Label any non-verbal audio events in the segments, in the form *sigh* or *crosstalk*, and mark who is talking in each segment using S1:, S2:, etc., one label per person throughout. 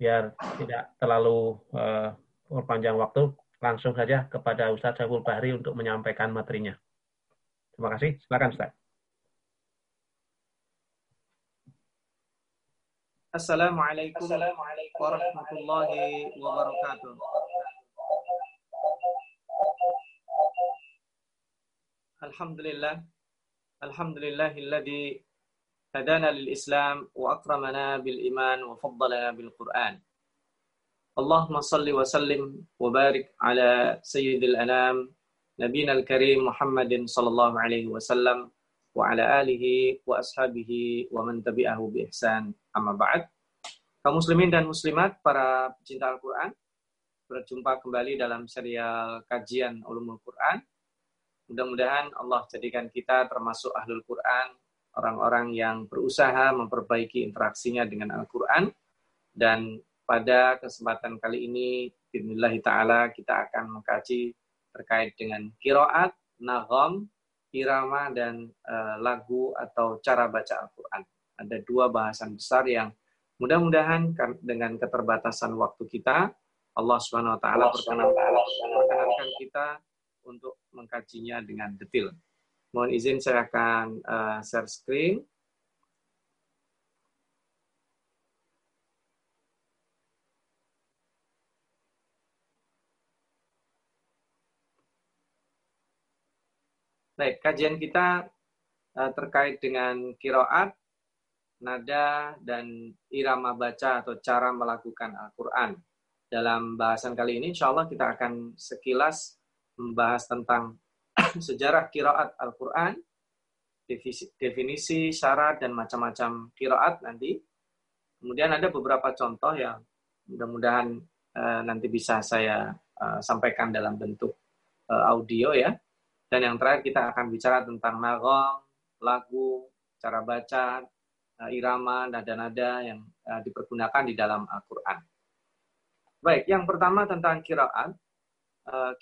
S1: biar tidak terlalu uh, berpanjang waktu, langsung saja kepada Ustadz Saiful Bahri untuk menyampaikan materinya. Terima kasih. Silakan Ustaz.
S2: Assalamualaikum warahmatullahi wabarakatuh. Alhamdulillah. Alhamdulillahilladzi Quran. Allahumma salli wa sallim wa barik ala sayyidil anam nabiyina al-karim Muhammadin sallallahu alaihi wasallam wa ala alihi wa ashabihi wa man tabi'ahu bi ihsan amma ba'd. Kaum muslimin dan muslimat, para pecinta Al-Quran, berjumpa kembali dalam serial kajian ulumul Quran. Mudah-mudahan Allah jadikan kita termasuk ahlul Quran, orang-orang yang berusaha memperbaiki interaksinya dengan Al-Quran. Dan pada kesempatan kali ini, Bismillah ta'ala, kita akan mengkaji terkait dengan kiroat, nagom, irama dan uh, lagu atau cara baca Al-Quran. Ada dua bahasan besar yang mudah-mudahan dengan keterbatasan waktu kita, Allah Subhanahu wa taala perkenankan kita untuk mengkajinya dengan detail. Mohon izin saya akan uh, share screen. Baik, kajian kita uh, terkait dengan kiroat, nada, dan irama baca atau cara melakukan Al-Quran. Dalam bahasan kali ini, insya Allah kita akan sekilas membahas tentang *coughs* sejarah kiroat Al-Quran, definisi, syarat, dan macam-macam kiroat nanti. Kemudian ada beberapa contoh yang mudah-mudahan uh, nanti bisa saya uh, sampaikan dalam bentuk uh, audio ya dan yang terakhir kita akan bicara tentang nagong, lagu, cara baca, irama, nada-nada yang dipergunakan di dalam Al-Quran. Baik, yang pertama tentang kiraat.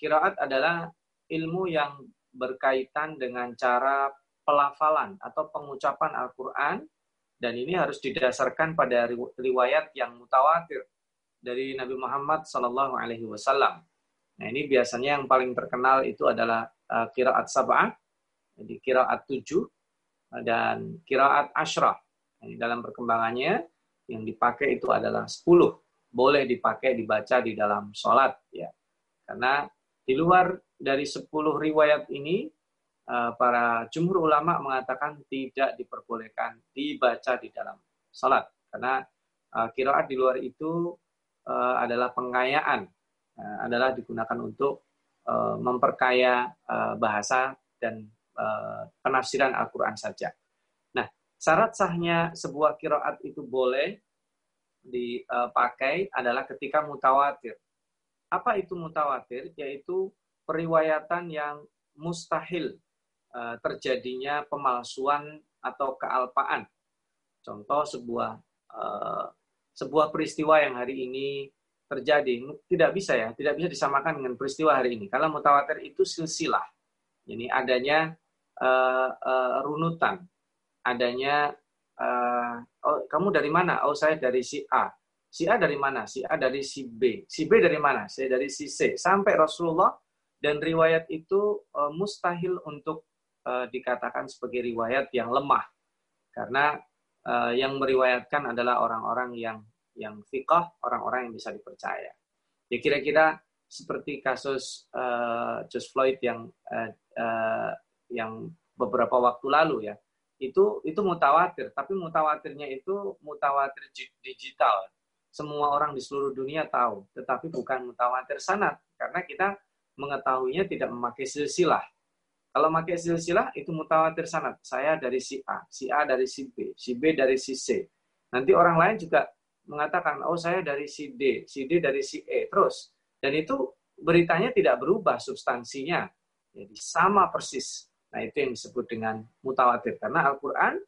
S2: Kiraat adalah ilmu yang berkaitan dengan cara pelafalan atau pengucapan Al-Quran dan ini harus didasarkan pada riwayat yang mutawatir dari Nabi Muhammad Sallallahu Alaihi Wasallam. Nah ini biasanya yang paling terkenal itu adalah uh, kiraat sab'ah, jadi kiraat tujuh, dan kiraat ashrah. Jadi dalam perkembangannya, yang dipakai itu adalah sepuluh. Boleh dipakai, dibaca di dalam sholat. ya Karena di luar dari sepuluh riwayat ini, uh, para jumhur ulama mengatakan tidak diperbolehkan dibaca di dalam sholat. Karena uh, kiraat di luar itu uh, adalah pengayaan, adalah digunakan untuk Eh, memperkaya bahasa dan penafsiran Al-Quran saja. Nah, syarat sahnya sebuah kiroat itu boleh dipakai adalah ketika mutawatir. Apa itu mutawatir? Yaitu periwayatan yang mustahil uh, terjadinya pemalsuan atau kealpaan. Contoh sebuah uh, sebuah peristiwa yang hari ini terjadi. Tidak bisa ya tidak bisa disamakan dengan peristiwa hari ini. Kalau mutawatir itu silsilah. Ini adanya uh, runutan. Adanya oh kamu dari mana? Oh saya dari si A si A dari mana si A dari si B si B dari mana saya dari si C sampai Rasulullah dan riwayat itu uh, mustahil untuk uh, dikatakan sebagai riwayat yang lemah karena uh, yang meriwayatkan adalah orang-orang yang yang fiqah, orang-orang yang bisa dipercaya. Ya kira-kira seperti kasus uh, George Floyd yang uh, uh, yang beberapa waktu lalu ya. Itu itu mutawatir, tapi mutawatirnya itu mutawatir digital. Semua orang di seluruh dunia tahu, tetapi bukan mutawatir sanat karena kita mengetahuinya tidak memakai silsilah. Kalau memakai silsilah itu mutawatir sanat. Saya dari si A, si A dari si B, si B dari si C. Nanti orang lain juga mengatakan, oh saya dari si D, si D dari si E, terus. Dan itu beritanya tidak berubah substansinya. Jadi sama persis. Nah itu yang disebut dengan mutawatir. Karena Al-Quran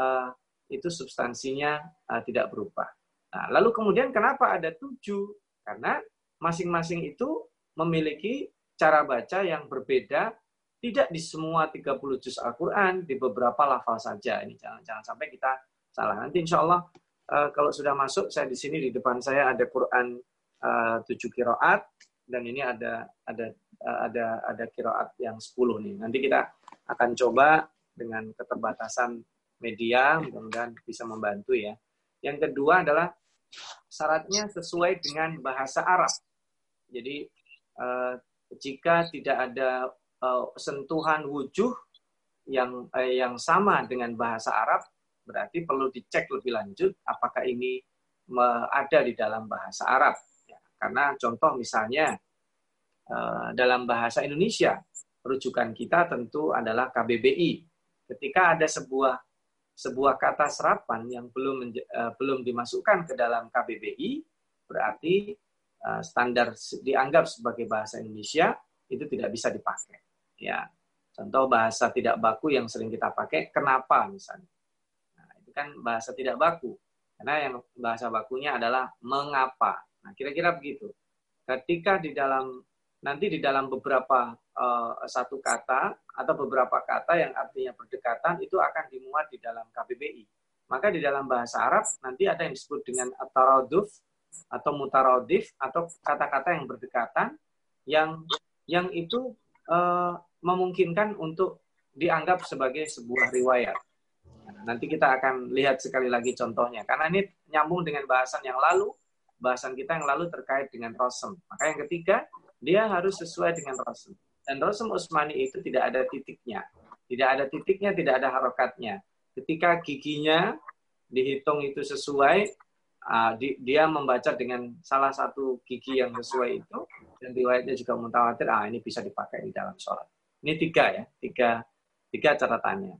S2: uh, itu substansinya uh, tidak berubah. Nah, lalu kemudian kenapa ada tujuh? Karena masing-masing itu memiliki cara baca yang berbeda, tidak di semua 30 juz Al-Quran, di beberapa lafal saja. Ini jangan, jangan sampai kita salah. Nanti insya Allah uh, kalau sudah masuk, saya di sini di depan saya ada Quran uh, tujuh kiroat dan ini ada ada uh, ada ada kiroat yang sepuluh nih. Nanti kita akan coba dengan keterbatasan media, mudah-mudahan bisa membantu ya. Yang kedua adalah syaratnya sesuai dengan bahasa Arab. Jadi uh, jika tidak ada uh, sentuhan wujuh yang uh, yang sama dengan bahasa Arab, berarti perlu dicek lebih lanjut apakah ini ada di dalam bahasa Arab. Ya, karena contoh misalnya uh, dalam bahasa Indonesia, rujukan kita tentu adalah KBBI. Ketika ada sebuah sebuah kata serapan yang belum uh, belum dimasukkan ke dalam KBBI, berarti uh, standar dianggap sebagai bahasa Indonesia itu tidak bisa dipakai. Ya, contoh bahasa tidak baku yang sering kita pakai, kenapa misalnya. Nah, itu kan bahasa tidak baku. Karena yang bahasa bakunya adalah mengapa. Nah, kira-kira begitu. Ketika di dalam nanti di dalam beberapa uh, satu kata atau beberapa kata yang artinya berdekatan itu akan dimuat di dalam KBBI. Maka di dalam bahasa Arab nanti ada yang disebut dengan ataraduf atau mutaradif atau kata-kata yang berdekatan yang yang itu uh, memungkinkan untuk dianggap sebagai sebuah riwayat. Nanti kita akan lihat sekali lagi contohnya karena ini nyambung dengan bahasan yang lalu, bahasan kita yang lalu terkait dengan rosem. Maka yang ketiga dia harus sesuai dengan Rasul. Dan Rasul Utsmani itu tidak ada titiknya. Tidak ada titiknya, tidak ada harokatnya. Ketika giginya dihitung itu sesuai, uh, dia membaca dengan salah satu gigi yang sesuai itu, dan riwayatnya juga mutawatir, ah ini bisa dipakai di dalam sholat. Ini tiga ya, tiga, tiga catatannya.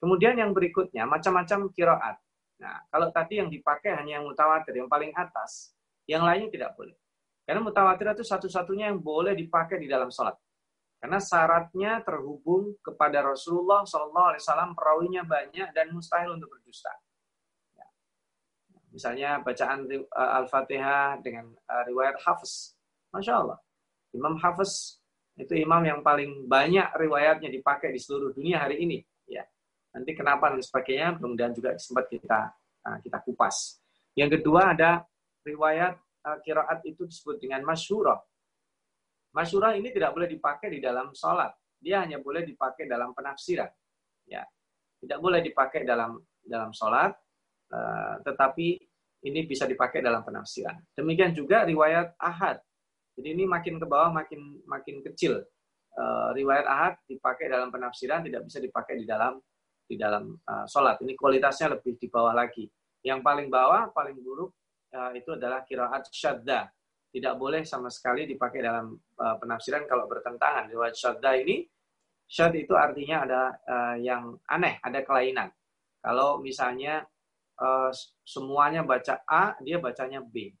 S2: Kemudian yang berikutnya, macam-macam kiroat. Nah, kalau tadi yang dipakai hanya yang mutawatir, yang paling atas, yang lainnya tidak boleh. Karena mutawatir itu satu-satunya yang boleh dipakai di dalam sholat. Karena syaratnya terhubung kepada Rasulullah SAW, perawinya banyak dan mustahil untuk berdusta. Ya. Misalnya bacaan uh, Al-Fatihah dengan uh, riwayat Hafiz. Masya Allah. Imam Hafiz itu imam yang paling banyak riwayatnya dipakai di seluruh dunia hari ini. Ya. Nanti kenapa dan sebagainya, mudah-mudahan juga sempat kita uh, kita kupas. Yang kedua ada riwayat kiraat itu disebut dengan masyurah. Masyurah ini tidak boleh dipakai di dalam sholat. Dia hanya boleh dipakai dalam penafsiran. Ya, tidak boleh dipakai dalam dalam sholat, uh, tetapi ini bisa dipakai dalam penafsiran. Demikian juga riwayat ahad. Jadi ini makin ke bawah makin makin kecil. Uh, riwayat ahad dipakai dalam penafsiran tidak bisa dipakai di dalam di dalam uh, sholat. Ini kualitasnya lebih di bawah lagi. Yang paling bawah, paling buruk uh, itu adalah kiraat syadda. Tidak boleh sama sekali dipakai dalam uh, penafsiran kalau bertentangan. Riwayat syadda ini, syad itu artinya ada uh, yang aneh, ada kelainan. Kalau misalnya uh, semuanya baca A, dia bacanya B.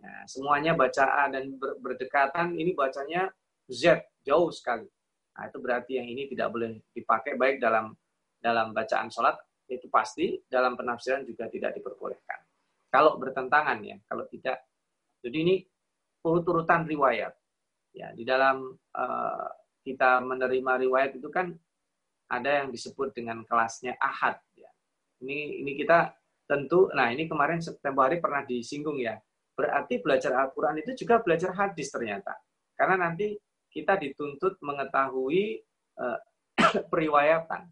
S2: Nah, semuanya baca A dan ber berdekatan, ini bacanya Z, jauh sekali. Nah, itu berarti yang ini tidak boleh dipakai baik dalam dalam bacaan sholat, itu pasti, dalam penafsiran juga tidak diperbolehkan. Kalau bertentangan ya, kalau tidak. Jadi ini urut-urutan riwayat. Ya, di dalam uh, kita menerima riwayat itu kan ada yang disebut dengan kelasnya ahad. Ya. Ini ini kita tentu, nah ini kemarin tempo hari pernah disinggung ya. Berarti belajar Al-Quran itu juga belajar hadis ternyata. Karena nanti kita dituntut mengetahui uh, *clears throat* periwayatan.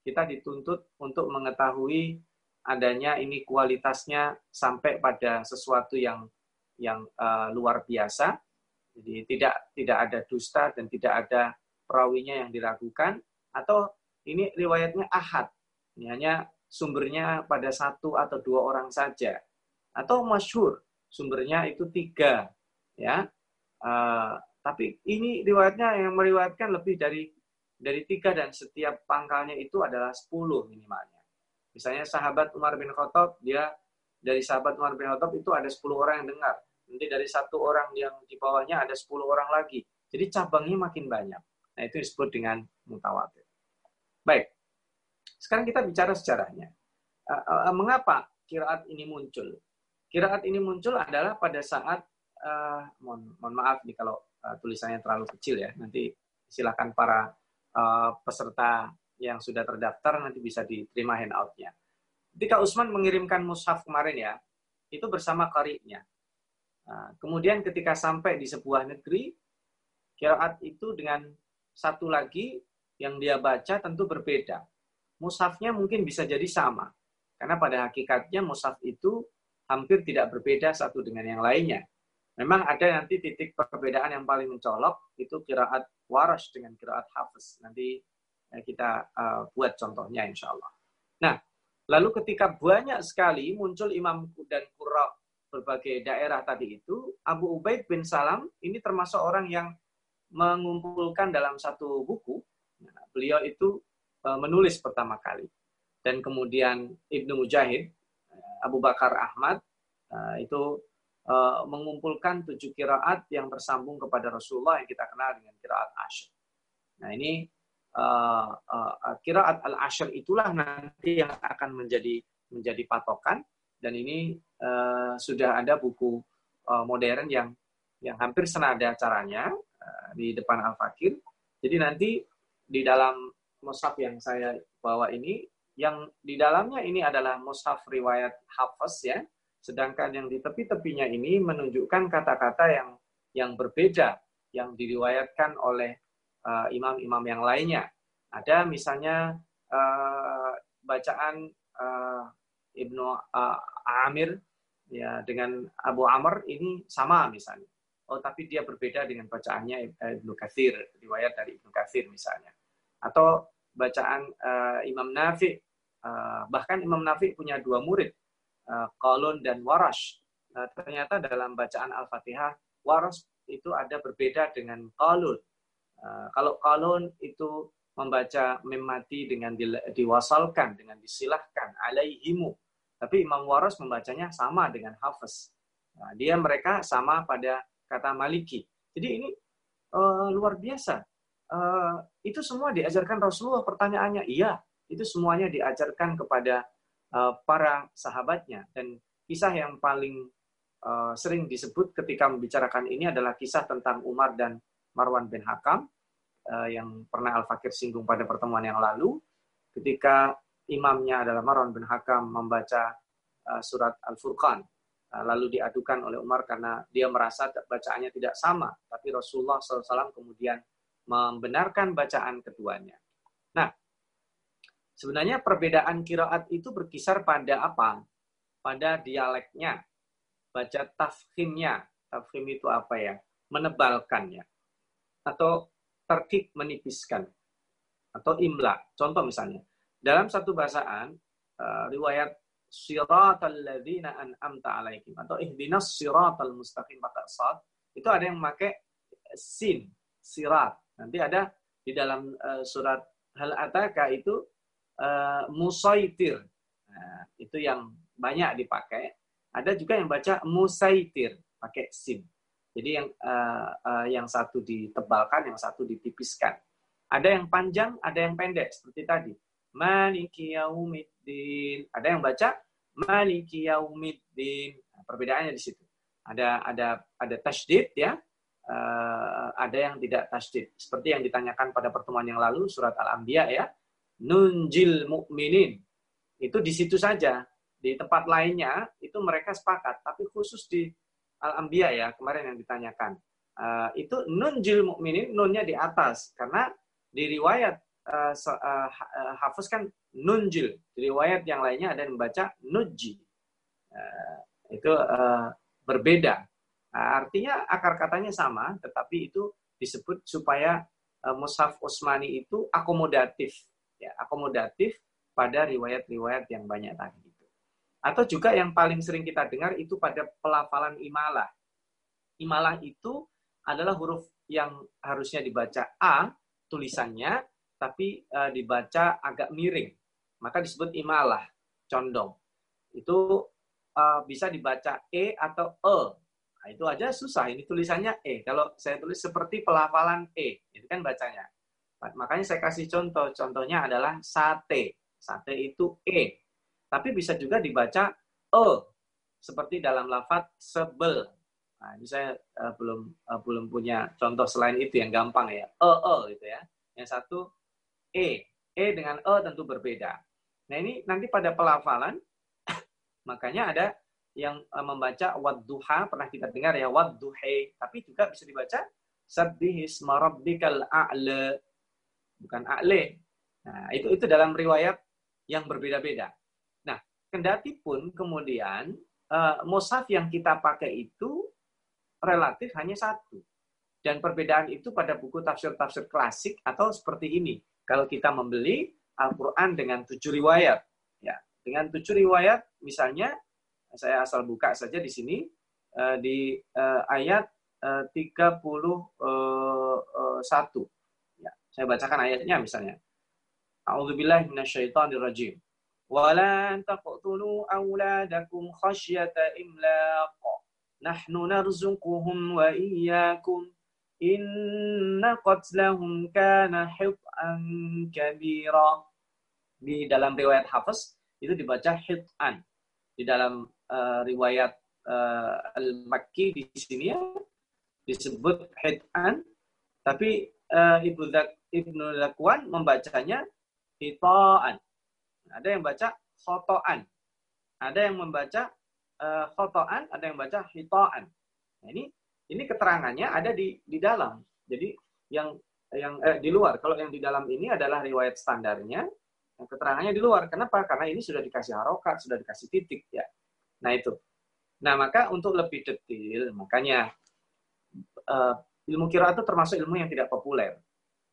S2: Kita dituntut untuk mengetahui adanya ini kualitasnya sampai pada sesuatu yang yang uh, luar biasa. Jadi tidak tidak ada dusta dan tidak ada perawinya yang diragukan atau ini riwayatnya ahad. Ini hanya sumbernya pada satu atau dua orang saja. Atau masyhur sumbernya itu tiga ya. Uh, tapi ini riwayatnya yang meriwayatkan lebih dari dari tiga dan setiap pangkalnya itu adalah sepuluh minimalnya. Misalnya sahabat Umar bin Khattab, dia dari sahabat Umar bin Khattab itu ada 10 orang yang dengar. Nanti dari satu orang yang di bawahnya ada 10 orang lagi. Jadi cabangnya makin banyak. Nah, itu disebut dengan mutawatir. Baik. Sekarang kita bicara sejarahnya. Uh, uh, mengapa kiraat ini muncul? Kiraat ini muncul adalah pada saat uh, mohon, mohon maaf nih kalau uh, tulisannya terlalu kecil ya. Nanti silakan para uh, peserta yang sudah terdaftar nanti bisa diterima handoutnya. ketika Utsman mengirimkan mushaf kemarin ya, itu bersama karinya. Nah, kemudian ketika sampai di sebuah negeri, kiraat itu dengan satu lagi yang dia baca tentu berbeda. Mushafnya mungkin bisa jadi sama. Karena pada hakikatnya mushaf itu hampir tidak berbeda satu dengan yang lainnya. Memang ada nanti titik perbedaan yang paling mencolok, itu kiraat waras dengan kiraat hafiz. Nanti eh, kita uh, buat contohnya insya Allah. Nah, lalu ketika banyak sekali muncul imam dan kura berbagai daerah tadi itu, Abu Ubaid bin Salam ini termasuk orang yang mengumpulkan dalam satu buku. Nah, beliau itu uh, menulis pertama kali. Dan kemudian Ibnu Mujahid, Abu Bakar Ahmad, uh, itu mengumpulkan tujuh kiraat yang tersambung kepada Rasulullah yang kita kenal dengan kiraat Ashr. Nah ini kiraat al-Ashr itulah nanti yang akan menjadi menjadi patokan dan ini uh, sudah ada buku uh, modern yang yang hampir senada caranya uh, di depan Al-Fakir. Jadi nanti di dalam mushaf yang saya bawa ini yang di dalamnya ini adalah mushaf riwayat Hafiz ya. Sedangkan yang di tepi-tepinya ini menunjukkan kata-kata yang yang berbeda yang diriwayatkan oleh imam-imam uh, yang lainnya. Ada misalnya uh, bacaan uh, Ibnu uh, Amir ya dengan Abu Amr ini sama misalnya. Oh tapi dia berbeda dengan bacaannya Ibnu Katsir, riwayat dari Ibnu Katsir misalnya. Atau bacaan uh, Imam Nafi uh, bahkan Imam Nafi punya dua murid uh, dan Warash uh, ternyata dalam bacaan Al-Fatihah Warash itu ada berbeda dengan Qalun uh, kalau Qalun itu membaca memati dengan di, diwasalkan dengan disilahkan alaihimu tapi Imam Waras membacanya sama dengan Hafiz nah, dia mereka sama pada kata Maliki. Jadi ini uh, luar biasa. Uh, itu semua diajarkan Rasulullah pertanyaannya. Iya itu semuanya diajarkan kepada uh, para sahabatnya. Dan kisah yang paling uh, sering disebut ketika membicarakan ini adalah kisah tentang Umar dan Marwan bin Hakam uh, yang pernah Al-Fakir singgung pada pertemuan yang lalu. Ketika imamnya adalah Marwan bin Hakam membaca uh, surat Al-Furqan uh, lalu diadukan oleh Umar karena dia merasa bacaannya tidak sama tapi Rasulullah SAW kemudian membenarkan bacaan keduanya. Nah, sebenarnya perbedaan kiraat itu berkisar pada apa? Pada dialeknya, baca tafhimnya. Tafhim itu apa ya? Menebalkannya. Atau terkik menipiskan. Atau imla. Contoh misalnya. Dalam satu bahasaan, uh, riwayat siratal ladzina an'amta alaihim atau ihdinas siratal mustaqim pakai sad itu ada yang memakai sin sirat Nanti ada di dalam uh, surat Hal Ataka itu uh, musaitir. Nah, itu yang banyak dipakai. Ada juga yang baca musaitir pakai sin. Jadi yang uh, uh, yang satu ditebalkan, yang satu ditipiskan. Ada yang panjang, ada yang pendek seperti tadi. Maliki yaumiddin. Ada yang baca Maliki yaumiddin. Nah, perbedaannya di situ. Ada ada ada tasydid ya, uh, ada yang tidak tasdid. Seperti yang ditanyakan pada pertemuan yang lalu surat Al-Anbiya ya. Nunjil mukminin. Itu di situ saja. Di tempat lainnya itu mereka sepakat, tapi khusus di Al-Anbiya ya, kemarin yang ditanyakan. Uh, itu nunjil mukminin, nunnya di atas karena di riwayat uh, uh, kan nunjil. Riwayat yang lainnya ada yang membaca nuji. Uh, itu uh, berbeda. Nah, artinya akar katanya sama, tetapi itu disebut supaya uh, Mushaf Utsmani itu akomodatif, ya, akomodatif pada riwayat-riwayat yang banyak tadi. Atau juga yang paling sering kita dengar itu pada pelafalan imalah. Imalah itu adalah huruf yang harusnya dibaca A tulisannya, tapi uh, dibaca agak miring. Maka disebut imalah, condong. Itu uh, bisa dibaca E atau E Nah, itu aja susah. Ini tulisannya E. Kalau saya tulis seperti pelafalan E, itu kan bacanya. Makanya saya kasih contoh. Contohnya adalah sate. Sate itu E. Tapi bisa juga dibaca E. Seperti dalam lafat sebel. Nah, ini saya uh, belum uh, belum punya contoh selain itu yang gampang ya. E, E gitu ya. Yang satu E. E dengan E tentu berbeda. Nah ini nanti pada pelafalan *coughs* Makanya ada yang uh, membaca wadduha pernah kita dengar ya wadduhe, tapi juga bisa dibaca sabbihis marabbikal a'la. Bukan a'le. Nah, itu itu dalam riwayat yang berbeda-beda. Nah, kendati pun kemudian uh, mushaf yang kita pakai itu relatif hanya satu. Dan perbedaan itu pada buku tafsir-tafsir klasik atau seperti ini. Kalau kita membeli Al-Quran dengan tujuh riwayat. ya Dengan tujuh riwayat, misalnya, saya asal buka saja di sini, uh, di uh, ayat uh, 31. Ya, saya bacakan ayatnya misalnya. A'udzubillahi minasyaitonirrajim. ولا تقتلوا أولادكم خشية إملاق نحن نرزقهم وإياكم Inna qatlahum kana hib'an kabira. Di dalam riwayat Hafiz itu dibaca hit’an Di dalam uh, riwayat uh, Al-Makki di sini ya, disebut hit’an Tapi uh, Ibnu Ibnu Lakwan membacanya hitoan. Ada yang baca khotoan. Ada yang membaca uh, khotoan, ada yang baca hitoan. Nah, ini ini keterangannya ada di di dalam. Jadi yang yang eh, di luar. Kalau yang di dalam ini adalah riwayat standarnya, yang keterangannya di luar. Kenapa? Karena ini sudah dikasih harokat, sudah dikasih titik ya. Nah itu. Nah maka untuk lebih detail, makanya uh, ilmu kira itu termasuk ilmu yang tidak populer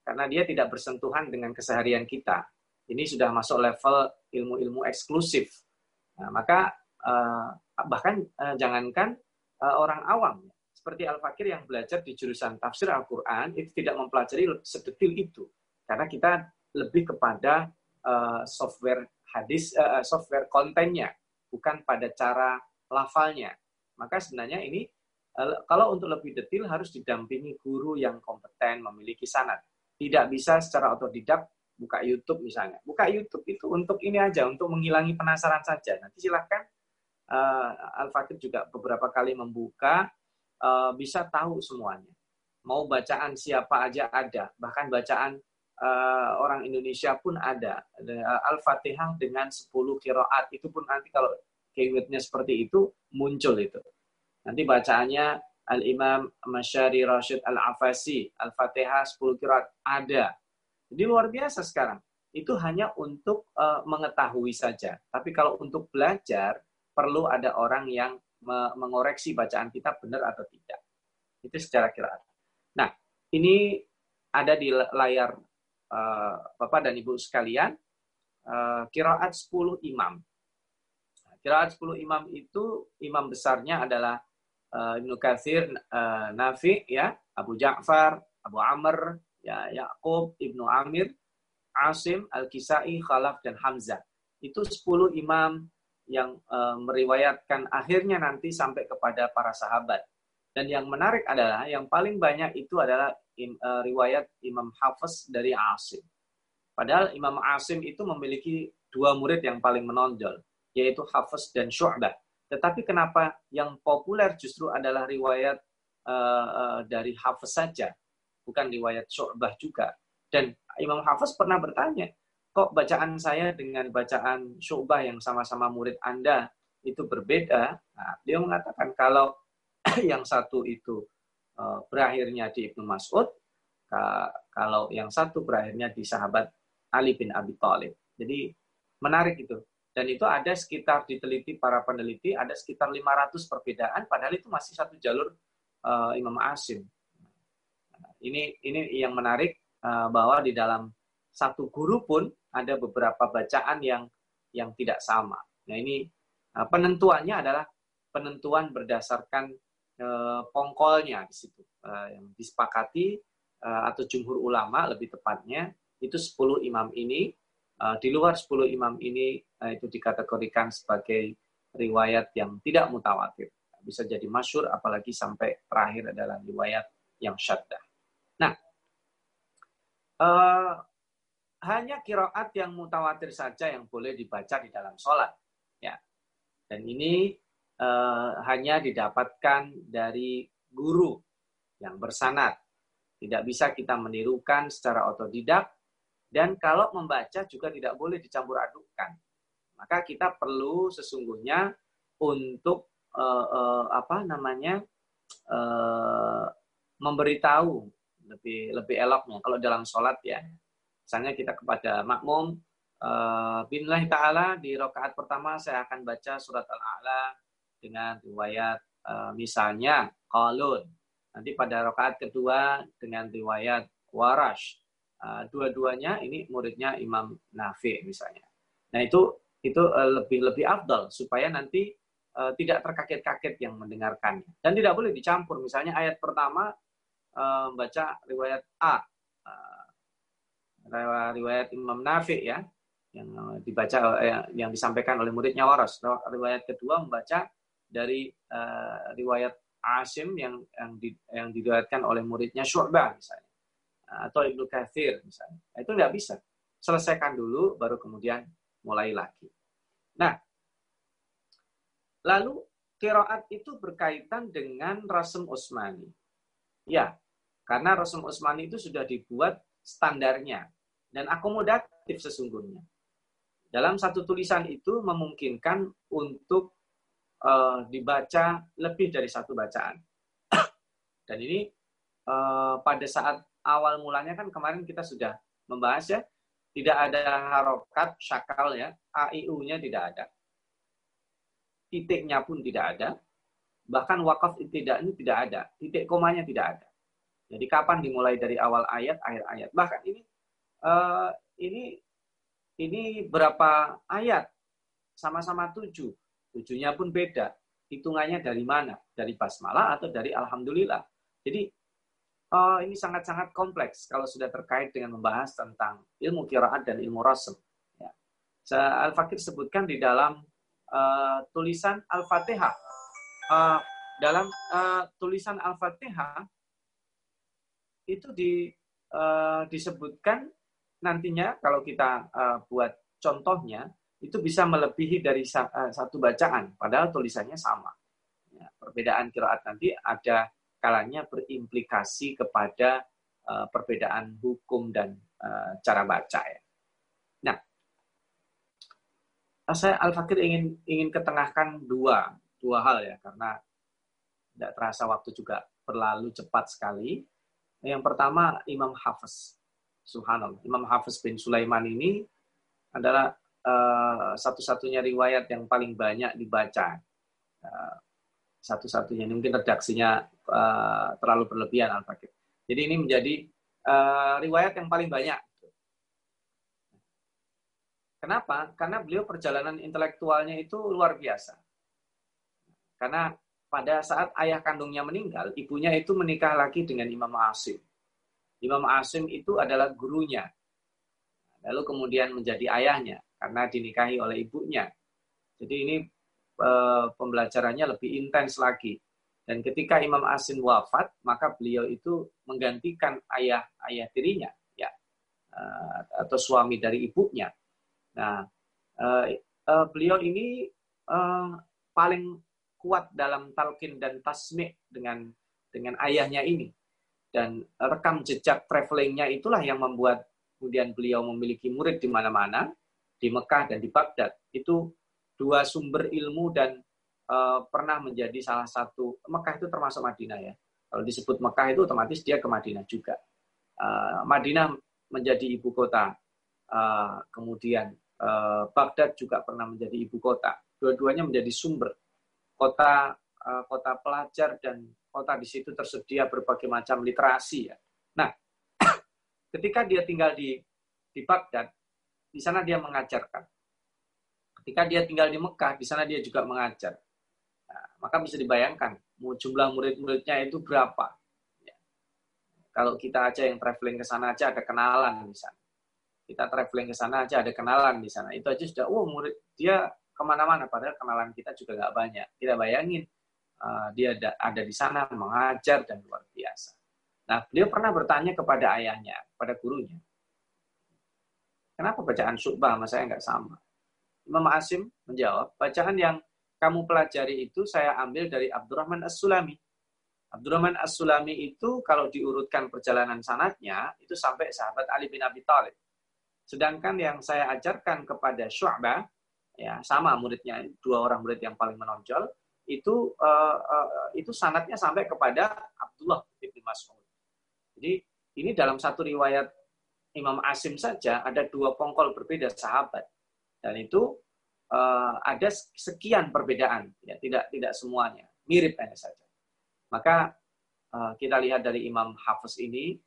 S2: karena dia tidak bersentuhan dengan keseharian kita. Ini sudah masuk level ilmu-ilmu eksklusif. Nah, maka uh, bahkan uh, jangankan uh, orang awam, seperti Al-Fakir yang belajar di jurusan tafsir Al-Quran, itu tidak mempelajari sedetil itu. Karena kita lebih kepada uh, software hadis, uh, software kontennya, bukan pada cara lafalnya. Maka sebenarnya ini, uh, kalau untuk lebih detail harus didampingi guru yang kompeten, memiliki sanat. Tidak bisa secara otodidak buka YouTube misalnya. Buka YouTube itu untuk ini aja, untuk menghilangi penasaran saja. Nanti silahkan uh, Al-Fakir juga beberapa kali membuka uh, bisa tahu semuanya. Mau bacaan siapa aja ada, bahkan bacaan uh, orang Indonesia pun ada. Al-Fatihah dengan 10 kiroat, itu pun nanti kalau keywordnya seperti itu, muncul itu. Nanti bacaannya Al-Imam Masyari Rashid Al-Afasi, Al-Fatihah 10 kiroat, ada. Jadi luar biasa sekarang. Itu hanya untuk uh, mengetahui saja. Tapi kalau untuk belajar, perlu ada orang yang mengoreksi bacaan kita benar atau tidak. Itu secara kiraat. Nah, ini ada di layar uh, Bapak dan Ibu sekalian, uh, kiraat 10 imam. Nah, kiraat 10 imam itu, imam besarnya adalah uh, Ibnu Katsir, uh, Nafi, ya, Abu Ja'far, Abu Amr, ya, Yakub, Ibnu Amir, Asim, Al-Kisai, Khalaf, dan Hamzah. Itu 10 imam yang uh, meriwayatkan akhirnya nanti sampai kepada para sahabat. Dan yang menarik adalah yang paling banyak itu adalah im, uh, riwayat Imam Hafiz dari Asim. Padahal Imam Asim itu memiliki dua murid yang paling menonjol, yaitu Hafiz dan Syu'bah. Tetapi kenapa yang populer justru adalah riwayat uh, dari Hafiz saja, bukan riwayat Syu'bah juga. Dan Imam Hafiz pernah bertanya, kok bacaan saya dengan bacaan Syu'bah yang sama-sama murid Anda itu berbeda. Nah, dia mengatakan kalau *clears throat* yang satu itu uh, berakhirnya di Ibnu Mas'ud, kalau yang satu berakhirnya di sahabat Ali bin Abi Thalib. Jadi menarik itu. Dan itu ada sekitar diteliti para peneliti ada sekitar 500 perbedaan padahal itu masih satu jalur uh, Imam Asim. Nah, ini ini yang menarik uh, bahwa di dalam satu guru pun ada beberapa bacaan yang yang tidak sama. Nah ini uh, penentuannya adalah penentuan berdasarkan uh, pongkolnya di situ uh, yang disepakati atau jumhur ulama lebih tepatnya itu 10 imam ini di luar 10 imam ini itu dikategorikan sebagai riwayat yang tidak mutawatir bisa jadi masyur apalagi sampai terakhir adalah riwayat yang syaddah. Nah, hanya kiroat yang mutawatir saja yang boleh dibaca di dalam sholat. Ya. Dan ini uh, hanya didapatkan dari guru yang bersanat. Tidak bisa kita menirukan secara otodidak. Dan kalau membaca juga tidak boleh dicampur adukkan. Maka kita perlu sesungguhnya untuk uh, uh, apa namanya uh, memberitahu lebih lebih eloknya kalau dalam sholat ya. Misalnya kita kepada makmum uh, Bismillah ta'ala di rakaat pertama saya akan baca surat Al-A'la dengan riwayat uh, misalnya qalun. Nanti pada rakaat kedua dengan riwayat warash. Uh, dua-duanya ini muridnya Imam Nafi misalnya. Nah itu itu lebih lebih afdal supaya nanti tidak terkaget-kaget yang mendengarkannya dan tidak boleh dicampur. Misalnya ayat pertama baca riwayat A, riwayat Imam Nafi ya, yang dibaca eh, yang disampaikan oleh muridnya Waras. Riwayat kedua membaca dari uh, riwayat Asim yang yang, di, yang diriwayatkan oleh muridnya Syu'bah misalnya atau Ibnu Katsir misalnya. Nah, itu nggak bisa. Selesaikan dulu baru kemudian mulai lagi. Nah, lalu kiraat itu berkaitan dengan Rasem Utsmani. Ya, karena Rasem Utsmani itu sudah dibuat standarnya dan akomodatif sesungguhnya. Dalam satu tulisan itu memungkinkan untuk uh, dibaca lebih dari satu bacaan. *coughs* Dan ini uh, pada saat awal mulanya kan kemarin kita sudah membahas ya, tidak ada harokat, syakal ya, AIU-nya tidak ada. Titiknya pun tidak ada. Bahkan wakaf tidak ini tidak ada. Titik komanya tidak ada. Jadi kapan dimulai dari awal ayat, akhir ayat. Bahkan ini uh, ini ini berapa ayat? Sama-sama tujuh Tujuhnya pun beda. Hitungannya dari mana? Dari basmalah atau dari alhamdulillah. Jadi uh, ini sangat-sangat kompleks kalau sudah terkait dengan membahas tentang ilmu kiraat dan ilmu rasem. Ya. Al-Fakir sebutkan di dalam uh, tulisan Al-Fatihah. Uh, dalam uh, tulisan Al-Fatihah itu di, uh, disebutkan nantinya kalau kita uh, buat contohnya itu bisa melebihi dari eh, satu bacaan, padahal tulisannya sama. Ya, perbedaan kiraat nanti ada kalanya berimplikasi kepada uh, perbedaan hukum dan uh, cara baca ya. Nah, saya Al-Fakir ingin ingin ketengahkan dua dua hal ya karena tidak terasa waktu juga berlalu cepat sekali. Yang pertama Imam Hafiz. Subhanallah. Imam Hafiz bin Sulaiman ini adalah uh, satu-satunya riwayat yang paling banyak dibaca. Uh, satu-satunya mungkin redaksinya uh, terlalu berlebihan Al-Fakir. Jadi ini menjadi uh, riwayat yang paling banyak. Kenapa? Karena beliau perjalanan intelektualnya itu luar biasa. Karena pada saat ayah kandungnya meninggal, ibunya itu menikah lagi dengan Imam Asim. Imam Asim itu adalah gurunya. Lalu kemudian menjadi ayahnya karena dinikahi oleh ibunya. Jadi ini e, pembelajarannya lebih intens lagi. Dan ketika Imam Asin wafat, maka beliau itu menggantikan ayah ayah dirinya, ya, e, atau suami dari ibunya. Nah, e, e, beliau ini e, paling kuat dalam talqin dan tasmi' dengan dengan ayahnya ini. Dan rekam jejak travelingnya itulah yang membuat kemudian beliau memiliki murid di mana-mana di Mekah dan di Baghdad itu dua sumber ilmu dan uh, pernah menjadi salah satu Mekah itu termasuk Madinah ya. Kalau disebut Mekah itu otomatis dia ke Madinah juga. Uh, Madinah menjadi ibu kota. Uh, kemudian Baghdad juga pernah menjadi ibu kota. Dua-duanya menjadi sumber kota kota pelajar dan kota di situ tersedia berbagai macam literasi ya. Nah, *coughs* ketika dia tinggal di di Baghdad, di sana dia mengajarkan. Ketika dia tinggal di Mekah, di sana dia juga mengajar. Nah, maka bisa dibayangkan, jumlah murid-muridnya itu berapa. Ya. Kalau kita aja yang traveling ke sana aja ada kenalan di sana. Kita traveling ke sana aja ada kenalan di sana. Itu aja sudah, oh murid dia ke mana-mana. Padahal kenalan kita juga nggak banyak. Kita bayangin, uh, dia ada, di sana mengajar dan luar biasa. Nah, beliau pernah bertanya kepada ayahnya, pada gurunya, Kenapa bacaan Syu'bah sama saya nggak sama? Imam Asim menjawab, bacaan yang kamu pelajari itu saya ambil dari Abdurrahman As-Sulami. Abdurrahman As-Sulami itu kalau diurutkan perjalanan sanatnya, itu sampai sahabat Ali bin Abi Thalib. Sedangkan yang saya ajarkan kepada Syu'bah, ya sama muridnya dua orang murid yang paling menonjol itu uh, uh, itu sanatnya sampai kepada Abdullah bin Mas'ud. Jadi ini dalam satu riwayat Imam Asim saja ada dua pongkol berbeda sahabat dan itu uh, ada sekian perbedaan ya tidak tidak semuanya mirip hanya saja. Maka uh, kita lihat dari Imam Hafiz ini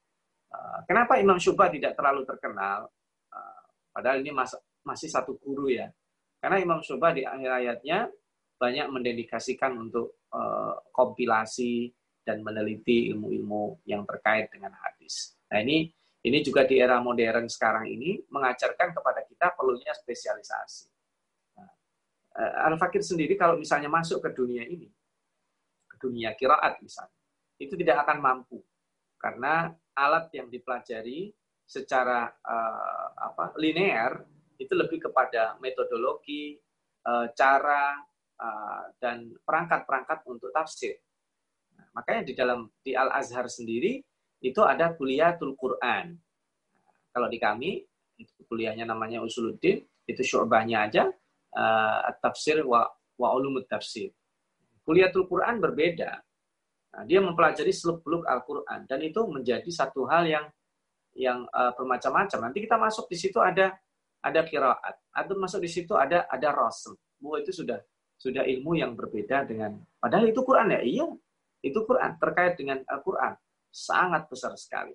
S2: uh, kenapa Imam Syubah tidak terlalu terkenal uh, padahal ini mas, masih satu guru ya. Karena Imam Syubah di akhir ayatnya banyak mendedikasikan untuk uh, kompilasi dan meneliti ilmu-ilmu yang terkait dengan hadis. Nah ini ini juga di era modern sekarang ini mengajarkan kepada kita perlunya spesialisasi. Nah, eh, Al-Fakir sendiri kalau misalnya masuk ke dunia ini, ke dunia kiraat misalnya, itu tidak akan mampu karena alat yang dipelajari secara uh, apa linear itu lebih kepada metodologi, uh, cara, dan perangkat-perangkat untuk tafsir. Nah, makanya di dalam di Al Azhar sendiri itu ada kuliah Quran. Nah, kalau di kami itu kuliahnya namanya Usuluddin, itu syu'bahnya aja uh, tafsir wa, wa ulumut tafsir. tul Quran berbeda. Nah, dia mempelajari seluk-beluk Al-Quran dan itu menjadi satu hal yang yang uh, bermacam-macam. Nanti kita masuk di situ ada ada kiraat, atau masuk di situ ada ada rasul. Bahwa itu sudah sudah ilmu yang berbeda dengan padahal itu Quran ya? Iya itu Quran terkait dengan Al-Quran. Sangat besar sekali.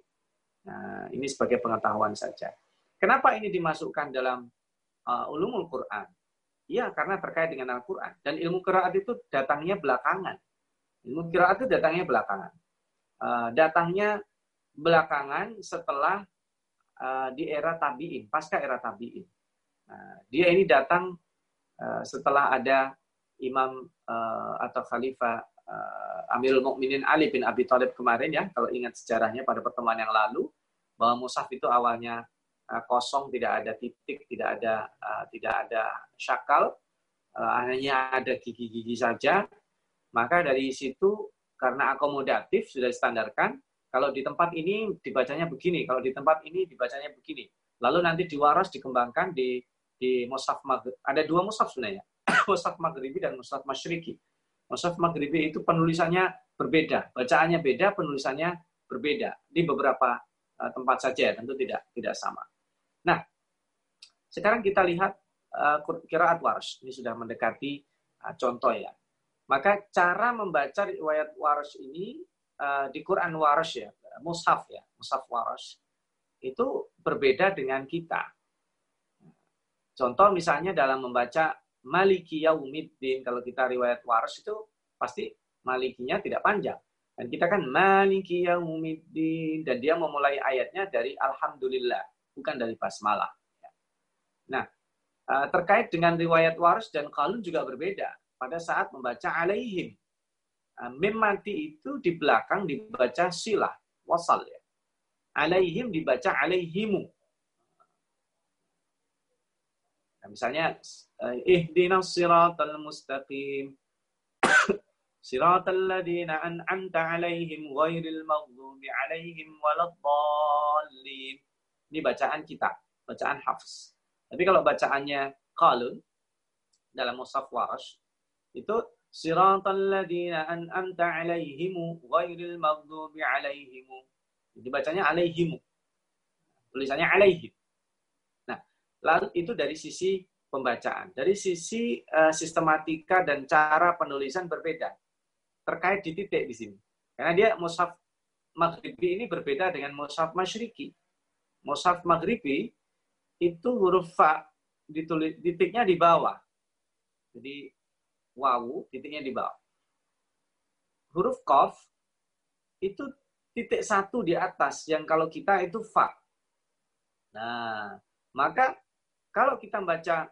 S2: Nah ini sebagai pengetahuan saja. Kenapa ini dimasukkan dalam uh, ulumul Quran? Iya karena terkait dengan Al-Quran. Dan ilmu kiraat itu datangnya belakangan. Ilmu kiraat itu datangnya belakangan. Uh, datangnya belakangan setelah uh, di era tabiin pasca era tabiin. Nah, dia ini datang uh, setelah ada Imam uh, atau Khalifah uh, Amirul Mukminin Ali bin Abi Thalib kemarin ya, kalau ingat sejarahnya pada pertemuan yang lalu, bahwa mushaf itu awalnya uh, kosong, tidak ada titik, tidak ada uh, tidak ada syakal, uh, hanya ada gigi-gigi saja. Maka dari situ karena akomodatif sudah distandarkan, kalau di tempat ini dibacanya begini, kalau di tempat ini dibacanya begini. Lalu nanti diwaras dikembangkan di di mushaf ada dua mushaf sebenarnya *laughs* Mushaf Maghribi dan Mushaf Masyriki. Mushaf Maghribi itu penulisannya berbeda, bacaannya beda, penulisannya berbeda di beberapa uh, tempat saja, tentu tidak tidak sama. Nah, sekarang kita lihat uh, kiraat waras. Ini sudah mendekati uh, contoh ya. Maka cara membaca riwayat waras ini di Quran waras ya, mushaf ya, mushaf waras itu berbeda dengan kita. Contoh misalnya dalam membaca Maliki Yaumiddin. Kalau kita riwayat waras itu pasti malikinya tidak panjang. Dan kita kan Maliki Yaumiddin. Dan dia memulai ayatnya dari Alhamdulillah. Bukan dari basmalah. Nah, eh, terkait dengan riwayat waras dan kalun juga berbeda. Pada saat membaca alaihim. Eh, mim mati itu di belakang dibaca silah. Wasal ya. Alaihim dibaca alaihimu. Nah, misalnya mustaqim *coughs* 'alaihim. Ini bacaan kita, bacaan hafs. Tapi kalau bacaannya qalun dalam mushaf warash itu siratal ladzina 'alaihim ghairil maghdubi 'alaihim. Jadi bacanya 'alaihim. Tulisannya 'alaihim. Lalu itu dari sisi pembacaan. Dari sisi uh, sistematika dan cara penulisan berbeda. Terkait di titik di sini. Karena dia mushaf maghribi ini berbeda dengan mushaf masyriki. Mushaf maghribi itu huruf fa ditulis titiknya di bawah. Jadi wawu titiknya di bawah. Huruf kof itu titik satu di atas yang kalau kita itu fa. Nah, maka kalau kita baca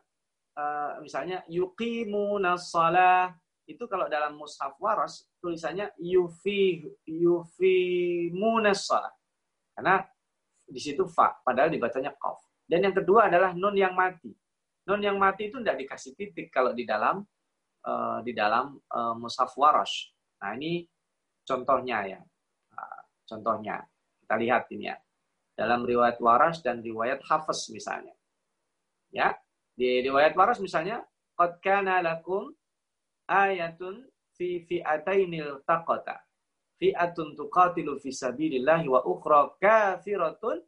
S2: uh, misalnya yuqimuna shalah itu kalau dalam mushaf waras tulisannya yufi yufimuna shalah. Karena di situ fa padahal dibacanya qaf. Dan yang kedua adalah nun yang mati. Nun yang mati itu tidak dikasih titik kalau di dalam uh, di dalam uh, mushaf waras. Nah, ini contohnya ya. Nah, contohnya. Kita lihat ini ya. Dalam riwayat waras dan riwayat hafaz misalnya. Ya, di riwayat waras misalnya qad kana lakum ayatun fi fi'atainil taqata. Fi'atun tuqatilu fi sabilillahi wa ukhra kafiratun.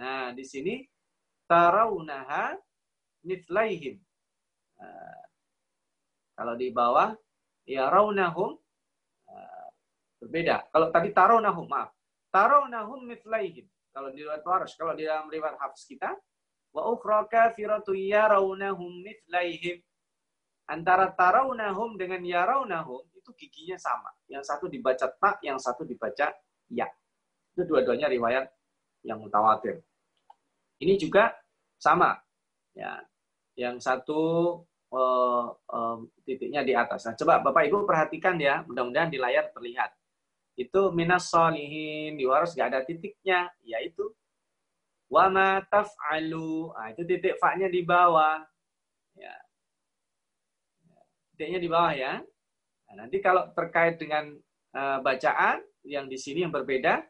S2: Nah, di sini tarawunaha mithlaihim. Nah, kalau di bawah ya raunahum uh, berbeda. Kalau tadi tarawunahum, maaf. Tarawunahum mithlaihim. Kalau di riwayat Warsh, kalau di dalam riwayat Hafs kita, wa ukhra kafiratu yarawnahum mithlaihim. Antara tarawnahum dengan yarawnahum itu giginya sama. Yang satu dibaca tak, yang satu dibaca ya. Itu dua-duanya riwayat yang mutawatir. Ini juga sama. Ya. Yang satu uh, uh, titiknya di atas. Nah, coba Bapak Ibu perhatikan ya, mudah-mudahan di layar terlihat itu minas solihin di waras gak ada titiknya yaitu wama taf'alu. Nah, itu titik fa-nya di bawah. Ya. Titiknya di bawah ya. Nah, nanti kalau terkait dengan uh, bacaan yang di sini yang berbeda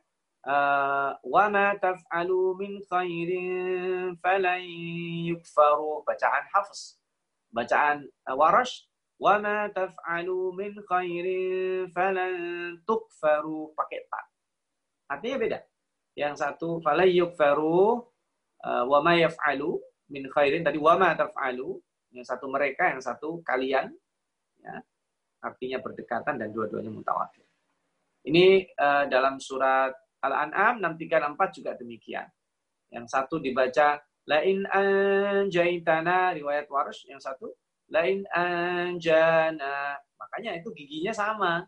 S2: uh, wama taf'alu min khairin falan yukfaru. Bacaan hafs bacaan uh, warash. Wa ma taf'alu min khairin falan tukfaru. Pakai ta. Artinya beda. Yang satu falan yukfaru uh, wa ma yaf'alu min khairin tadi wa ma taf'alu yang satu mereka yang satu kalian ya. Artinya berdekatan dan dua-duanya mutawatir. Ini uh, dalam surat Al-An'am 6364 juga demikian. Yang satu dibaca lain anjaitana riwayat Warsh, yang satu lain anjana. Makanya itu giginya sama.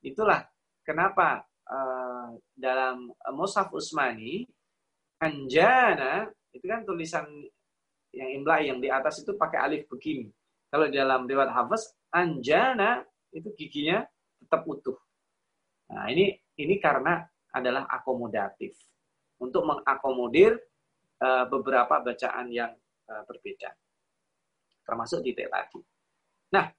S2: Itulah kenapa uh, dalam Mushaf Usmani anjana itu kan tulisan yang imla yang di atas itu pakai alif begini. Kalau di dalam riwayat Hafiz anjana itu giginya tetap utuh. Nah, ini ini karena adalah akomodatif untuk mengakomodir uh, beberapa bacaan yang uh, berbeda termasuk titik tadi. Nah,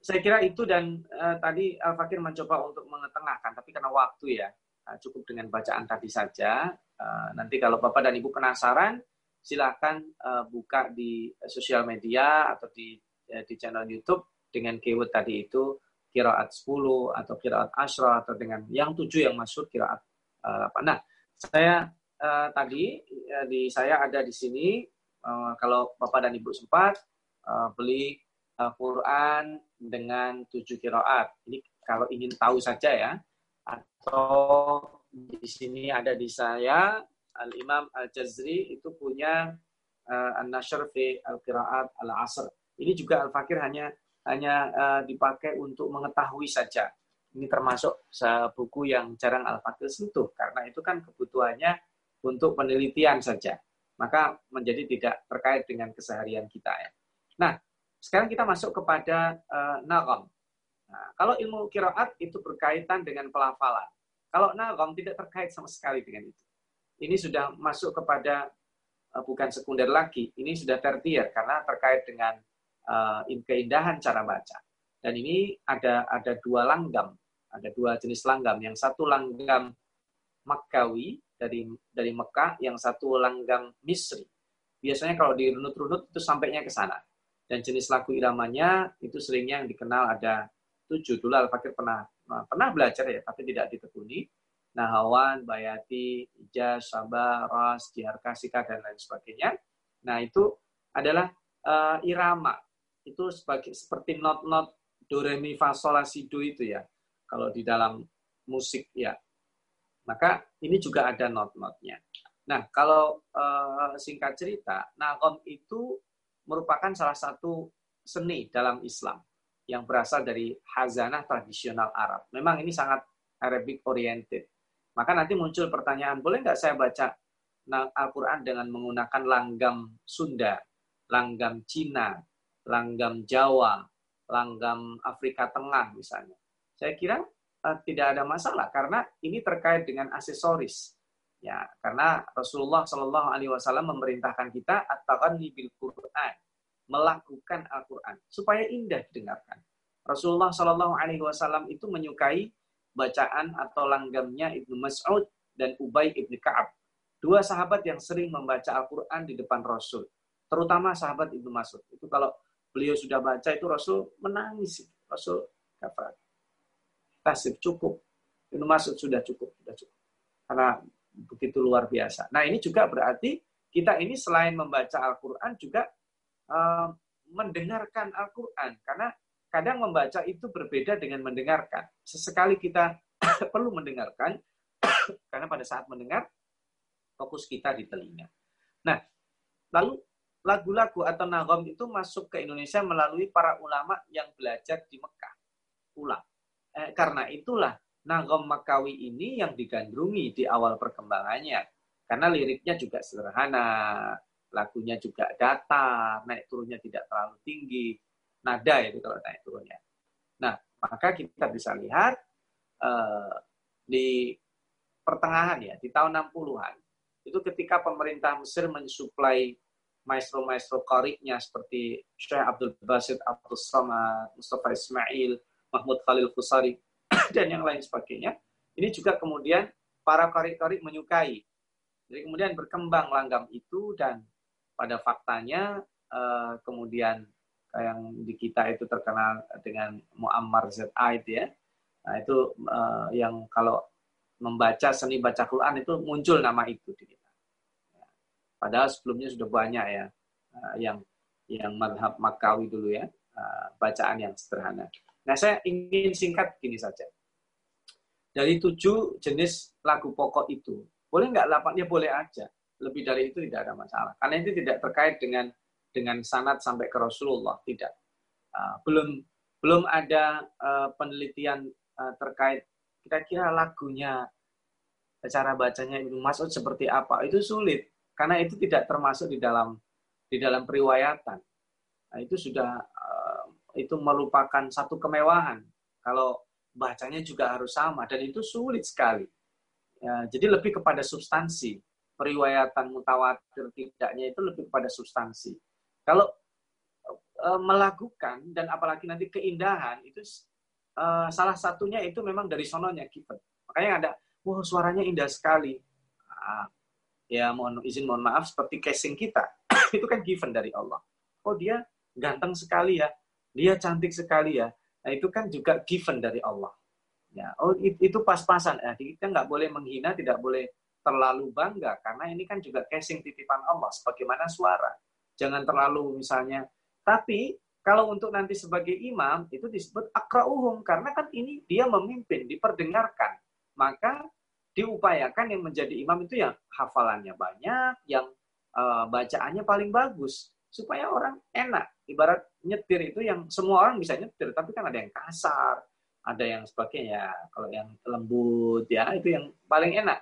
S2: saya kira itu dan uh, tadi Al Fakir mencoba untuk mengetengahkan, tapi karena waktu ya uh, cukup dengan bacaan tadi saja. Uh, nanti kalau Bapak dan Ibu penasaran, silakan uh, buka di sosial media atau di uh, di channel YouTube dengan keyword tadi itu kiraat 10 atau kiraat asra atau dengan yang tujuh yang masuk kiraat uh, apa. Nah, saya uh, tadi uh, di saya ada di sini uh, kalau Bapak dan Ibu sempat uh, beli uh, Quran dengan tujuh kiroat. Ini kalau ingin tahu saja ya. Atau di sini ada di saya Al Imam Al Jazri itu punya uh, An Nashr fi Al Qiraat Al Asr. Ini juga Al Fakir hanya hanya uh, dipakai untuk mengetahui saja. Ini termasuk buku yang jarang Al Fakir sentuh karena itu kan kebutuhannya untuk penelitian saja. Maka menjadi tidak terkait dengan keseharian kita ya. Nah, sekarang kita masuk kepada uh, nagam. Nah, kalau ilmu kiraat itu berkaitan dengan pelafalan. Kalau nagam tidak terkait sama sekali dengan itu. Ini sudah masuk kepada uh, bukan sekunder lagi, ini sudah tertier karena terkait dengan uh, keindahan cara baca. Dan ini ada ada dua langgam, ada dua jenis langgam. Yang satu langgam Makkawi dari dari Mekah, yang satu langgam Misri. Biasanya kalau dirunut-runut itu sampainya ke sana. Dan jenis lagu iramanya itu seringnya yang dikenal ada tujuh. Dulu Al-Fakir pernah pernah belajar ya, tapi tidak ditekuni. Nahawan, Bayati, Ijaz, Sabah, Ras, Jiharka, Sika, dan lain sebagainya. Nah, itu adalah uh, irama. Itu sebagai seperti not-not do, re, mi, fa, sol, la, si, do itu ya. Kalau di dalam musik ya. Maka ini juga ada not-notnya. Nah, kalau uh, singkat cerita, nagom itu merupakan salah satu seni dalam Islam yang berasal dari hazanah tradisional Arab. Memang ini sangat Arabic oriented. Maka nanti muncul pertanyaan, boleh nggak saya baca Al-Quran dengan menggunakan langgam Sunda, langgam Cina, langgam Jawa, langgam Afrika Tengah misalnya. Saya kira uh, tidak ada masalah karena ini terkait dengan aksesoris. Ya, karena Rasulullah Shallallahu Alaihi Wasallam memerintahkan kita at-taghanni bil Quran, melakukan Al-Quran supaya indah didengarkan. Rasulullah Shallallahu Alaihi Wasallam itu menyukai bacaan atau langgamnya Ibnu Mas'ud dan Ubay ibnu Kaab, dua sahabat yang sering membaca Al-Quran di depan Rasul, terutama sahabat Ibnu Mas'ud. Itu kalau beliau sudah baca itu Rasul menangis. Rasul kata, tasib cukup. Ibnu Mas'ud sudah cukup, sudah cukup. Karena begitu luar biasa. Nah ini juga berarti kita ini selain membaca Al-Quran juga uh, mendengarkan Al-Quran. Karena kadang membaca itu berbeda dengan mendengarkan. Sesekali kita *coughs* perlu mendengarkan, *coughs* karena pada saat mendengar, fokus kita di telinga. Nah, lalu lagu-lagu atau nagom itu masuk ke Indonesia melalui para ulama yang belajar di Mekah. Ulang. Eh, karena itulah nagom Makawi ini yang digandrungi di awal perkembangannya. Karena liriknya juga sederhana, lagunya juga datar, naik turunnya tidak terlalu tinggi, nada itu kalau naik turunnya. Nah, maka kita bisa lihat uh, di pertengahan ya, di tahun 60-an, itu ketika pemerintah Mesir mensuplai maestro-maestro koriknya seperti Syekh Abdul Basit Abdul Samad, Mustafa Ismail, Mahmud Khalil Fusari, *laughs* dan yang lain sebagainya. Ini juga kemudian para korik-korik menyukai. Jadi kemudian berkembang langgam itu dan pada faktanya eh, kemudian yang di kita itu terkenal dengan Muammar ZA itu ya. Nah itu eh, yang kalau membaca seni baca Quran itu muncul nama itu di kita. Padahal sebelumnya sudah banyak ya uh, yang yang madhab Makawi dulu ya bacaan yang sederhana. Nah saya ingin singkat gini saja. Dari tujuh jenis lagu pokok itu, boleh nggak lapaknya boleh aja. Lebih dari itu tidak ada masalah. Karena itu tidak terkait dengan dengan sanat sampai ke Rasulullah, tidak. Uh, belum belum ada uh, penelitian uh, terkait kira-kira lagunya cara bacanya Ibnu Mas'ud seperti apa. Itu sulit karena itu tidak termasuk di dalam di dalam periwayatan. Nah, itu sudah uh, itu merupakan satu kemewahan kalau bacanya juga harus sama dan itu sulit sekali. Ya, jadi lebih kepada substansi. Periwayatan mutawatir tidaknya itu lebih kepada substansi. Kalau uh, melakukan dan apalagi nanti keindahan itu uh, salah satunya itu memang dari sononya given. Makanya ada, wah suaranya indah sekali. Nah, ya mohon izin mohon maaf seperti casing kita *coughs* itu kan given dari Allah oh dia ganteng sekali ya dia cantik sekali ya nah itu kan juga given dari Allah. Ya oh itu pas-pasan. Ya kita nggak boleh menghina tidak boleh terlalu bangga karena ini kan juga casing titipan Allah sebagaimana suara. Jangan terlalu misalnya. Tapi kalau untuk nanti sebagai imam itu disebut akrauhum karena kan ini dia memimpin diperdengarkan. Maka diupayakan yang menjadi imam itu yang hafalannya banyak, yang uh, bacaannya paling bagus supaya orang enak. Ibarat nyetir itu yang semua orang bisa nyetir, tapi kan ada yang kasar, ada yang sebagainya. Kalau yang lembut ya itu yang paling enak.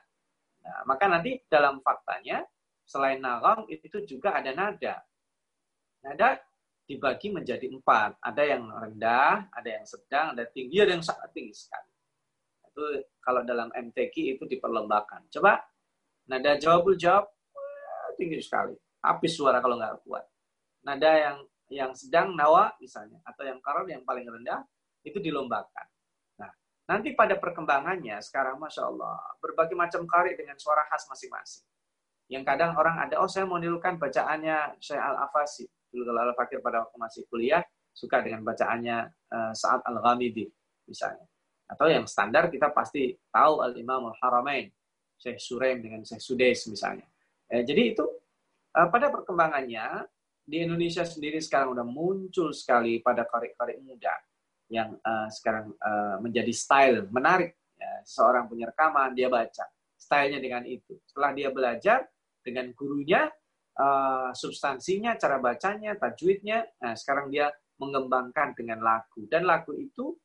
S2: Nah, maka nanti dalam faktanya selain nagam itu juga ada nada. Nada dibagi menjadi empat. Ada yang rendah, ada yang sedang, ada tinggi, ada yang sangat tinggi sekali itu kalau dalam MTQ itu diperlembakan. Coba nada jawabul jawab tinggi sekali. Habis suara kalau nggak kuat. Nada yang yang sedang nawa misalnya atau yang karar yang paling rendah itu dilombakan. Nah, nanti pada perkembangannya sekarang masya Allah berbagai macam karya dengan suara khas masing-masing. Yang kadang orang ada, oh saya mau nirukan bacaannya Syekh Al-Afasi. Dulu kalau Al-Fakir pada waktu masih kuliah, suka dengan bacaannya uh, Sa'ad Al-Ghamidi misalnya. Atau yang standar kita pasti tahu Al-Imam Al-Haramain, Syekh Suraim dengan Syekh Sudes misalnya. Eh, jadi itu eh, pada perkembangannya di Indonesia sendiri sekarang udah muncul sekali pada karya-karya muda yang uh, sekarang uh, menjadi style menarik. Ya, seorang punya rekaman dia baca stylenya dengan itu. Setelah dia belajar dengan gurunya, uh, substansinya, cara bacanya, tajwidnya, nah sekarang dia mengembangkan dengan lagu dan lagu itu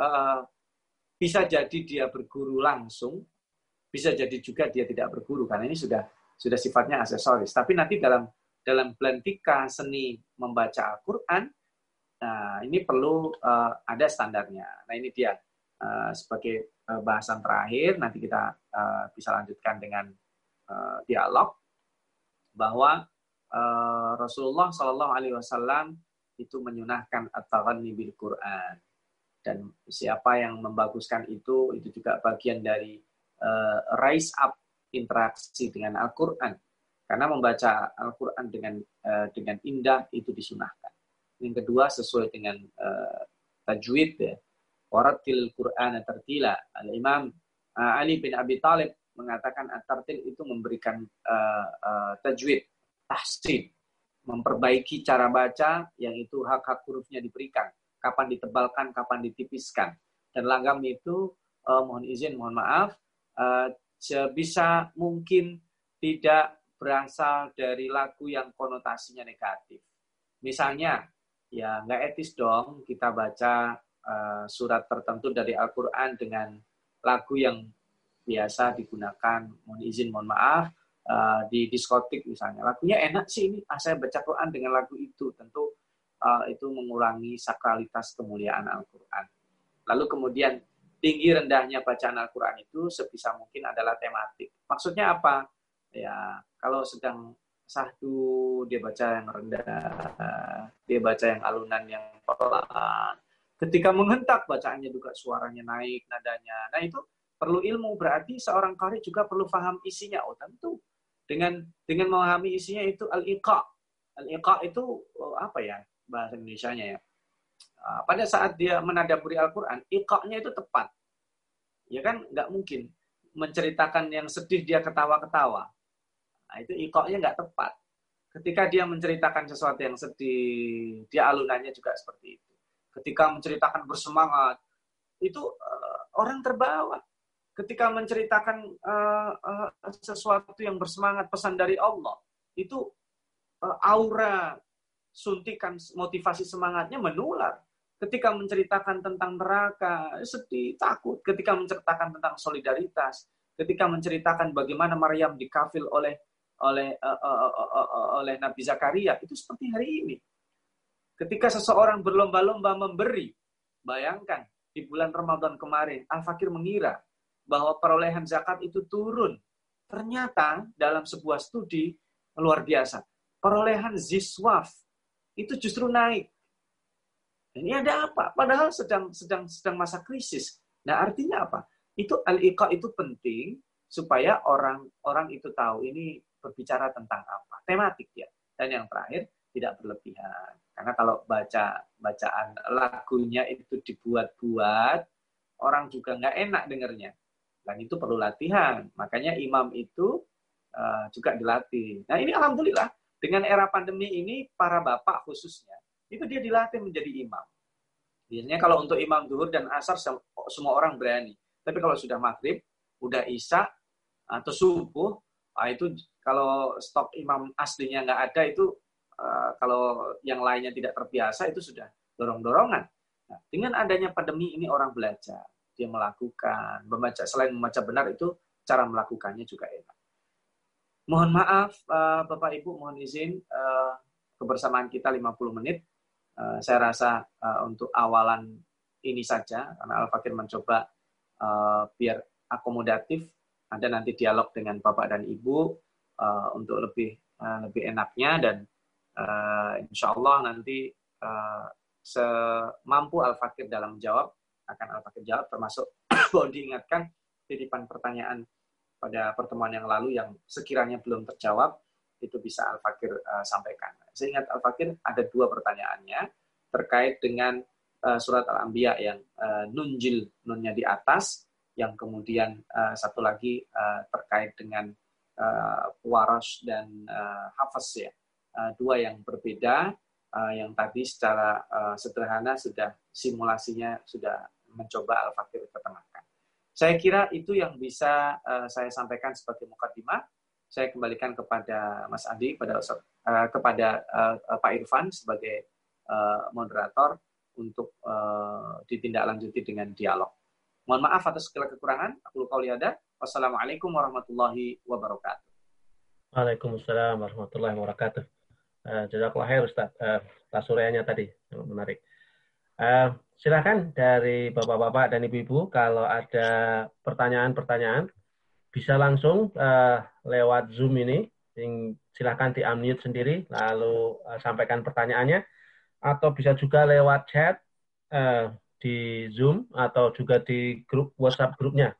S2: uh, bisa jadi dia berguru langsung, bisa jadi juga dia tidak berguru karena ini sudah sudah sifatnya aksesoris. Tapi nanti dalam dalam belantika seni membaca Al-Qur'an nah ini perlu uh, ada standarnya. Nah, ini dia uh, sebagai uh, bahasan terakhir nanti kita uh, bisa lanjutkan dengan uh, dialog bahwa uh, Rasulullah Shallallahu alaihi wasallam itu menyunahkan at-taghanni bil Qur'an dan siapa yang membaguskan itu itu juga bagian dari uh, rise up interaksi dengan Al-Qur'an. Karena membaca Al-Qur'an dengan uh, dengan indah itu disunahkan. Yang kedua sesuai dengan uh, tajwid ya. Waratil Qur'an tertila. Al-Imam uh, Ali bin Abi Talib mengatakan at-tartil itu memberikan uh, uh, tajwid, tahsin, memperbaiki cara baca yang itu hak-hak hurufnya diberikan, kapan ditebalkan, kapan ditipiskan. Dan langgam itu uh, mohon izin, mohon maaf, uh, sebisa mungkin tidak berasal dari lagu yang konotasinya negatif. Misalnya, ya nggak etis dong kita baca uh, surat tertentu dari Al-Quran dengan lagu yang biasa digunakan, mohon izin, mohon maaf, uh, di diskotik misalnya. Lagunya enak sih ini, ah, saya baca Quran dengan lagu itu. Tentu uh, itu mengurangi sakralitas kemuliaan Al-Quran. Lalu kemudian tinggi rendahnya bacaan Al-Quran itu sebisa mungkin adalah tematik. Maksudnya apa? Ya, kalau sedang sahdu, dia baca yang rendah, dia baca yang alunan yang pelan. Ketika menghentak, bacaannya juga suaranya naik, nadanya. Nah itu perlu ilmu, berarti seorang kari juga perlu paham isinya. Oh tentu, dengan dengan memahami isinya itu al-iqa. Al-iqa itu oh, apa ya bahasa Indonesia-nya ya? Ah, pada saat dia menadaburi Al-Quran, iqa-nya itu tepat. Ya kan nggak mungkin menceritakan yang sedih dia ketawa-ketawa. Nah, itu ikoknya nggak tepat. Ketika dia menceritakan sesuatu yang sedih, dia alunannya juga seperti itu. Ketika menceritakan bersemangat, itu uh, orang terbawa. Ketika menceritakan uh, uh, sesuatu yang bersemangat, pesan dari Allah, itu uh, aura suntikan motivasi semangatnya menular. Ketika menceritakan tentang neraka, sedih, takut. Ketika menceritakan tentang solidaritas, ketika menceritakan bagaimana Maryam dikafil oleh oleh uh, uh, uh, oleh Nabi Zakaria itu seperti hari ini. Ketika seseorang berlomba-lomba memberi, bayangkan di bulan Ramadan kemarin Al-Fakir mengira bahwa perolehan zakat itu turun. Ternyata dalam sebuah studi luar biasa, perolehan ziswaf itu justru naik. Ini ada apa? Padahal sedang sedang sedang masa krisis. Nah, artinya apa? Itu al-iqa itu penting supaya orang-orang itu tahu ini berbicara tentang apa, tematik ya. Dan yang terakhir tidak berlebihan. Karena kalau baca bacaan lagunya itu dibuat-buat, orang juga nggak enak dengernya. Dan itu perlu latihan. Makanya imam itu uh, juga dilatih. Nah ini alhamdulillah dengan era pandemi ini para bapak khususnya itu dia dilatih menjadi imam. Biasanya kalau untuk imam duhur dan asar semua orang berani. Tapi kalau sudah maghrib, udah isya atau subuh, nah itu kalau stok imam aslinya nggak ada itu uh, kalau yang lainnya tidak terbiasa itu sudah dorong-dorongan. Nah, dengan adanya pandemi ini orang belajar, dia melakukan, membaca selain membaca benar itu cara melakukannya juga enak. Mohon maaf uh, Bapak Ibu, mohon izin uh, kebersamaan kita 50 menit. Saya rasa untuk awalan ini saja karena Al Fakir mencoba biar akomodatif ada nanti dialog dengan Bapak dan Ibu uh, untuk lebih uh, lebih enaknya dan uh, insya Allah nanti uh, semampu Al-Fakir dalam menjawab akan Al-Fakir jawab termasuk *coughs* boleh diingatkan titipan pertanyaan pada pertemuan yang lalu yang sekiranya belum terjawab itu bisa Al-Fakir uh, sampaikan. Saya ingat Al-Fakir ada dua pertanyaannya terkait dengan uh, surat Al-Anbiya yang uh, nunjil nunnya di atas, yang kemudian uh, satu lagi uh, terkait dengan uh, waras dan uh, hafaz ya. Uh, dua yang berbeda uh, yang tadi secara uh, sederhana sudah simulasinya sudah mencoba Al-Fakir ketengahkan. Saya kira itu yang bisa uh, saya sampaikan sebagai mukadimah. Saya kembalikan kepada Mas Andi, kepada uh, kepada uh, Pak Irfan sebagai uh, moderator untuk uh, ditindaklanjuti dengan dialog. Mohon maaf atas segala kekurangan. Aku lupa ada. Wassalamualaikum warahmatullahi wabarakatuh.
S1: Waalaikumsalam warahmatullahi wabarakatuh. Uh, Jazakallah khair Ustaz. Uh, tasuryanya tadi sangat menarik. Uh, silakan dari bapak-bapak dan ibu-ibu kalau ada pertanyaan-pertanyaan bisa langsung uh, lewat Zoom ini. Silakan di unmute sendiri lalu uh, sampaikan pertanyaannya atau bisa juga lewat chat uh, di Zoom atau juga di grup WhatsApp grupnya.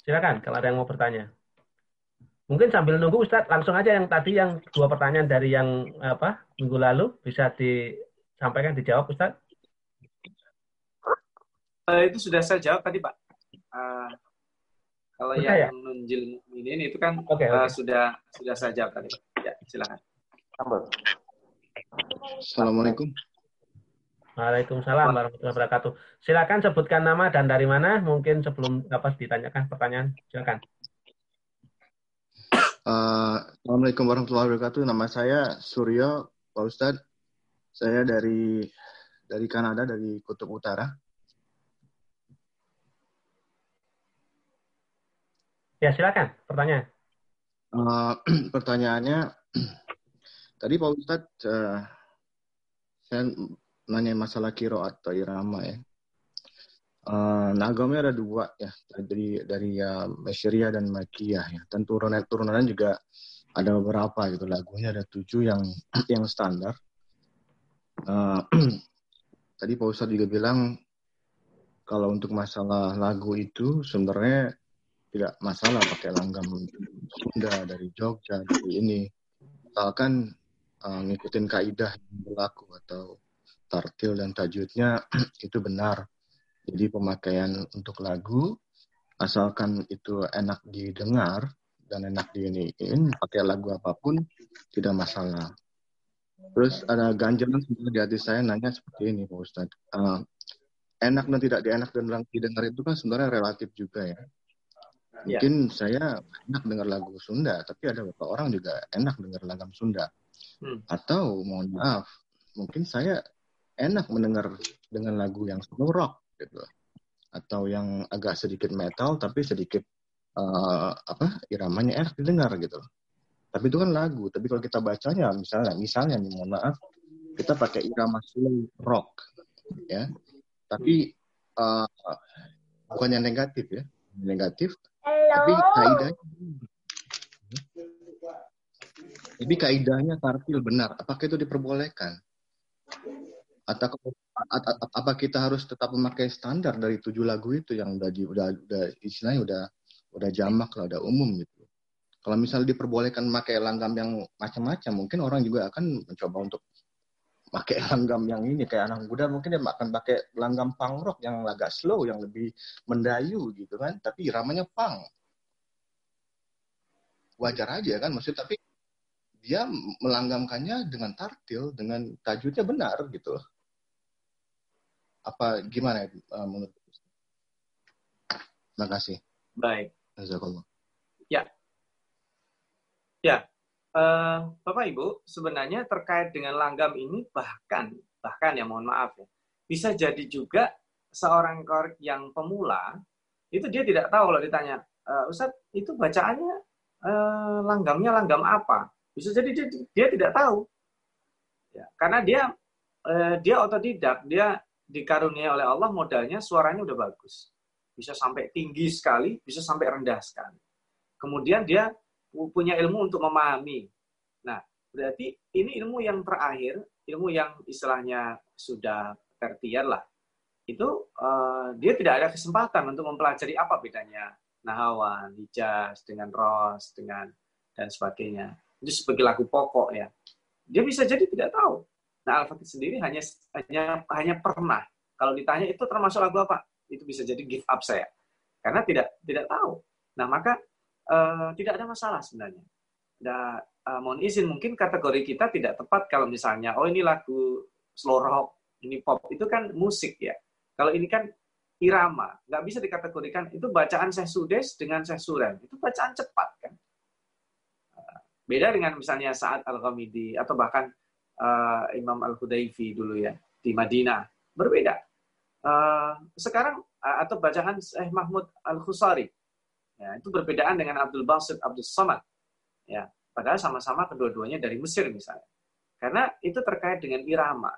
S1: Silakan kalau ada yang mau bertanya. Mungkin sambil nunggu Ustadz, langsung aja yang tadi yang dua pertanyaan dari yang apa minggu lalu bisa disampaikan dijawab Ustadz.
S2: Uh, itu sudah saya jawab tadi Pak. Uh, kalau Bisa yang ya? nunjil ini itu kan okay, uh, sudah sudah saya jawab tadi. Ya, silakan.
S3: Assalamualaikum.
S1: Waalaikumsalam warahmatullahi wabarakatuh. Silakan sebutkan nama dan dari mana. Mungkin sebelum dapat ditanyakan pertanyaan, silakan.
S3: Uh, Assalamualaikum warahmatullahi wabarakatuh. Nama saya Suryo, Pak Ustadz. Saya dari dari Kanada, dari Kutub Utara.
S1: Ya, silakan. Pertanyaan.
S3: Uh, *clears throat* pertanyaannya, *clears throat* tadi Pak Ustadz, uh, saya nanya masalah kiro atau irama ya. Uh, nagamnya ada dua ya dari dari ya Mesyiria dan Makiyah ya. Dan turunan turunan juga ada beberapa gitu lagunya ada tujuh yang *clears throat* yang standar. Uh, *clears throat* tadi Pak Ustadz juga bilang kalau untuk masalah lagu itu sebenarnya tidak masalah pakai langgam Sunda dari Jogja dari ini misalkan uh, ngikutin kaidah yang berlaku atau tartil dan tajwidnya *clears throat* itu benar jadi pemakaian untuk lagu, asalkan itu enak didengar dan enak diiniin, pakai lagu apa pun tidak masalah. Terus ada ganjalan sebenarnya di hati saya nanya seperti ini Pak Ustadz. Uh, enak dan tidak dienak dan didengar itu kan sebenarnya relatif juga ya. ya. Mungkin ya. saya enak dengar lagu Sunda, tapi ada beberapa orang juga enak dengar lagu Sunda. Hmm. Atau mohon maaf, mungkin saya enak mendengar dengan lagu yang slow rock gitu. Atau yang agak sedikit metal tapi sedikit uh, apa iramanya enak didengar gitu. Tapi itu kan lagu. Tapi kalau kita bacanya misalnya misalnya nih mohon maaf kita pakai irama slow rock ya. Tapi uh, bukan yang negatif ya. Negatif Hello? tapi kaidahnya tapi kaidahnya tartil benar. Apakah itu diperbolehkan atau apa kita harus tetap memakai standar dari tujuh lagu itu yang udah di, udah udah istilahnya udah udah jamak lah udah umum gitu. Kalau misalnya diperbolehkan memakai langgam yang macam-macam mungkin orang juga akan mencoba untuk pakai *laughs* langgam yang ini. Kayak anak muda mungkin dia akan pakai langgam punk rock yang agak slow yang lebih mendayu gitu kan. Tapi ramanya punk. Wajar aja kan maksud tapi dia melanggamkannya dengan tartil dengan tajwidnya benar gitu apa gimana uh, menurut Terima kasih.
S2: Baik. Ya. Ya. Uh, Bapak Ibu, sebenarnya terkait dengan langgam ini bahkan bahkan ya mohon maaf ya, bisa jadi juga seorang korek yang pemula itu dia tidak tahu kalau ditanya, uh, Ustaz itu bacaannya uh, langgamnya langgam apa? Bisa jadi dia, dia tidak tahu. Ya, karena dia uh, dia otodidak, dia dikaruniai oleh Allah modalnya suaranya udah bagus. Bisa sampai tinggi sekali, bisa sampai rendah sekali. Kemudian dia punya ilmu untuk memahami. Nah, berarti ini ilmu yang terakhir, ilmu yang istilahnya sudah tertiar lah. Itu uh, dia tidak ada kesempatan untuk mempelajari apa bedanya nahawan, hijaz, dengan ros, dengan dan sebagainya. Itu sebagai lagu pokok ya. Dia bisa jadi tidak tahu. Nah, Al-Fatih sendiri hanya hanya hanya pernah. Kalau ditanya itu termasuk lagu apa? Itu bisa jadi give up saya. Karena tidak tidak tahu. Nah, maka uh, tidak ada masalah sebenarnya. Dan uh, mohon izin mungkin kategori kita tidak tepat kalau misalnya oh ini lagu slow rock, ini pop itu kan musik ya. Kalau ini kan irama, nggak bisa dikategorikan itu bacaan Sudes dengan Suren. Itu bacaan cepat kan. Beda dengan misalnya saat Al-Ghamidi atau bahkan uh, Imam Al-Hudayfi dulu ya di Madinah. Berbeda. Uh, sekarang uh, atau bacaan Syekh Mahmud Al-Khusari. Ya, itu berbedaan dengan Abdul Basit Abdul Samad. Ya, padahal sama-sama kedua-duanya dari Mesir misalnya. Karena itu terkait dengan irama.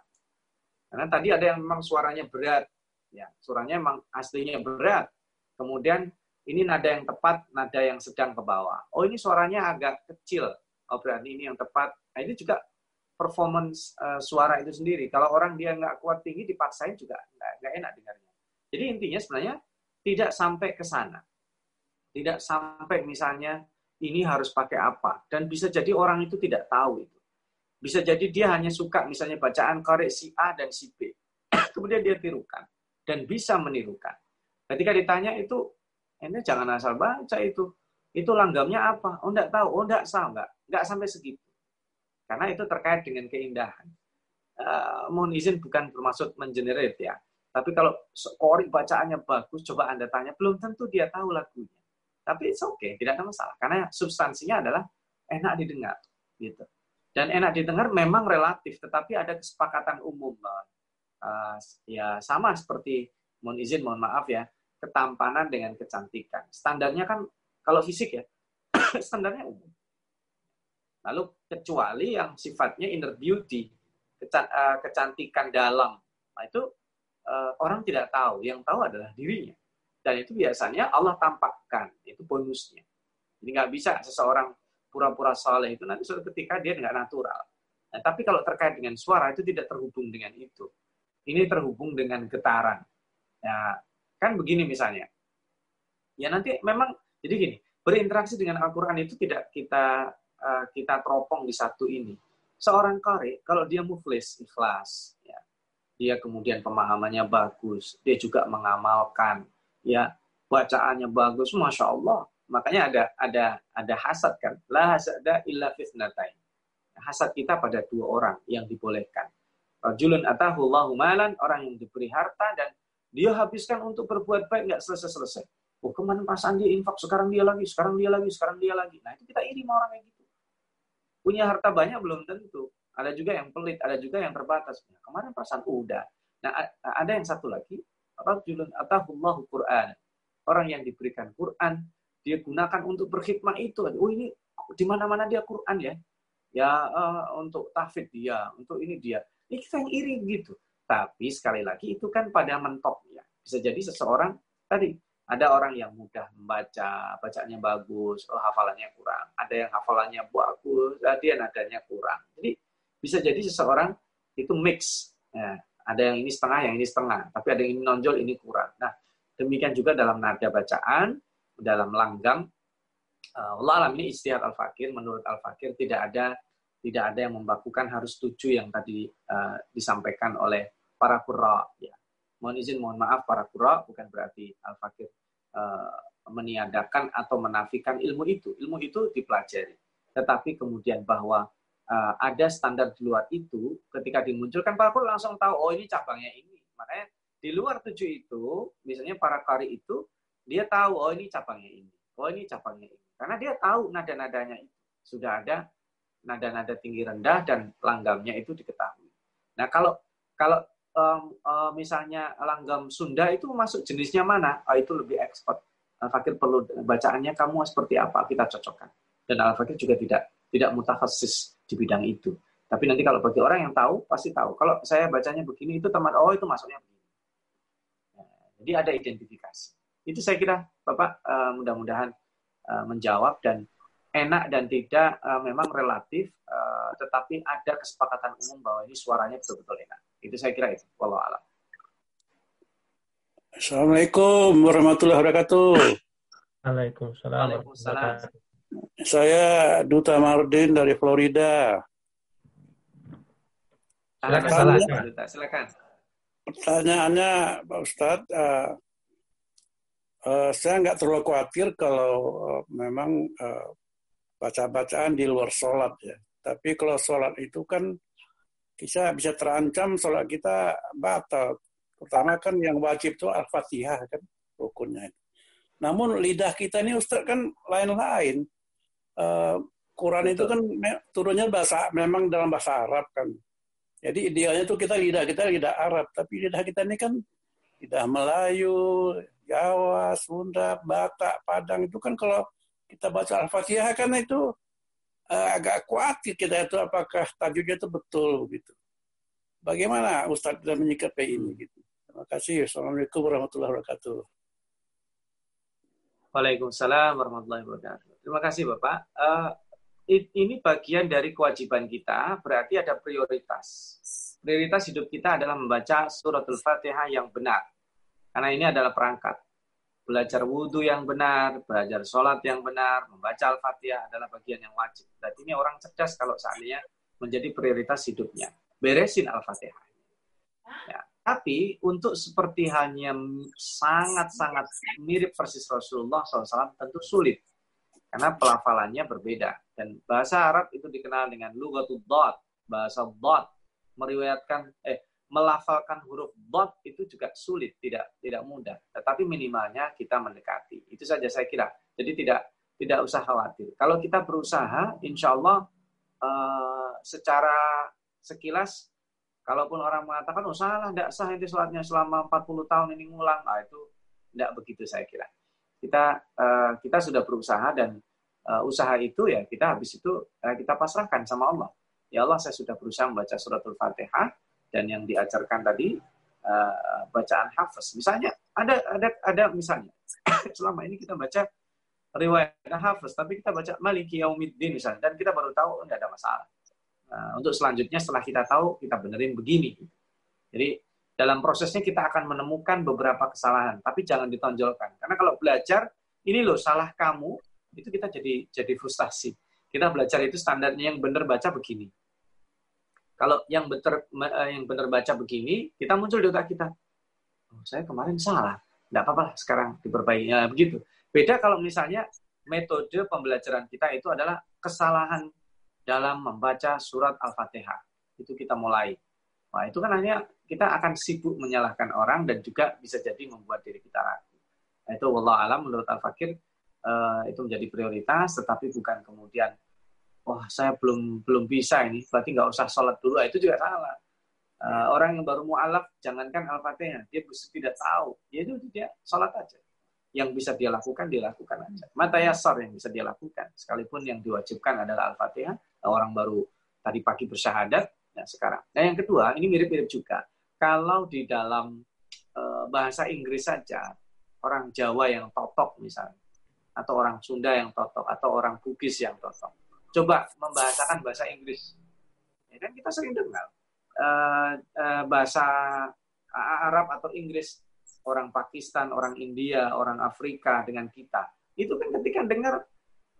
S2: Karena tadi ada yang memang suaranya berat. Ya, suaranya memang aslinya berat. Kemudian ini nada yang tepat, nada yang sedang ke bawah. Oh, ini suaranya agak kecil. Oh, berarti ini yang tepat. Nah, ini juga performance uh, suara itu sendiri. Kalau orang dia nggak kuat tinggi, dipaksain juga nggak, enak dengarnya. Jadi intinya sebenarnya tidak sampai ke sana. Tidak sampai misalnya ini harus pakai apa. Dan bisa jadi orang itu tidak tahu itu. Bisa jadi dia hanya suka misalnya bacaan korek si A dan si B. *coughs* Kemudian dia tirukan. Dan bisa menirukan. Ketika ditanya itu, ini jangan asal baca itu. Itu langgamnya apa? Oh, enggak tahu. Oh, enggak. Enggak. Enggak sampai segitu. Karena itu terkait dengan keindahan. Uh, mohon izin bukan bermaksud mengenerate ya. Tapi kalau kori bacaannya bagus, coba Anda tanya, belum tentu dia tahu lagunya. Tapi it's okay, tidak ada masalah. Karena substansinya adalah enak didengar. gitu. Dan enak didengar memang relatif, tetapi ada kesepakatan umum. Uh, ya sama seperti, mohon izin, mohon maaf ya, ketampanan dengan kecantikan. Standarnya kan, kalau fisik ya, *coughs* standarnya umum. Lalu kecuali yang sifatnya inner beauty, eh, kecantikan dalam, nah itu uh, orang tidak tahu. Yang tahu adalah dirinya. Dan itu biasanya Allah tampakkan. Itu bonusnya. Jadi nggak bisa seseorang pura-pura saleh itu nanti suatu ketika dia nggak natural. Nah, tapi kalau terkait dengan suara itu tidak terhubung dengan itu. Ini terhubung dengan getaran. Ya, kan begini misalnya. Ya nanti memang jadi gini, berinteraksi dengan Al-Qur'an itu tidak kita uh, kita teropong di satu ini. Seorang kari kalau dia muflis, ikhlas, ya, dia kemudian pemahamannya bagus, dia juga mengamalkan, ya bacaannya bagus, masya Allah. Makanya ada ada ada hasad kan, la hasada illa fitnatain. Hasad kita pada dua orang yang dibolehkan. Rajulun atahullahu malan, orang yang diberi harta dan dia habiskan untuk berbuat baik nggak selesai-selesai. Oh, ke mana perasaan dia infak, sekarang dia lagi, sekarang dia lagi, sekarang dia lagi. Nah, itu kita iri sama orang kayak. Punya harta banyak belum tentu. Ada juga yang pelit, ada juga yang terbatas. Ya, kemarin perasaan udah. Nah, ada yang satu lagi, rajulun atahullahu Qur'an. Orang yang diberikan Quran, dia gunakan untuk berkhidmat itu. Oh ini di mana-mana dia Quran ya. Ya uh, untuk tafid dia, untuk ini dia. Ini kita yang iri gitu. Tapi sekali lagi itu kan pada mentoknya. Bisa jadi seseorang tadi ada orang yang mudah membaca, bacaannya bagus, oh hafalannya kurang. Ada yang hafalannya bagus, dia nadanya kurang. Jadi bisa jadi seseorang itu mix. Ya, ada yang ini setengah, yang ini setengah. Tapi ada yang ini nonjol, ini kurang. Nah, demikian juga dalam nada bacaan, dalam langgam. Uh, Allah alam ini istihad al-fakir. Menurut al-fakir tidak ada tidak ada yang membakukan harus tujuh yang tadi uh, disampaikan oleh para kura. Ya. Mohon izin, mohon maaf para kura, bukan berarti al-fakir meniadakan atau menafikan ilmu itu. Ilmu itu dipelajari. Tetapi kemudian bahwa uh, ada standar di luar itu, ketika dimunculkan guru langsung tahu, oh ini cabangnya ini. Makanya di luar tujuh itu, misalnya para kari itu, dia tahu, oh ini cabangnya ini, oh ini cabangnya ini. Karena dia tahu nada-nadanya itu. Sudah ada nada-nada tinggi rendah dan langgamnya itu diketahui. Nah kalau kalau um, um, misalnya langgam Sunda itu masuk jenisnya mana? Oh, itu lebih expert. Al-Fakir perlu bacaannya kamu seperti apa? Kita cocokkan. Dan Al-Fakir juga tidak tidak mutakhassis di bidang itu. Tapi nanti kalau bagi orang yang tahu, pasti tahu. Kalau saya bacanya begini, itu teman, oh itu masuknya begini. Nah, jadi ada identifikasi. Itu saya kira Bapak uh, mudah-mudahan uh, menjawab dan enak dan tidak uh, memang relatif, uh, tetapi ada kesepakatan umum bahwa ini suaranya betul-betul enak. Itu saya kira itu. Wallahu a'lam.
S4: Assalamualaikum warahmatullahi wabarakatuh.
S1: Waalaikumsalam. Waalaikumsalam.
S4: Saya Duta Mardin dari Florida.
S2: Silakan, silakan. silakan.
S4: Pertanyaannya, Pak Ustadz, uh, uh, saya nggak terlalu khawatir kalau uh, memang uh, baca-bacaan di luar sholat ya. Tapi kalau sholat itu kan bisa bisa terancam sholat kita batal. Pertama kan yang wajib itu al-fatihah kan rukunnya. Namun lidah kita ini Ustadz kan lain-lain uh, Quran itu kan turunnya bahasa memang dalam bahasa Arab kan. Jadi idealnya tuh kita lidah kita lidah Arab, tapi lidah kita ini kan lidah Melayu, Jawa, Sunda, Batak, Padang itu kan kalau kita baca Al-Fatihah kan itu uh, agak khawatir kita itu apakah tajudnya itu betul begitu. Bagaimana Ustadz dalam menyikapi ini gitu. Terima kasih. Assalamualaikum warahmatullahi wabarakatuh.
S2: Waalaikumsalam warahmatullahi wabarakatuh. Terima kasih Bapak. Uh, ini bagian dari kewajiban kita, berarti ada prioritas. Prioritas hidup kita adalah membaca suratul Fatihah yang benar. Karena ini adalah perangkat. Belajar wudhu yang benar, belajar sholat yang benar, membaca Al-Fatihah adalah bagian yang wajib. Berarti ini orang cerdas kalau seandainya menjadi prioritas hidupnya. Beresin Al-Fatihah. Ya. Tapi untuk seperti hanya sangat-sangat mirip persis Rasulullah SAW tentu sulit. Karena pelafalannya berbeda. Dan bahasa Arab itu dikenal dengan lugatul dot, bahasa dot, meriwayatkan, eh, melafalkan huruf dot itu juga sulit, tidak tidak mudah. Tetapi minimalnya kita mendekati. Itu saja saya kira. Jadi tidak tidak usah khawatir. Kalau kita berusaha, insya Allah uh, secara sekilas, kalaupun orang mengatakan, oh salah, tidak sah itu sholatnya selama 40 tahun ini ngulang, nah itu tidak begitu saya kira. Kita uh, kita sudah berusaha dan uh, usaha itu ya kita habis itu uh, kita pasrahkan sama Allah. Ya Allah, saya sudah berusaha membaca suratul Fatihah, dan yang diajarkan tadi uh, bacaan hafaz. Misalnya ada ada ada misalnya *coughs* selama ini kita baca riwayat hafaz, tapi kita baca Maliki Yaumiddin misalnya dan kita baru tahu enggak ada masalah. Uh, untuk selanjutnya setelah kita tahu kita benerin begini. Jadi dalam prosesnya kita akan menemukan beberapa kesalahan, tapi jangan ditonjolkan. Karena kalau belajar ini loh salah kamu, itu kita jadi jadi frustasi. Kita belajar itu standarnya yang benar baca begini. Kalau yang benar eh, yang benar baca begini, kita muncul di otak kita. Oh, saya kemarin salah. Tidak apa-apa sekarang diperbaiki. Ya, begitu. Beda kalau misalnya metode pembelajaran kita itu adalah kesalahan dalam membaca surat Al-Fatihah. Itu kita mulai. Nah, itu kan hanya kita akan sibuk menyalahkan orang dan juga bisa jadi membuat diri kita ragu. Nah, itu Allah alam menurut Al-Fakir uh, itu menjadi prioritas, tetapi bukan kemudian wah saya belum belum bisa ini, berarti nggak usah sholat dulu. Nah, itu juga salah. Uh, orang yang baru mualaf, jangankan al-fatihah, dia tidak tahu, dia itu dia sholat aja. Yang bisa dia lakukan, dia lakukan aja. Mata yasar yang bisa dia lakukan, sekalipun yang diwajibkan adalah al-fatihah. Orang baru tadi pagi bersyahadat, nah sekarang. Nah yang kedua, ini mirip-mirip juga. Kalau di dalam uh, bahasa Inggris saja, orang Jawa yang totok misalnya, atau orang Sunda yang totok, atau orang Bugis yang totok, coba membahasakan bahasa Inggris. Ya kan kita sering dengar uh, uh, bahasa Arab atau Inggris orang Pakistan, orang India, orang Afrika dengan kita. Itu kan ketika dengar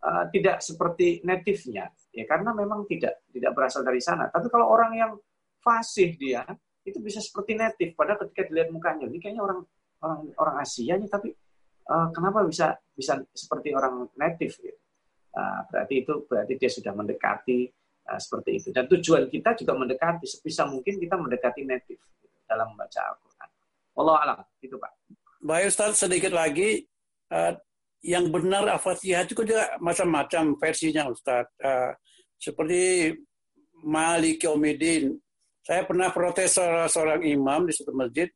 S2: uh, tidak seperti native-nya, ya karena memang tidak tidak berasal dari sana. Tapi kalau orang yang fasih dia itu bisa seperti native. Padahal ketika dilihat mukanya, ini kayaknya orang orang orang Asia nih, tapi uh, kenapa bisa bisa seperti orang native? Gitu. Ah, berarti itu berarti dia sudah mendekati uh, seperti itu. Dan tujuan kita juga mendekati sebisa mungkin kita mendekati native dalam membaca Al-Quran. Allah alam, itu Pak.
S4: Baik Ustaz, sedikit lagi. Uh, yang benar Al-Fatihah itu juga macam-macam versinya Ustaz. Uh, seperti Malik Yomidin. Saya pernah protes seorang imam di satu masjid,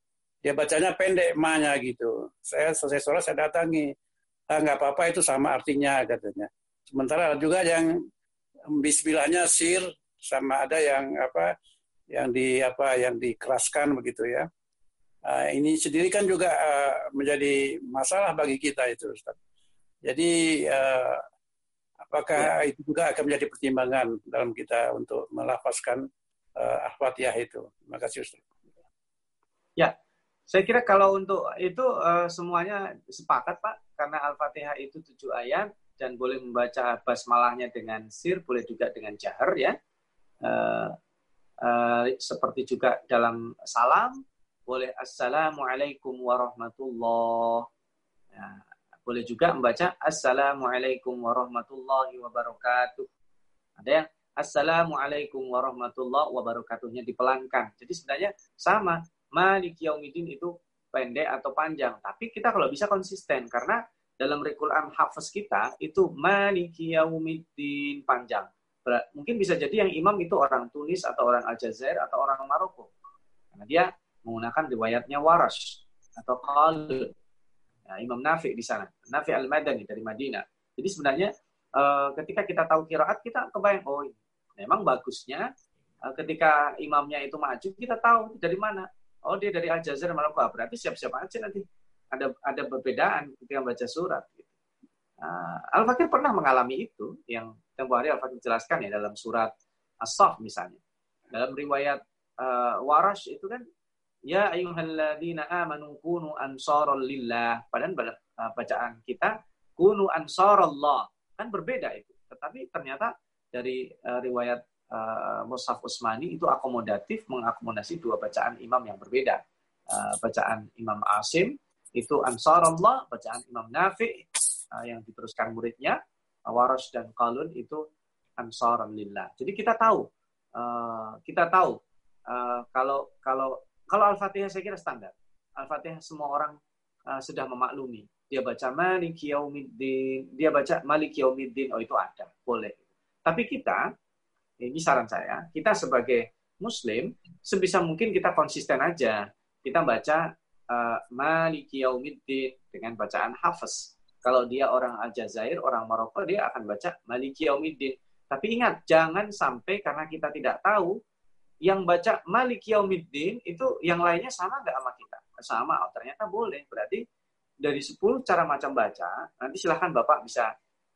S4: dia bacanya pendek manya gitu. Saya selesai sholat saya datangi. Ah, nggak apa-apa itu sama artinya katanya. Sementara ada juga yang bismillahnya sir sama ada yang apa yang di apa yang dikeraskan begitu ya. Uh, ini sendiri kan juga uh, menjadi masalah bagi kita itu Ustaz. Jadi uh, apakah ya. itu juga akan menjadi pertimbangan dalam kita untuk melafazkan uh, Al-Fatihah itu? Terima kasih Ustaz.
S2: Ya, saya kira kalau untuk itu uh, semuanya sepakat Pak, karena Al-Fatihah itu tujuh ayat, dan boleh membaca basmalahnya dengan sir, boleh juga dengan jahar ya. Uh, uh, seperti juga dalam salam, boleh assalamualaikum warahmatullah. Ya, boleh juga membaca assalamualaikum warahmatullahi wabarakatuh. Ada yang assalamualaikum warahmatullahi wabarakatuhnya dipelankan. Jadi sebenarnya sama. Malik Yaumidin itu pendek atau panjang. Tapi kita kalau bisa konsisten karena dalam Al-Quran hafaz kita itu maliki yaumiddin panjang. Mungkin bisa jadi yang imam itu orang Tunis atau orang Aljazair atau orang Maroko. Karena dia menggunakan riwayatnya waras atau Khalid. Ya, Imam Nafi di sana. Nafi al-Madani dari Madinah. Jadi sebenarnya eh, ketika kita tahu kiraat, kita kebayang, oh memang bagusnya eh, ketika imamnya itu maju, kita tahu dari mana. Oh dia dari Aljazair Maroko. Berarti siap-siap aja nanti ada ada perbedaan ketika membaca surat. Gitu. Uh, Al-Fakir pernah mengalami itu, yang tempoh hari Al-Fakir jelaskan ya dalam surat As-Saf misalnya. Dalam riwayat uh, Warash itu kan ya ayyuhalladzina amanu kunu ansaral lillah. Padahal uh, bacaan kita kunu ansarallah. Kan berbeda itu. Tetapi ternyata dari uh, riwayat uh, Mushaf Usmani itu akomodatif mengakomodasi dua bacaan imam yang berbeda. Uh, bacaan Imam Asim itu ansarallah, bacaan Imam Nafi uh, yang diteruskan muridnya, Waras dan Qalun itu ansaralillah. Jadi kita tahu uh, kita tahu uh, kalau kalau kalau Al-Fatihah saya kira standar. Al-Fatihah semua orang uh, sudah memaklumi. Dia baca Malik Yaumiddin, dia baca Malik Yaumiddin, oh itu ada, boleh. Tapi kita, ini saran saya, kita sebagai Muslim, sebisa mungkin kita konsisten aja. Kita baca uh, Malik Yaumiddin dengan bacaan Hafiz. Kalau dia orang Aljazair, orang Maroko, dia akan baca Malik Yaumiddin. Tapi ingat, jangan sampai karena kita tidak tahu, yang baca Malik Yaumiddin itu yang lainnya sama nggak sama kita? Sama, oh, ternyata boleh. Berarti dari 10 cara macam baca, nanti silahkan Bapak bisa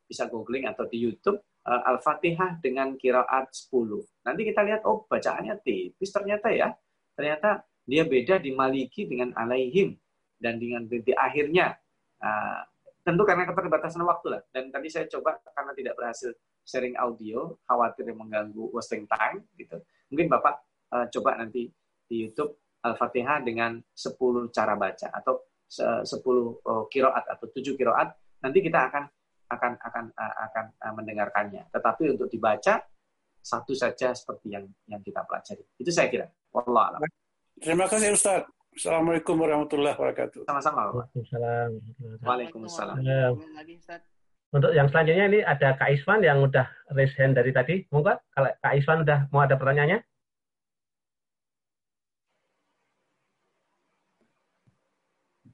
S2: bisa googling atau di YouTube uh, Al-Fatihah dengan kiraat 10. Nanti kita lihat, oh bacaannya tipis ternyata ya. Ternyata dia beda di Maliki dengan Alaihim. Dan dengan di akhirnya. Uh, tentu karena keterbatasan waktu lah. Dan tadi saya coba karena tidak berhasil sharing audio, khawatir mengganggu wasting time gitu. Mungkin Bapak uh, coba nanti di YouTube Al-Fatihah dengan 10 cara baca atau 10 uh, kiroat atau 7 kiroat. Nanti kita akan akan akan uh, akan uh, mendengarkannya. Tetapi untuk dibaca satu saja seperti yang yang kita pelajari. Itu saya kira. Wallah alam.
S4: Terima kasih Ustaz. Assalamualaikum warahmatullahi wabarakatuh.
S2: Sama-sama
S1: Waalaikumsalam.
S2: Waalaikumsalam.
S1: Untuk yang selanjutnya ini ada Kak Iswan yang udah raise hand dari tadi. Monggo kalau Kak Iswan udah mau ada pertanyaannya?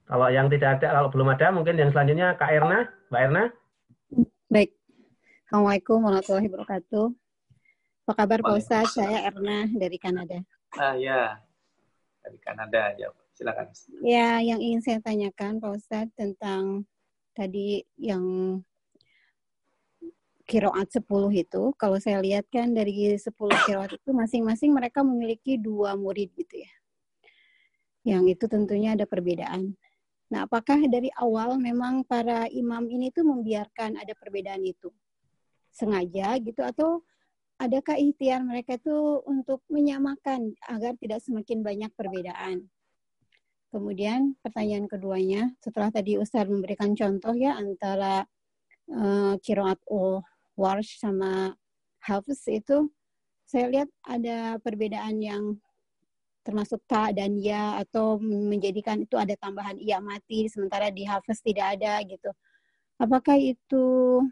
S1: Kalau yang tidak ada, kalau belum ada, mungkin yang selanjutnya Kak Erna, Mbak Erna.
S5: Baik. Assalamualaikum warahmatullahi wabarakatuh. Apa kabar Pak Ustaz? Saya Erna dari Kanada.
S2: Ah ya, dari Kanada ya. Silakan.
S5: Ya, yang ingin saya tanyakan Pak Ustaz tentang tadi yang kiroat 10 itu, kalau saya lihat kan dari 10 kiroat itu masing-masing mereka memiliki dua murid gitu ya. Yang itu tentunya ada perbedaan. Nah, apakah dari awal memang para imam ini tuh membiarkan ada perbedaan itu? Sengaja gitu atau adakah ikhtiar mereka itu untuk menyamakan agar tidak semakin banyak perbedaan? Kemudian pertanyaan keduanya, setelah tadi Ustaz memberikan contoh ya antara uh, kiroat O Warsh sama Hafiz itu saya lihat ada perbedaan yang termasuk ta dan ya atau menjadikan itu ada tambahan iya mati sementara di Hafiz tidak ada gitu. Apakah itu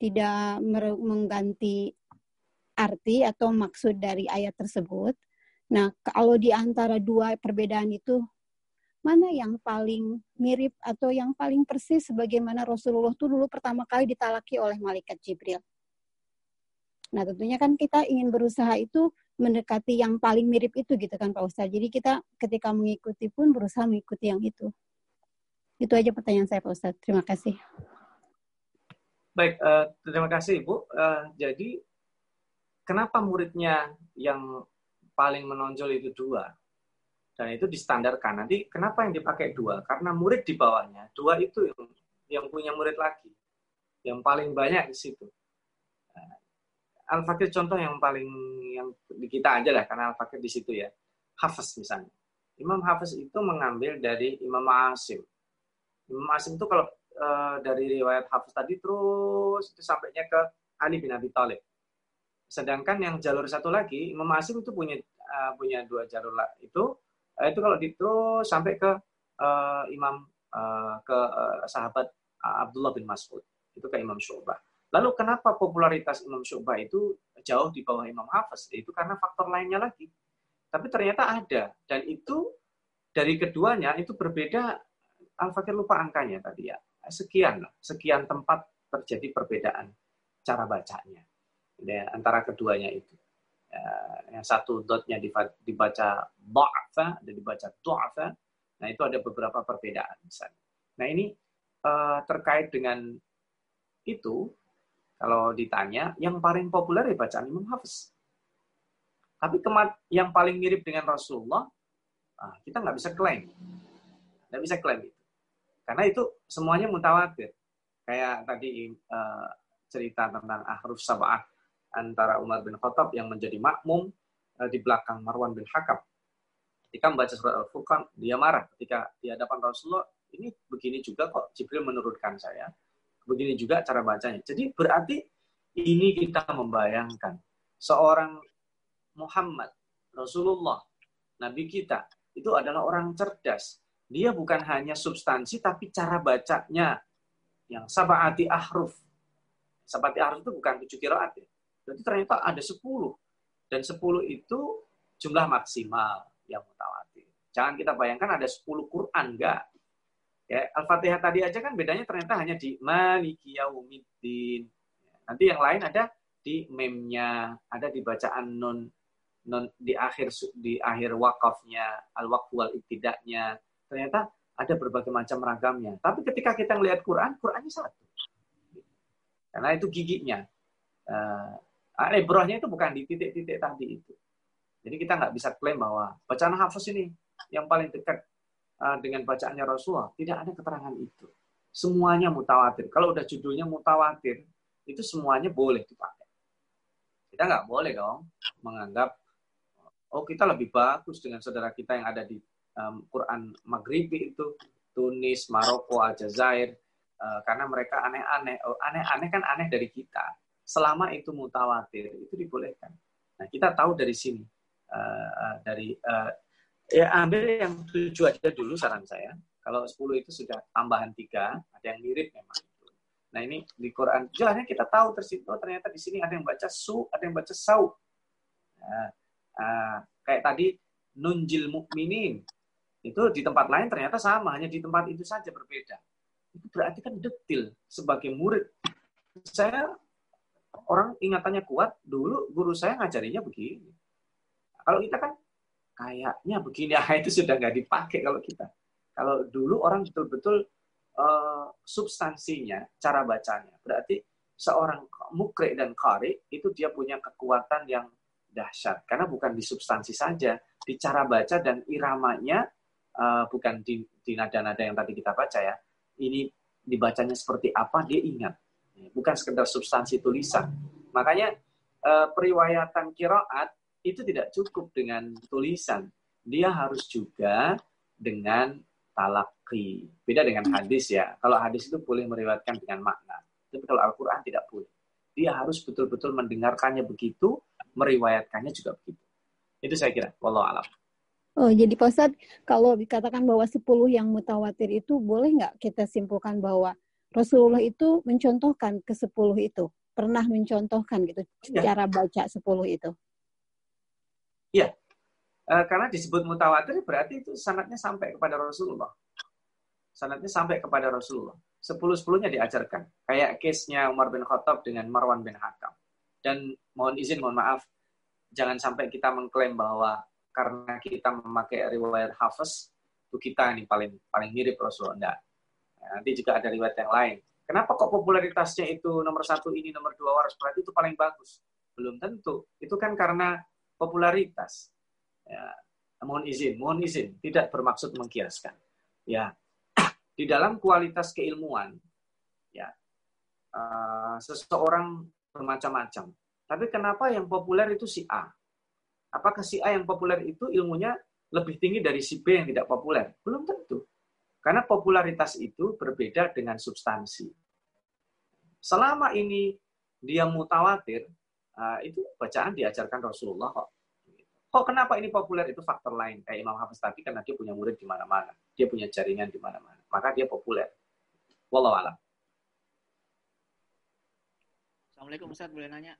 S5: tidak mengganti arti atau maksud dari ayat tersebut? Nah, kalau di antara dua perbedaan itu mana yang paling mirip atau yang paling persis sebagaimana Rasulullah itu dulu pertama kali ditalaki oleh malaikat Jibril. Nah, tentunya kan kita ingin berusaha itu mendekati yang paling mirip itu gitu kan Pak Ustaz. Jadi kita ketika mengikuti pun berusaha mengikuti yang itu. Itu aja pertanyaan saya Pak Ustaz. Terima kasih.
S2: Baik, uh, terima kasih Ibu. Uh, jadi kenapa muridnya yang paling menonjol itu dua? dan itu distandarkan. Nanti kenapa yang dipakai dua? Karena murid di bawahnya dua itu yang, yang punya murid lagi, yang paling banyak di situ. Nah, Al-Fakir contoh yang paling yang di kita aja lah karena Al-Fakir di situ ya. Hafiz misalnya. Imam Hafiz itu mengambil dari Imam Asim. Imam Asim itu kalau e, dari riwayat Hafiz tadi terus itu sampainya ke Ali bin Abi Thalib. Sedangkan yang jalur satu lagi Imam Asim itu punya uh, punya dua jalur itu Eh, itu kalau terus sampai ke uh, Imam uh, ke uh, sahabat Abdullah bin Mas'ud itu ke Imam Syu'bah. Lalu kenapa popularitas Imam Syu'bah itu jauh di bawah Imam Hafiz? Itu karena faktor lainnya lagi. Tapi ternyata ada dan itu dari keduanya itu berbeda. Al-Fakir lupa angkanya tadi ya. Sekian sekian tempat terjadi perbedaan cara bacanya ya, antara keduanya itu. Eh, yang satu dotnya dibaca ba'fa dan dibaca du'afa. Nah, itu ada beberapa perbedaan misalnya. Nah, ini uh, terkait dengan itu kalau ditanya yang paling populer ya bacaan Imam Hafiz. Tapi kemat yang paling mirip dengan Rasulullah Nah, kita nggak bisa klaim. Nggak bisa klaim itu. Karena itu semuanya mutawatir. Kayak tadi uh, cerita tentang Ahruf Sab'ah antara Umar bin Khattab yang menjadi makmum uh, di belakang Marwan bin Hakam. Ketika membaca surat Al-Furqan, dia marah. Ketika di hadapan Rasulullah, ini begini juga kok Jibril menurunkan saya. Begini juga cara bacanya. Jadi berarti ini kita membayangkan seorang Muhammad, Rasulullah, Nabi kita, itu adalah orang cerdas. Dia bukan hanya substansi, tapi cara bacanya. Yang sabati ahruf. Sabati ahruf itu bukan tujuh kiraat ya. Jadi ternyata ada sepuluh. Dan sepuluh itu jumlah maksimal yang mutawatir. Jangan kita bayangkan ada sepuluh Quran, enggak. Ya, Al-Fatihah tadi aja kan bedanya ternyata hanya di Maliki Yaumiddin. Nanti yang lain ada di memnya, ada di bacaan nun non di akhir di akhir wakafnya, al waqf wal ibtidaknya. Ternyata ada berbagai macam ragamnya. Tapi ketika kita melihat Quran, Qurannya satu. Karena itu giginya. Ibrahnya itu bukan di titik-titik tadi itu. Jadi kita nggak bisa klaim bahwa bacaan hafaz ini yang paling dekat uh, dengan bacaannya Rasulullah. Tidak ada keterangan itu. Semuanya mutawatir. Kalau udah judulnya mutawatir, itu semuanya boleh dipakai. Kita nggak boleh dong menganggap oh kita lebih bagus dengan saudara kita yang ada di Quran Maghribi itu Tunis, Maroko, Aljazair uh, karena mereka aneh-aneh. Oh, aneh-aneh kan aneh dari kita. Selama itu mutawatir itu dibolehkan. Nah kita tahu dari sini uh, dari uh, ya ambil yang tujuh aja dulu saran saya. Kalau sepuluh itu sudah tambahan tiga, ada yang mirip memang. Nah ini di Quran jelasnya kita tahu tersitu oh, ternyata di sini ada yang baca su, ada yang baca sau. Nah, uh, kayak tadi nunjil mukminin itu di tempat lain ternyata sama, hanya di tempat itu saja berbeda. Itu berarti kan detil sebagai murid. Saya orang ingatannya kuat, dulu guru saya ngajarinya begini. Kalau kita kan kayaknya begini, *laughs* ah, itu sudah nggak dipakai kalau kita. Kalau dulu orang betul-betul uh, substansinya, cara bacanya. Berarti seorang mukri dan kari itu dia punya kekuatan yang dahsyat. Karena bukan di substansi saja, di cara baca dan iramanya, uh, bukan di, di nada-nada yang tadi kita baca ya. Ini dibacanya seperti apa, dia ingat. Bukan sekedar substansi tulisan. Makanya uh, periwayatan kiraat itu tidak cukup dengan tulisan. Dia harus juga dengan talaki. Beda dengan hadis ya. Kalau hadis itu boleh meriwayatkan dengan makna. Tapi kalau Al-Quran tidak boleh. Dia harus betul-betul mendengarkannya begitu, meriwayatkannya juga begitu. Itu saya kira. Wallahu alam.
S5: Oh, jadi Pak Ustadz, kalau dikatakan bahwa 10 yang mutawatir itu, boleh nggak kita simpulkan bahwa Rasulullah itu mencontohkan ke 10 itu? Pernah mencontohkan gitu, ya. cara baca 10 itu?
S2: Iya, Eh, karena disebut mutawatir berarti itu sanatnya sampai kepada Rasulullah. Sanatnya sampai kepada Rasulullah. Sepuluh-sepuluhnya diajarkan. Kayak case-nya Umar bin Khattab dengan Marwan bin Hakam. Dan mohon izin, mohon maaf, jangan sampai kita mengklaim bahwa karena kita memakai riwayat Hafiz, itu kita ini paling paling mirip Rasulullah. Enggak. Nanti juga ada riwayat yang lain. Kenapa kok popularitasnya itu nomor satu ini, nomor dua waras berarti itu paling bagus? Belum tentu. Itu kan karena popularitas. Ya, mohon izin, mohon izin, tidak bermaksud mengkiaskan. Ya, *clears throat* di dalam kualitas keilmuan, ya, uh, seseorang bermacam-macam. Tapi kenapa yang populer itu si A? Apakah si A yang populer itu ilmunya lebih tinggi dari si B yang tidak populer? Belum tentu. Karena popularitas itu berbeda dengan substansi. Selama ini dia mutawatir, uh, itu bacaan diajarkan Rasulullah kok. Kok kenapa ini populer itu faktor lain. Kayak Imam Hafiz tadi karena dia punya murid di mana-mana. Dia punya jaringan di mana-mana. Maka dia populer. Wallahu a'lam.
S6: Assalamualaikum Ustaz, boleh nanya?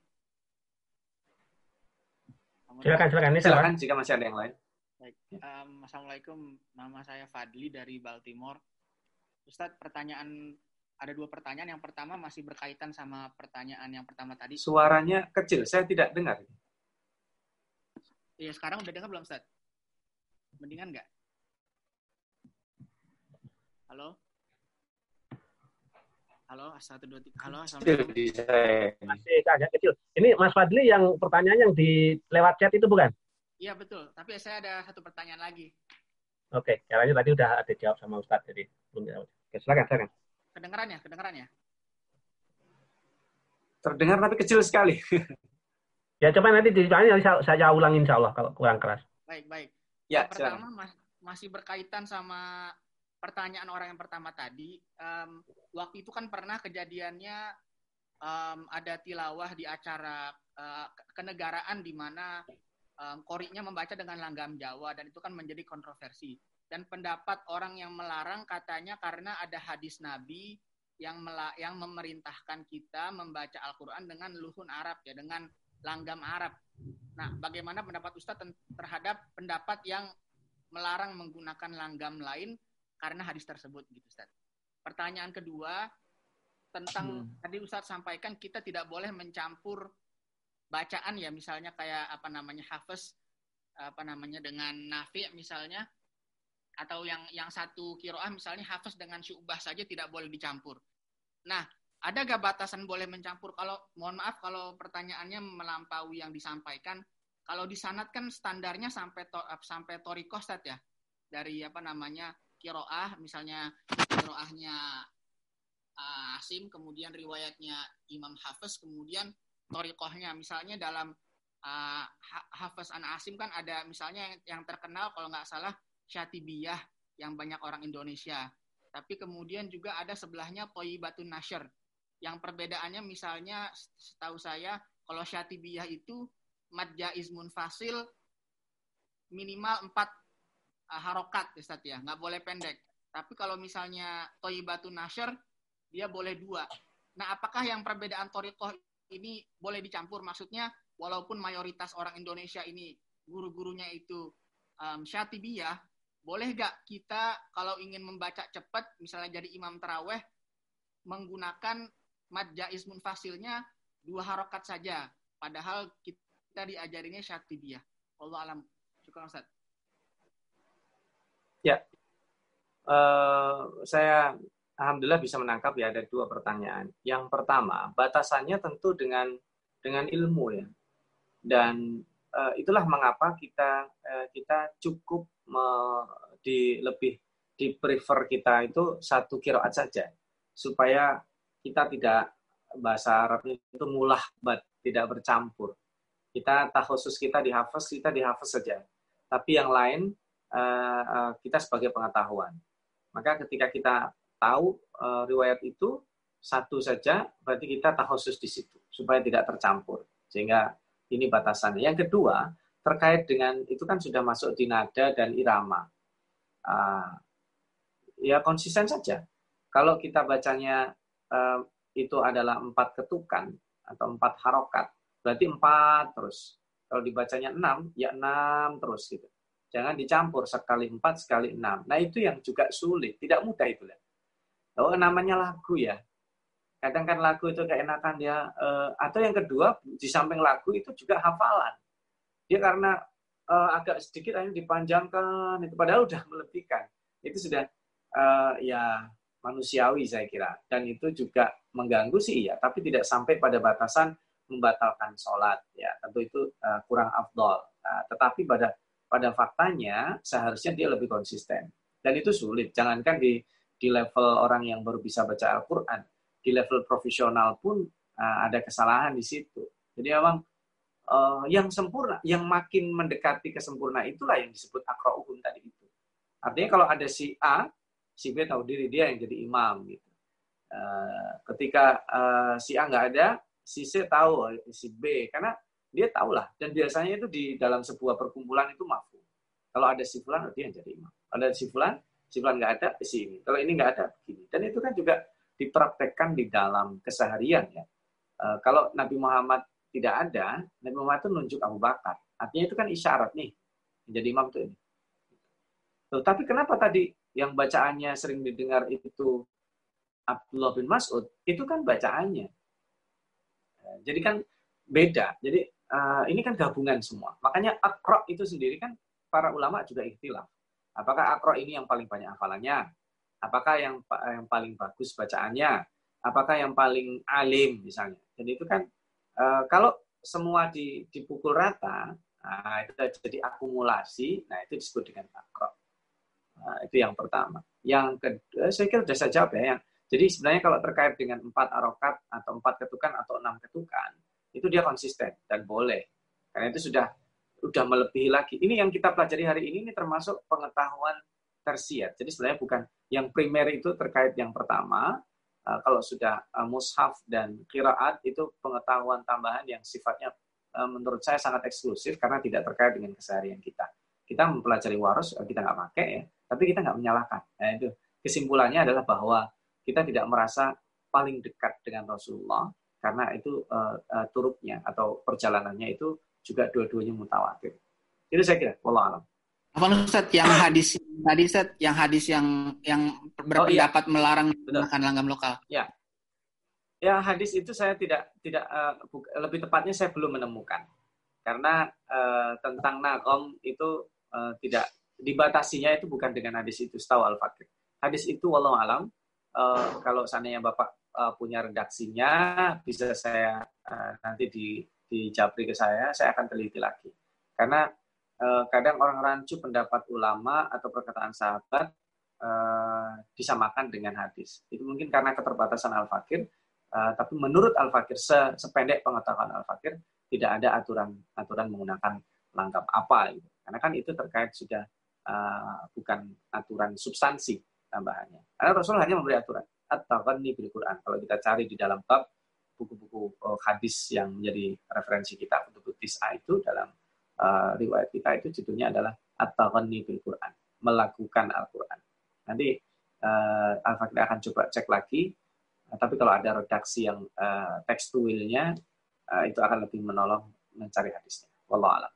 S1: Silakan, silakan. Ini
S2: silakan jika masih ada yang lain.
S6: Baik. Um, Assalamualaikum, nama saya Fadli dari Baltimore. Ustadz, pertanyaan ada dua pertanyaan. Yang pertama masih berkaitan sama pertanyaan yang pertama tadi.
S2: Suaranya kecil, saya tidak dengar.
S6: Iya, sekarang udah dengar belum, Ustaz? Mendingan nggak? Halo? Halo, satu dua tiga. Halo, assalamualaikum.
S1: Masih agak kecil. Ini Mas Fadli yang pertanyaan yang di lewat chat itu bukan?
S6: Iya betul. Tapi saya ada satu pertanyaan lagi.
S1: Oke, caranya tadi udah ada jawab sama Ustadz, jadi belum jawab. Oke, silakan, silakan.
S6: Kedengeran ya, kedengeran ya.
S2: Terdengar tapi kecil sekali. *laughs*
S1: ya, coba nanti di saya, saya ulang insya Allah kalau kurang keras.
S6: Baik, baik.
S2: Ya,
S6: yang pertama mas, masih berkaitan sama pertanyaan orang yang pertama tadi. Um, waktu itu kan pernah kejadiannya um, ada tilawah di acara uh, kenegaraan di mana um, koriknya membaca dengan langgam Jawa dan itu kan menjadi kontroversi. Dan pendapat orang yang melarang katanya karena ada hadis Nabi yang mela yang memerintahkan kita membaca Al-Qur'an dengan luhun Arab ya, dengan langgam Arab. Nah, bagaimana pendapat Ustadz terhadap pendapat yang melarang menggunakan langgam lain karena hadis tersebut gitu Ustaz. Pertanyaan kedua tentang hmm. tadi Ustadz sampaikan kita tidak boleh mencampur bacaan ya misalnya kayak apa namanya hafiz apa namanya dengan nafi misalnya atau yang yang satu kiroah misalnya hafiz dengan syubah saja tidak boleh dicampur. Nah, ada gak batasan boleh mencampur? Kalau mohon maaf kalau pertanyaannya melampaui yang disampaikan, kalau di sanat kan standarnya sampai to, sampai toriko ya dari apa namanya kiroah misalnya kiroahnya uh, Asim kemudian riwayatnya Imam Hafiz kemudian torikohnya misalnya dalam uh, Hafiz an Asim kan ada misalnya yang, yang terkenal kalau nggak salah Syatibiyah yang banyak orang Indonesia. Tapi kemudian juga ada sebelahnya Toyibatun Nashr. Yang perbedaannya misalnya setahu saya kalau Syatibiyah itu mad jaiz munfasil minimal empat uh, harokat Ustaz ya. Nggak boleh pendek. Tapi kalau misalnya Toyibatun Nashr dia boleh dua. Nah apakah yang perbedaan torikoh ini boleh dicampur. Maksudnya walaupun mayoritas orang Indonesia ini guru-gurunya itu um, syatibiyah boleh gak kita kalau ingin membaca cepat misalnya jadi imam teraweh menggunakan mad jaiz munfasilnya dua harokat saja. Padahal kita diajarinya syatibiyah. Allah alam. Syukur Ustaz.
S2: Ya. Uh, saya alhamdulillah bisa menangkap ya ada dua pertanyaan. Yang pertama, batasannya tentu dengan dengan ilmu ya. Dan uh, itulah mengapa kita uh, kita cukup me, di lebih di prefer kita itu satu kiroat saja supaya kita tidak bahasa Arab itu mulah bat tidak bercampur. Kita khusus kita dihafaz, kita dihafaz saja. Tapi yang lain uh, kita sebagai pengetahuan. Maka ketika kita tahu uh, riwayat itu satu saja, berarti kita khusus di situ supaya tidak tercampur. Sehingga ini batasannya. Yang kedua terkait dengan itu kan sudah masuk di nada dan irama. Uh, ya konsisten saja. Kalau kita bacanya uh, itu adalah empat ketukan atau empat harokat, berarti empat terus. Kalau dibacanya enam, ya enam terus gitu. Jangan dicampur sekali empat sekali enam. Nah itu yang juga sulit, tidak mudah itu. Oh namanya lagu ya. Kadang kan lagu itu keenakan dia. Uh, atau yang kedua di samping lagu itu juga hafalan. Dia karena uh, agak sedikit hanya dipanjangkan itu padahal udah melebihkan. Itu sudah uh, ya manusiawi saya kira. Dan itu juga mengganggu sih ya, tapi tidak sampai pada batasan membatalkan sholat ya. Tentu itu uh, kurang afdol. Nah, tetapi pada pada faktanya seharusnya dia lebih konsisten. Dan itu sulit. Jangankan di di level orang yang baru bisa baca Al-Quran, di level profesional pun uh, ada kesalahan di situ. Jadi memang uh, yang sempurna, yang makin mendekati kesempurnaan itulah yang disebut akra'uhum tadi itu. Artinya kalau ada si A, si B tahu diri dia yang jadi imam gitu. Uh, ketika uh, si A nggak ada, si C tahu si B karena dia tahulah dan biasanya itu di dalam sebuah perkumpulan itu mafu. Kalau ada si fulan, dia yang jadi imam. Ada si fulan, si nggak ada di sini. Kalau ini nggak ada begini. Dan itu kan juga dipraktekkan di dalam keseharian ya. E, kalau Nabi Muhammad tidak ada, Nabi Muhammad itu nunjuk Abu Bakar. Artinya itu kan isyarat nih. Menjadi imam itu ini. Loh, tapi kenapa tadi yang bacaannya sering didengar itu Abdullah bin Mas'ud, itu kan bacaannya. E, jadi kan beda. Jadi uh, ini kan gabungan semua. Makanya akro itu sendiri kan para ulama juga ikhtilaf. Apakah akro ini yang paling banyak hafalannya? Apakah yang yang paling bagus bacaannya? Apakah yang paling alim misalnya? Jadi itu kan e, kalau semua di, dipukul rata, nah, itu jadi akumulasi, nah itu disebut dengan akro. Nah, itu yang pertama. Yang kedua, saya kira sudah saya jawab ya. Yang, jadi sebenarnya kalau terkait dengan empat arokat atau empat ketukan atau enam ketukan, itu dia konsisten dan boleh. Karena itu sudah sudah melebihi lagi. Ini yang kita pelajari hari ini ini termasuk pengetahuan tersier. Jadi sebenarnya bukan yang primer itu terkait yang pertama. Uh, kalau sudah uh, mushaf dan kiraat itu pengetahuan tambahan yang sifatnya uh, menurut saya sangat eksklusif karena tidak terkait dengan keseharian kita. Kita mempelajari waros, kita nggak pakai ya, tapi kita nggak menyalahkan. Nah, itu kesimpulannya adalah bahwa kita tidak merasa paling dekat dengan Rasulullah karena itu uh, uh, turupnya atau perjalanannya itu juga dua-duanya mutawatir. Itu saya kira, Allah alam.
S6: Apa Ustaz yang hadis tadi Ustaz yang hadis yang yang berpendapat oh, iya. melarang menggunakan langgam lokal?
S2: Ya. Ya, hadis itu saya tidak tidak uh, lebih tepatnya saya belum menemukan. Karena uh, tentang nagom itu uh, tidak dibatasinya itu bukan dengan hadis itu, setahu Al-Fakir. Hadis itu walau alam uh, kalau seandainya Bapak uh, punya redaksinya bisa saya uh, nanti di di japri ke saya, saya akan teliti lagi. Karena Eh, kadang orang rancu pendapat ulama atau perkataan sahabat uh, disamakan dengan hadis. Itu mungkin karena keterbatasan al-fakir, uh, tapi menurut al-fakir, se sependek pengetahuan al-fakir, tidak ada aturan aturan menggunakan langkap apa. Gitu. Karena kan itu terkait sudah uh, bukan aturan substansi tambahannya. Karena Rasul hanya memberi aturan. At-taghanni bil Quran. Kalau kita cari di dalam bab buku-buku hadis yang menjadi referensi kita untuk tis'a itu dalam uh, riwayat kita itu judulnya adalah At-Taghanni bil Quran, melakukan Al-Quran. Nanti uh, Al-Fakir akan coba cek lagi, uh, tapi kalau ada redaksi yang uh, tekstualnya, uh, itu akan lebih menolong mencari hadisnya. Wallahu a'lam.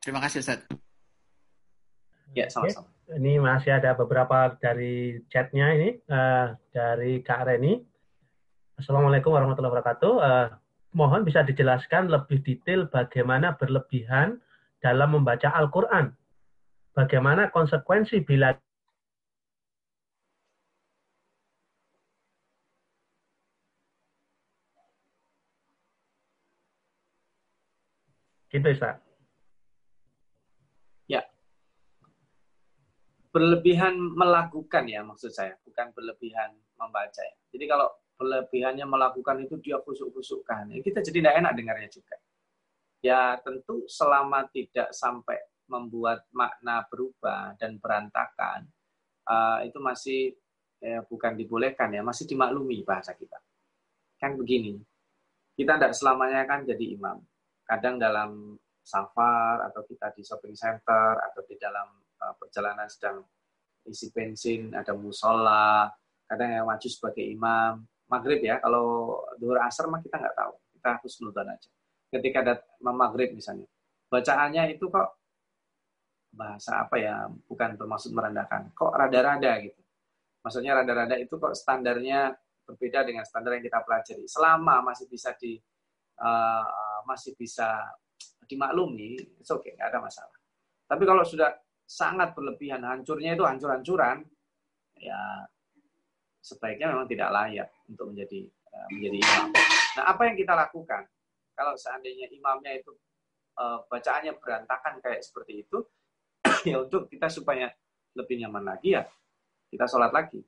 S6: Terima kasih Ustaz.
S2: Ya, sama-sama.
S1: Ini masih ada beberapa dari chatnya ini uh, dari Kak Reni. Assalamualaikum warahmatullahi wabarakatuh. Uh, mohon bisa dijelaskan lebih detail bagaimana berlebihan dalam membaca Al-Quran. Bagaimana konsekuensi bila Gitu, Ustaz.
S2: Ya. Berlebihan melakukan ya maksud saya, bukan berlebihan membaca ya. Jadi kalau kelebihannya melakukan itu dia kusuk-kusukkan. Ya, kita jadi tidak enak dengarnya juga. Ya tentu selama tidak sampai membuat makna berubah dan berantakan, uh, itu masih ya, bukan dibolehkan ya, masih dimaklumi bahasa kita. Kan begini, kita tidak selamanya kan jadi imam. Kadang dalam safar atau kita di shopping center atau di dalam uh, perjalanan sedang isi bensin, ada musola, kadang yang maju sebagai imam, maghrib ya. Kalau duhur asar mah kita nggak tahu. Kita harus nonton aja. Ketika ada maghrib misalnya, bacaannya itu kok bahasa apa ya? Bukan bermaksud merendahkan. Kok rada-rada gitu. Maksudnya rada-rada itu kok standarnya berbeda dengan standar yang kita pelajari. Selama masih bisa di uh, masih bisa dimaklumi, oke, okay, nggak ada masalah. Tapi kalau sudah sangat berlebihan, hancurnya itu hancur-hancuran, ya sebaiknya memang tidak layak untuk menjadi uh, menjadi imam. Nah, apa yang kita lakukan kalau seandainya imamnya itu uh, bacaannya berantakan kayak seperti itu, *clears throat* ya untuk kita supaya lebih nyaman lagi ya kita sholat lagi.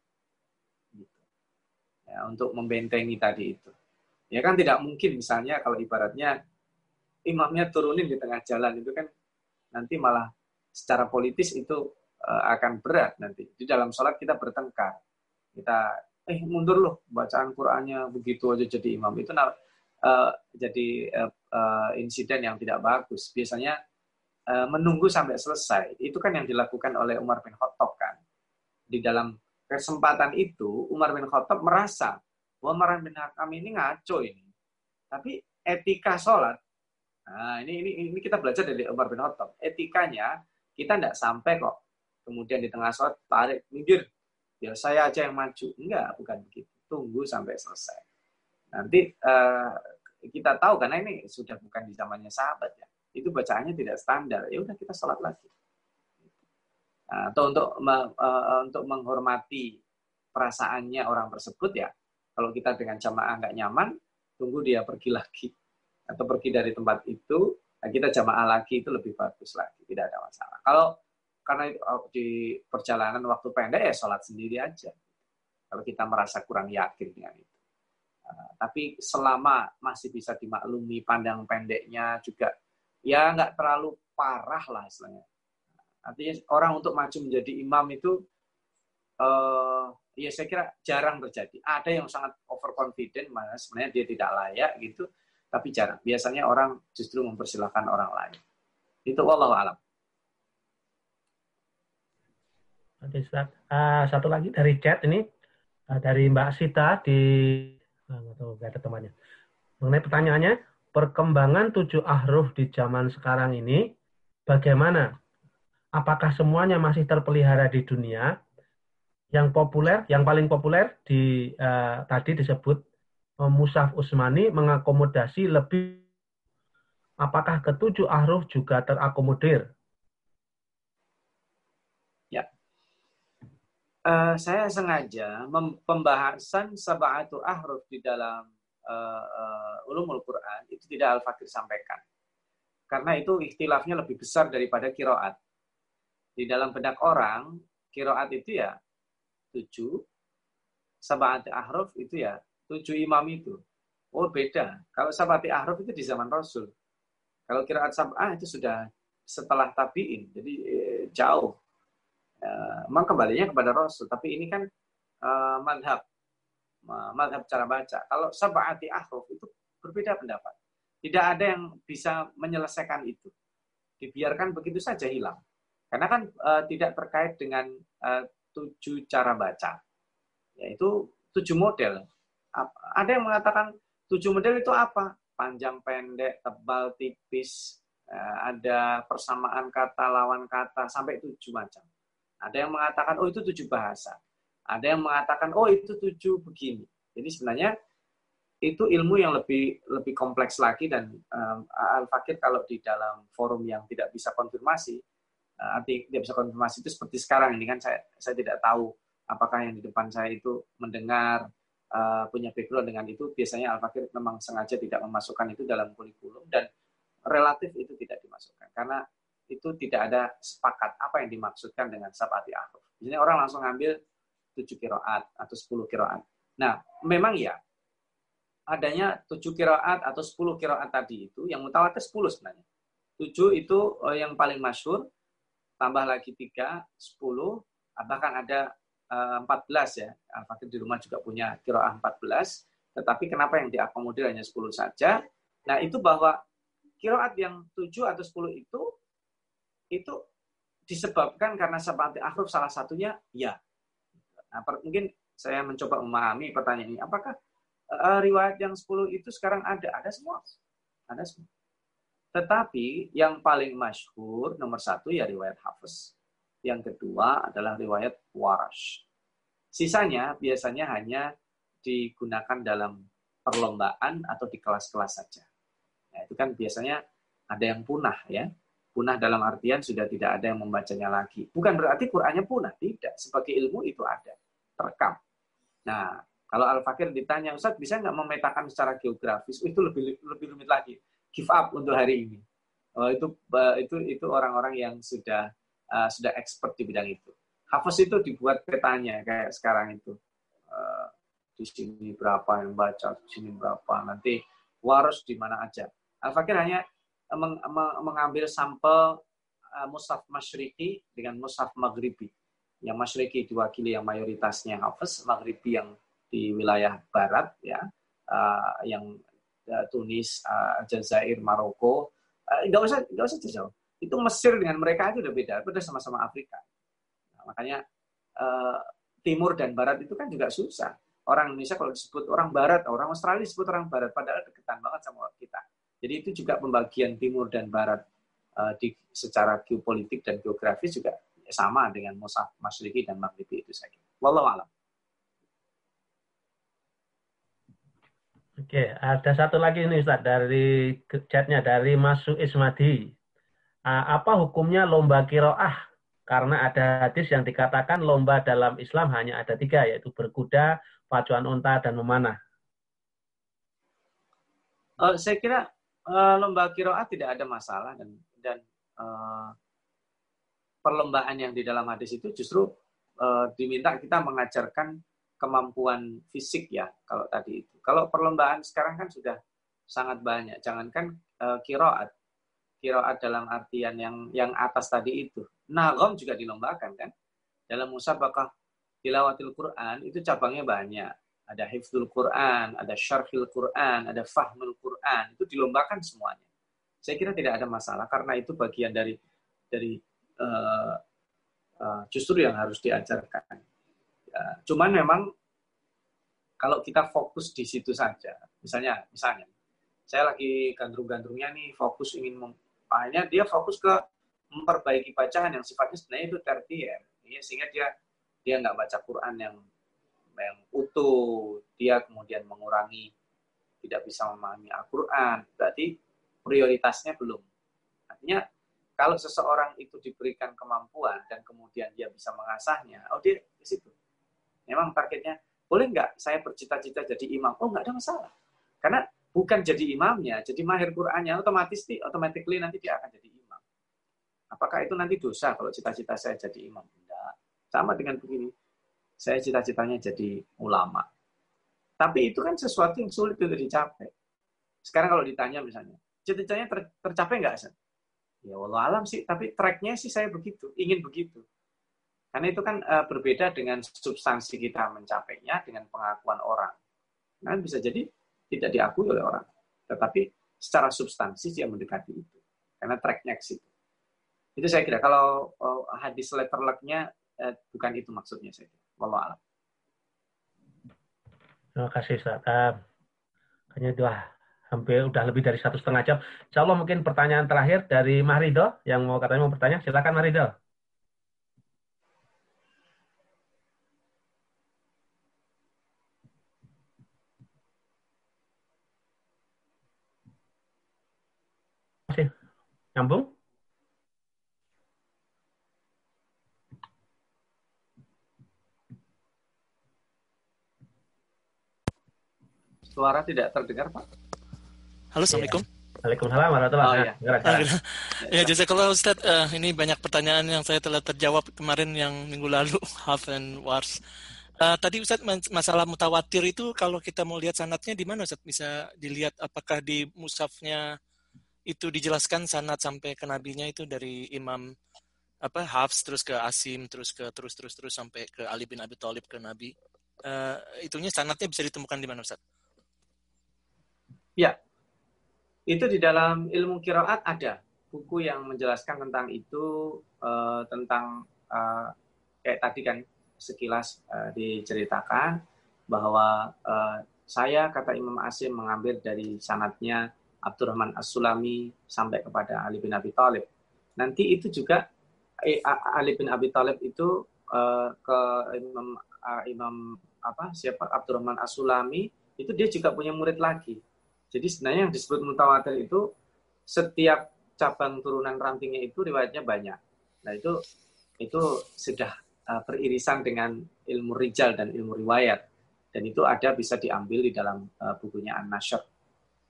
S2: Gitu. Ya, untuk membentengi tadi itu. Ya kan tidak mungkin misalnya kalau ibaratnya imamnya turunin di tengah jalan itu kan nanti malah secara politis itu uh, akan berat nanti. Di dalam sholat kita bertengkar kita eh mundur loh bacaan Qurannya begitu aja jadi imam. Itu uh, jadi uh, uh, insiden yang tidak bagus. Biasanya uh, menunggu sampai selesai. Itu kan yang dilakukan oleh Umar bin Khattab kan. Di dalam kesempatan itu Umar bin Khattab merasa bahwa Umar bin Hakam ini ngaco ini. Tapi etika sholat nah ini ini ini kita belajar dari Umar bin Khattab. Etikanya kita tidak sampai kok kemudian di tengah sholat tarik minggir ya saya aja yang maju. Enggak, bukan begitu. Tunggu sampai selesai. Nanti uh, kita tahu karena ini sudah bukan di zamannya sahabat ya. Itu bacaannya tidak standar. Ya udah kita sholat lagi. Nah, atau untuk uh, untuk menghormati perasaannya orang tersebut ya. Kalau kita dengan jamaah nggak nyaman, tunggu dia pergi lagi atau pergi dari tempat itu, nah kita jamaah lagi itu lebih bagus lagi, tidak ada masalah. Kalau karena oh, di perjalanan waktu pendek ya sholat sendiri aja. Kalau kita merasa kurang yakin dengan itu. Uh, tapi selama masih bisa dimaklumi pandang pendeknya juga ya nggak terlalu parah lah istilahnya. Artinya orang untuk maju menjadi imam itu uh, ya saya kira jarang terjadi. Ada yang sangat overconfident, mana sebenarnya dia tidak layak gitu, tapi jarang. Biasanya orang justru mempersilahkan orang lain. Itu Allah alam.
S1: Oke, Uh, satu lagi dari chat ini uh, dari Mbak Sita di uh, tahu ada temannya. Mengenai pertanyaannya, perkembangan tujuh ahruf di zaman sekarang ini bagaimana? Apakah semuanya masih terpelihara di dunia? Yang populer, yang paling populer di uh, tadi disebut uh, Musaf Usmani mengakomodasi lebih apakah ketujuh ahruf juga terakomodir?
S2: Ya, uh, saya sengaja pembahasan sabatu ahruf di dalam uh, uh, ulumul Quran itu tidak Al-Fakir sampaikan. Karena itu ikhtilafnya lebih besar daripada kiroat. Di dalam benak orang, kiroat itu ya tujuh, sabati ahruf itu ya tujuh imam itu. Oh beda. Kalau sabati ahruf itu di zaman Rasul. Kalau kiraat sab'ah itu sudah setelah tabiin, jadi jauh. Uh, memang kembalinya kepada Rasul, tapi ini kan uh, madhab, madhab cara baca. Kalau sab'ati ahruf itu berbeda pendapat. Tidak ada yang bisa menyelesaikan itu. Dibiarkan begitu saja hilang. Karena kan uh, tidak terkait dengan uh, tujuh cara baca. Yaitu tujuh model. Ada yang mengatakan tujuh model itu apa? panjang pendek, tebal tipis, eh, ada persamaan kata, lawan kata, sampai tujuh macam. Ada yang mengatakan, oh itu tujuh bahasa. Ada yang mengatakan, oh itu tujuh begini. Jadi sebenarnya itu ilmu yang lebih lebih kompleks lagi dan um, Al-Fakir kalau di dalam forum yang tidak bisa konfirmasi, uh, arti tidak bisa konfirmasi itu seperti sekarang ini kan saya saya tidak tahu apakah yang di depan saya itu mendengar uh, punya background dengan itu, biasanya Al-Fakir memang sengaja tidak memasukkan itu dalam kurikulum dan relatif itu tidak dimasukkan karena itu tidak ada sepakat apa yang dimaksudkan dengan sabati akhir. Jadi orang langsung ngambil tujuh kiroat atau sepuluh kiroat. Nah, memang ya adanya tujuh kiroat atau sepuluh kiroat tadi itu yang mutawatir sepuluh sebenarnya. Tujuh itu eh, yang paling masyur, tambah lagi tiga, sepuluh, bahkan ada 14 eh, ya. Al-Fakir di rumah juga punya kiroah 14. Tetapi kenapa yang diakomodir hanya 10 saja? Nah itu bahwa kiroat yang 7 atau 10 itu itu disebabkan karena seperti ahruf salah satunya ya. Nah, mungkin saya mencoba memahami pertanyaan ini. Apakah uh, riwayat yang 10 itu sekarang ada? Ada semua. Ada semua. Tetapi yang paling masyhur nomor satu ya riwayat Hafiz. Yang kedua adalah riwayat Warash. Sisanya biasanya hanya digunakan dalam perlombaan atau di kelas-kelas saja. Nah, itu kan biasanya ada yang punah ya. Punah dalam artian sudah tidak ada yang membacanya lagi. Bukan berarti Qur'annya punah, tidak. Sebagai ilmu itu ada, terekam. Nah, kalau Al-Fakir ditanya, Ustaz bisa nggak memetakan secara geografis? Oh, itu lebih lebih rumit lagi. Give up untuk hari ini. Oh, itu itu itu orang-orang yang sudah uh, sudah expert di bidang itu. Hafiz itu dibuat petanya kayak sekarang itu. Uh, di sini berapa yang baca, di sini berapa, nanti waros di mana aja. Al-Fakir hanya meng mengambil sampel uh, Musaf Masyriki dengan Musaf Maghribi. Yang Masyriki diwakili yang mayoritasnya Hafiz, Maghribi yang di wilayah barat, ya, uh, yang uh, Tunis, uh, Maroko. Uh, nggak usah nggak usah jauh itu Mesir dengan mereka itu udah beda, udah sama-sama Afrika. Nah, makanya uh, timur dan barat itu kan juga susah. Orang Indonesia kalau disebut orang barat, orang Australia disebut orang barat, padahal deketan banget sama kita. Jadi itu juga pembagian timur dan barat uh, di secara geopolitik dan geografis juga sama dengan Musaf, Masyriki dan Maghribi itu saja. Wallahu alam.
S1: Oke, ada satu lagi nih Ustaz dari chatnya dari Masu Ismadi. Ah, apa hukumnya lomba kiroah? Karena ada hadis yang dikatakan lomba dalam Islam hanya ada tiga, yaitu berkuda, pacuan unta, dan memanah.
S2: Uh, saya kira uh, lomba kiroah tidak ada masalah dan dan uh, perlombaan yang di dalam hadis itu justru uh, diminta kita mengajarkan kemampuan fisik ya kalau tadi itu. Kalau perlombaan sekarang kan sudah sangat banyak. Jangankan uh, kiroat, kiroat dalam artian yang yang atas tadi itu. Nagom juga dilombakan kan. Dalam musabakah tilawatil Quran itu cabangnya banyak. Ada hifzul Quran, ada syarhil Quran, ada fahmul Quran. Itu dilombakan semuanya. Saya kira tidak ada masalah karena itu bagian dari dari uh, uh, justru yang harus diajarkan. Ya, cuman memang kalau kita fokus di situ saja, misalnya, misalnya, saya lagi gandrung-gandrungnya nih fokus ingin akhirnya dia fokus ke memperbaiki bacaan yang sifatnya sebenarnya itu tertier, ya, sehingga dia dia nggak baca Quran yang yang utuh, dia kemudian mengurangi tidak bisa memahami Al-Quran, berarti prioritasnya belum. Artinya kalau seseorang itu diberikan kemampuan dan kemudian dia bisa mengasahnya, oh dia di situ. Memang targetnya, boleh nggak saya bercita-cita jadi imam? Oh nggak ada masalah. Karena bukan jadi imamnya, jadi mahir Qur'annya, otomatis automatically nanti dia akan jadi imam. Apakah itu nanti dosa kalau cita-cita saya jadi imam? Tidak. Sama dengan begini, saya cita-citanya jadi ulama. Tapi itu kan sesuatu yang sulit untuk dicapai. Sekarang kalau ditanya misalnya, cita-citanya ter tercapai nggak, Sen? Ya Allah alam sih, tapi tracknya sih saya begitu, ingin begitu. Karena itu kan uh, berbeda dengan substansi kita mencapainya dengan pengakuan orang. Nah, bisa jadi tidak diakui oleh orang. Tetapi secara substansi dia mendekati itu. Karena tracknya ke situ. Itu saya kira. Kalau uh, hadis letter luck-nya uh, bukan itu maksudnya saya kira. Wallah alam.
S1: Terima kasih Ustaz. Dua hampir udah lebih dari satu setengah jam. Insya Allah mungkin pertanyaan terakhir dari Mahrido yang mau katanya mau bertanya. Silakan Mahrido. Masih nyambung?
S2: Suara tidak terdengar, Pak.
S7: Halo, Assalamualaikum.
S1: Waalaikumsalam warahmatullahi
S7: oh, wabarakatuh. Ya, jazakallah Ustaz. Uh, ini banyak pertanyaan yang saya telah terjawab kemarin yang minggu lalu, *laughs* half and wars. Uh, tadi Ustaz masalah mutawatir itu kalau kita mau lihat sanatnya di mana Ustaz bisa dilihat apakah di musafnya itu dijelaskan sanat sampai ke nabinya itu dari Imam apa Hafs terus ke Asim terus ke terus terus terus sampai ke Ali bin Abi Thalib ke Nabi. Uh, itunya sanatnya bisa ditemukan di mana Ustaz?
S2: Ya, itu di dalam ilmu kiraat ada buku yang menjelaskan tentang itu uh, tentang uh, kayak tadi kan sekilas uh, diceritakan bahwa uh, saya kata Imam Asim mengambil dari sanatnya Abdurrahman As-Sulami sampai kepada Ali bin Abi Thalib. Nanti itu juga Ali bin Abi Thalib itu uh, ke Imam uh, Imam apa siapa Abdurrahman As-Sulami itu dia juga punya murid lagi jadi sebenarnya yang disebut mutawatir itu setiap cabang turunan rantingnya itu riwayatnya banyak. Nah itu itu sudah uh, beririsan dengan ilmu rijal dan ilmu riwayat dan itu ada bisa diambil di dalam uh, bukunya An-Nashr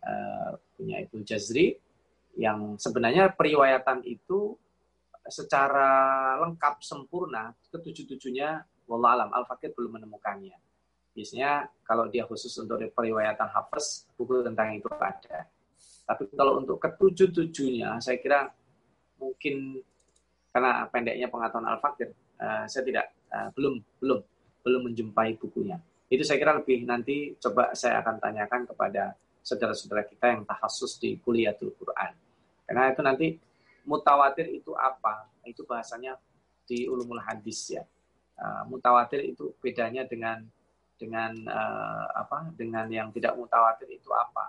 S2: uh, punya itu Jazri yang sebenarnya periwayatan itu secara lengkap sempurna ketujuh-tujuhnya wallahualam Al-Fakir belum menemukannya. Biasanya kalau dia khusus untuk periwayatan Hafiz, buku tentang itu ada. Tapi kalau untuk ketujuh-tujuhnya, saya kira mungkin karena pendeknya pengetahuan Al-Fakir, uh, saya tidak uh, belum belum belum menjumpai bukunya. Itu saya kira lebih nanti coba saya akan tanyakan kepada saudara-saudara kita yang tahasus di kuliahul Quran. Karena itu nanti mutawatir itu apa? Itu bahasanya di ulumul hadis ya. Uh, mutawatir itu bedanya dengan dengan uh, apa dengan yang tidak mutawatir itu apa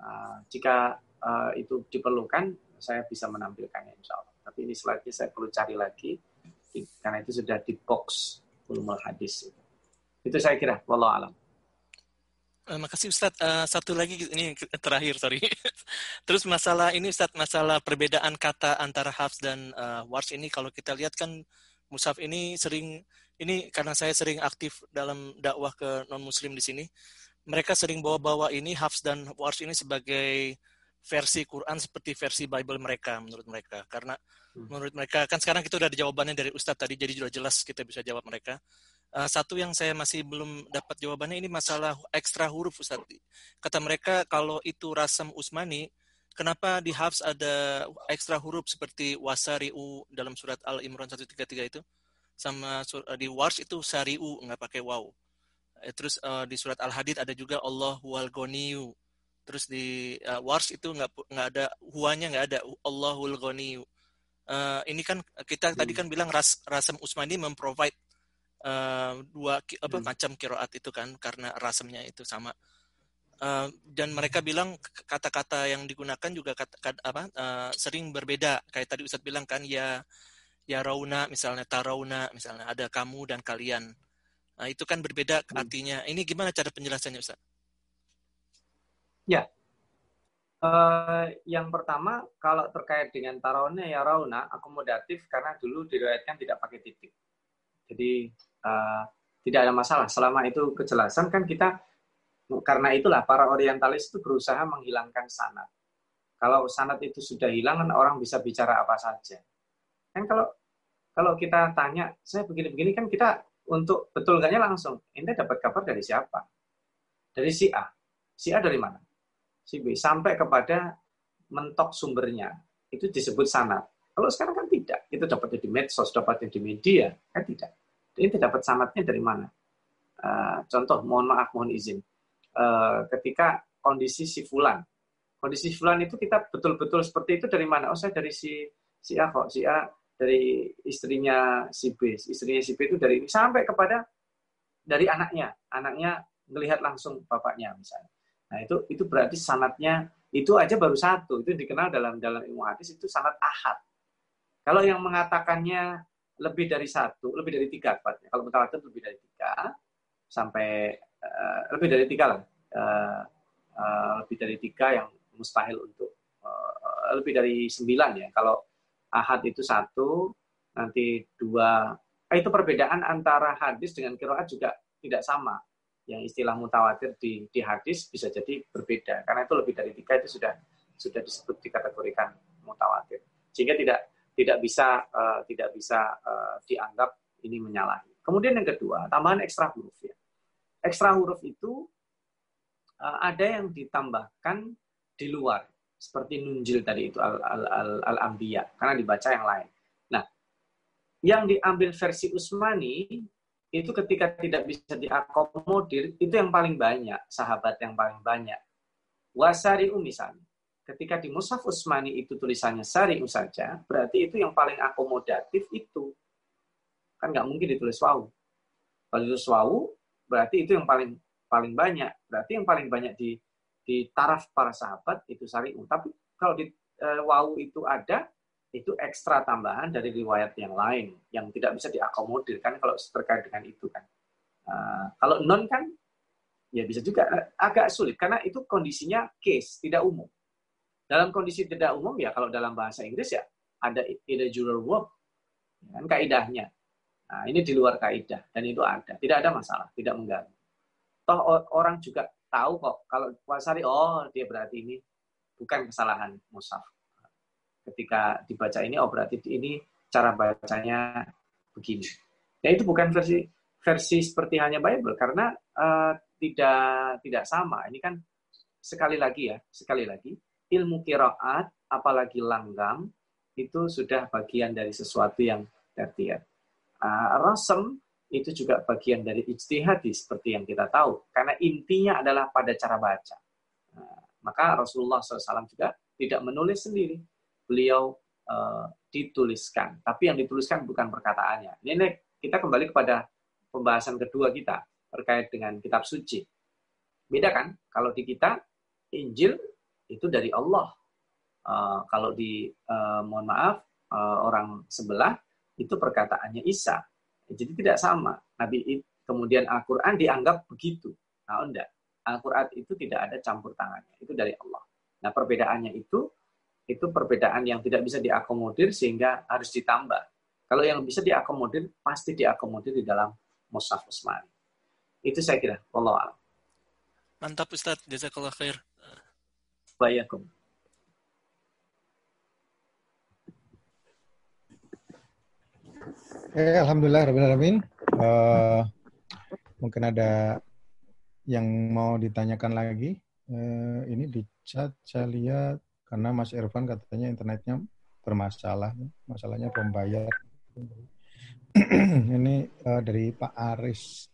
S2: uh, jika uh, itu diperlukan saya bisa menampilkannya insya Allah tapi ini slide saya perlu cari lagi karena itu sudah di box ulumul hadis itu saya kira wallahu alam
S7: Terima kasih Ustadz. Uh, satu lagi ini terakhir sorry. *laughs* Terus masalah ini Ustadz masalah perbedaan kata antara hafs dan uh, wars ini kalau kita lihat kan musaf ini sering ini karena saya sering aktif dalam dakwah ke non muslim di sini mereka sering bawa-bawa ini hafs dan wars ini sebagai versi Quran seperti versi Bible mereka menurut mereka. Karena hmm. menurut mereka kan sekarang kita udah ada jawabannya dari Ustadz tadi jadi sudah jelas kita bisa jawab mereka. Uh, satu yang saya masih belum dapat jawabannya ini masalah ekstra huruf Ustadz. Kata mereka kalau itu rasam Usmani kenapa di Hafs ada ekstra huruf seperti wasariu dalam surat Al Imran 133 itu sama uh, di Wars itu sariu nggak pakai wow eh, terus uh, di surat Al Hadid ada juga Allah wal goniyu terus di uh, wars itu nggak nggak ada huanya nggak ada Allahul Ghani uh, ini kan kita hmm. tadi kan bilang ras rasam Usmani memprovide uh, dua apa hmm. macam kiroat itu kan karena rasamnya itu sama. Uh, dan mereka bilang kata-kata yang digunakan juga kata, kata apa uh, sering berbeda. Kayak tadi Ustadz bilang kan ya ya rauna misalnya tarauna misalnya ada kamu dan kalian nah, itu kan berbeda hmm. artinya ini gimana cara penjelasannya Ustadz
S2: Ya. Uh, yang pertama, kalau terkait dengan tarawnya ya rauna, akomodatif karena dulu diriwayatkan tidak pakai titik. Jadi uh, tidak ada masalah. Selama itu kejelasan kan kita, karena itulah para orientalis itu berusaha menghilangkan sanat. Kalau sanat itu sudah hilang, kan orang bisa bicara apa saja. Kan kalau kalau kita tanya, saya begini-begini kan kita untuk betul gaknya langsung, ini dapat kabar dari siapa? Dari si A. Si A dari mana? si B sampai kepada mentok sumbernya itu disebut sanat. Kalau sekarang kan tidak, itu dapatnya di medsos, dapatnya di media, kan tidak. Ini dapat sanatnya dari mana? Uh, contoh, mohon maaf, mohon izin. Uh, ketika kondisi si fulan, kondisi si fulan itu kita betul-betul seperti itu dari mana? Oh, saya dari si si A kok, si A dari istrinya si B, istrinya si B itu dari ini sampai kepada dari anaknya, anaknya melihat langsung bapaknya misalnya. Nah, itu itu berarti sanatnya itu aja baru satu. Itu dikenal dalam dalam ilmu hadis itu sanat ahad. Kalau yang mengatakannya lebih dari satu, lebih dari tiga tepatnya. Kalau mutawatir lebih dari tiga sampai uh, lebih dari tiga lah. Uh, uh, lebih dari tiga yang mustahil untuk uh, lebih dari sembilan ya. Kalau ahad itu satu, nanti dua. itu perbedaan antara hadis dengan kiroat juga tidak sama yang istilah mutawatir di, di hadis bisa jadi berbeda karena itu lebih dari tiga itu sudah sudah disebut dikategorikan mutawatir sehingga tidak tidak bisa uh, tidak bisa uh, dianggap ini menyalahi. Kemudian yang kedua tambahan ekstra huruf ya. Ekstra huruf itu uh, ada yang ditambahkan di luar seperti nunjil tadi itu al al al, al ambiya karena dibaca yang lain. Nah, yang diambil versi Usmani itu ketika tidak bisa diakomodir, itu yang paling banyak, sahabat yang paling banyak. Wasari misalnya, ketika di Mushaf Usmani itu tulisannya sari'u saja, berarti itu yang paling akomodatif itu. Kan nggak mungkin ditulis wau. Kalau ditulis wau, berarti itu yang paling paling banyak. Berarti yang paling banyak di di taraf para sahabat itu sari'u. Tapi kalau di e, wau itu ada, itu ekstra tambahan dari riwayat yang lain yang tidak bisa diakomodir kan kalau terkait dengan itu kan. Uh, kalau non kan ya bisa juga agak sulit karena itu kondisinya case tidak umum. Dalam kondisi tidak umum ya kalau dalam bahasa Inggris ya ada irregular verb kan kaidahnya. Nah, ini di luar kaidah dan itu ada, tidak ada masalah, tidak mengganggu. Toh orang juga tahu kok kalau wasari oh dia berarti ini bukan kesalahan musaf ketika dibaca ini oh berarti ini cara bacanya begini. Ya itu bukan versi versi seperti hanya Bible karena uh, tidak tidak sama. Ini kan sekali lagi ya, sekali lagi ilmu kiraat apalagi langgam itu sudah bagian dari sesuatu yang tertiar. Uh, rasem itu juga bagian dari ijtihad seperti yang kita tahu karena intinya adalah pada cara baca. Uh, maka Rasulullah SAW juga tidak menulis sendiri, beliau uh, dituliskan. Tapi yang dituliskan bukan perkataannya. Ini kita kembali kepada pembahasan kedua kita terkait dengan kitab suci. Beda kan? Kalau di kita Injil itu dari Allah. Uh, kalau di uh, mohon maaf uh, orang sebelah itu perkataannya Isa. Jadi tidak sama. Nabi kemudian Al-Qur'an dianggap begitu. Nah, enggak. Al-Qur'an itu tidak ada campur tangannya. Itu dari Allah. Nah, perbedaannya itu itu perbedaan yang tidak bisa diakomodir sehingga harus ditambah. Kalau yang bisa diakomodir, pasti diakomodir di dalam Mushaf Usmani. Itu saya kira. Allah
S7: Mantap Ustaz, jazakallah khair.
S2: Bayakum.
S8: Eh, Alhamdulillah, Rabbil Uh, mungkin ada yang mau ditanyakan lagi. Uh, ini di chat saya lihat karena Mas Irfan katanya internetnya bermasalah. Masalahnya pembayar. *clears throat* ini uh, dari Pak Aris.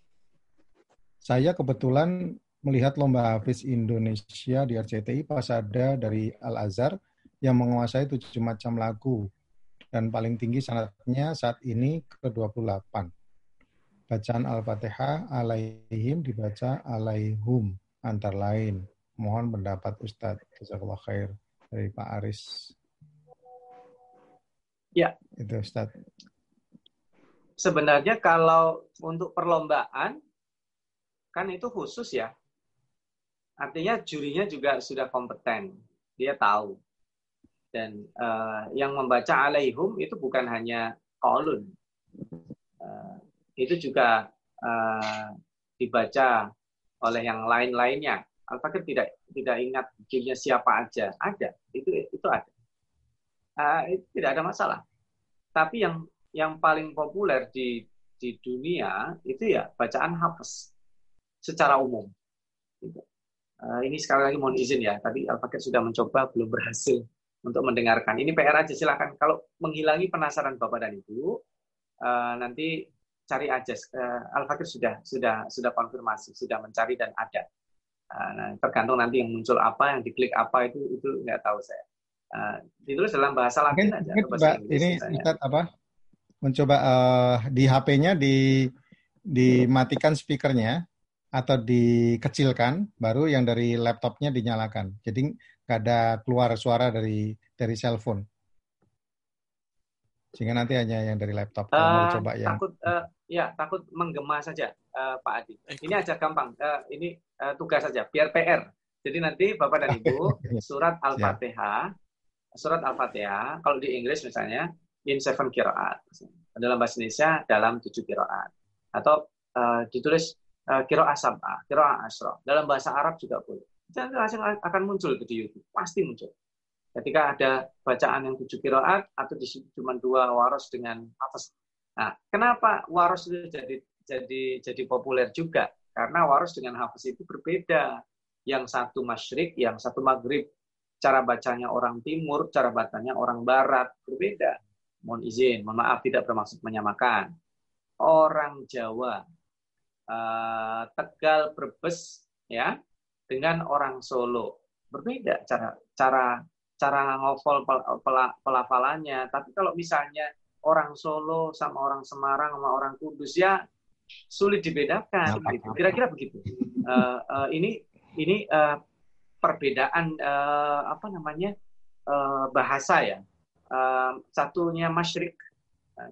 S8: Saya kebetulan melihat lomba Hafiz Indonesia di RCTI pas ada dari Al-Azhar yang menguasai tujuh macam lagu dan paling tinggi sanatnya saat ini ke-28. Bacaan Al-Fatihah alaihim dibaca alaihum antara lain. Mohon pendapat Ustadz. Jazakallah khair dari Pak Aris.
S2: Ya.
S8: Itu Ustadz.
S2: Sebenarnya kalau untuk perlombaan kan itu khusus ya. Artinya jurinya juga sudah kompeten. Dia tahu dan uh, yang membaca alaihum itu bukan hanya kolun. Uh, itu juga uh, dibaca oleh yang lain-lainnya. Al-Fakir tidak tidak ingat judulnya siapa aja. Ada, itu itu ada. Uh, itu tidak ada masalah. Tapi yang yang paling populer di di dunia itu ya bacaan hafes secara umum. Uh, ini sekali lagi mohon izin ya, tadi Al-Fakir sudah mencoba belum berhasil untuk mendengarkan. Ini PR aja silahkan. Kalau menghilangi penasaran Bapak dan Ibu, uh, nanti cari aja. Uh, Al-Fakir sudah sudah sudah konfirmasi, sudah mencari dan ada. Uh, nah, tergantung nanti yang muncul apa, yang diklik apa itu itu nggak tahu saya. Uh, ditulis dalam bahasa Latin aja.
S8: Mungkin bahasa Inggris, ini Ustaz apa? Mencoba uh, di HP-nya di dimatikan speakernya atau dikecilkan, baru yang dari laptopnya dinyalakan. Jadi ada keluar suara dari dari cellphone. Sehingga nanti hanya yang dari laptop. Uh, mau coba
S2: yang takut uh, ya takut menggema saja uh, Pak Adi. Ini aja gampang. Uh, ini uh, tugas saja biar PR. Jadi nanti Bapak dan Ibu *laughs* surat Al-Fatihah surat Al-Fatihah kalau di Inggris misalnya in seven kiroat dalam bahasa Indonesia dalam tujuh kiroat atau uh, ditulis uh, kiroah sab'ah, kiroah asro. Dalam bahasa Arab juga boleh dan langsung akan muncul itu di YouTube, pasti muncul. Ketika ada bacaan yang tujuh kiroat atau di cuma dua waros dengan atas. Nah, kenapa waros itu jadi jadi jadi populer juga? Karena waros dengan hafiz itu berbeda. Yang satu masyrik, yang satu maghrib. Cara bacanya orang timur, cara bacanya orang barat berbeda. Mohon izin, mohon maaf tidak bermaksud menyamakan. Orang Jawa, uh, Tegal, Brebes, ya dengan orang Solo. Berbeda cara cara cara ngofol pel, pel, pelafalannya. Tapi kalau misalnya orang Solo sama orang Semarang sama orang Kudus ya sulit dibedakan. Gitu. Kira-kira begitu. Uh, uh, ini ini uh, perbedaan uh, apa namanya uh, bahasa ya. Uh, satunya masyrik,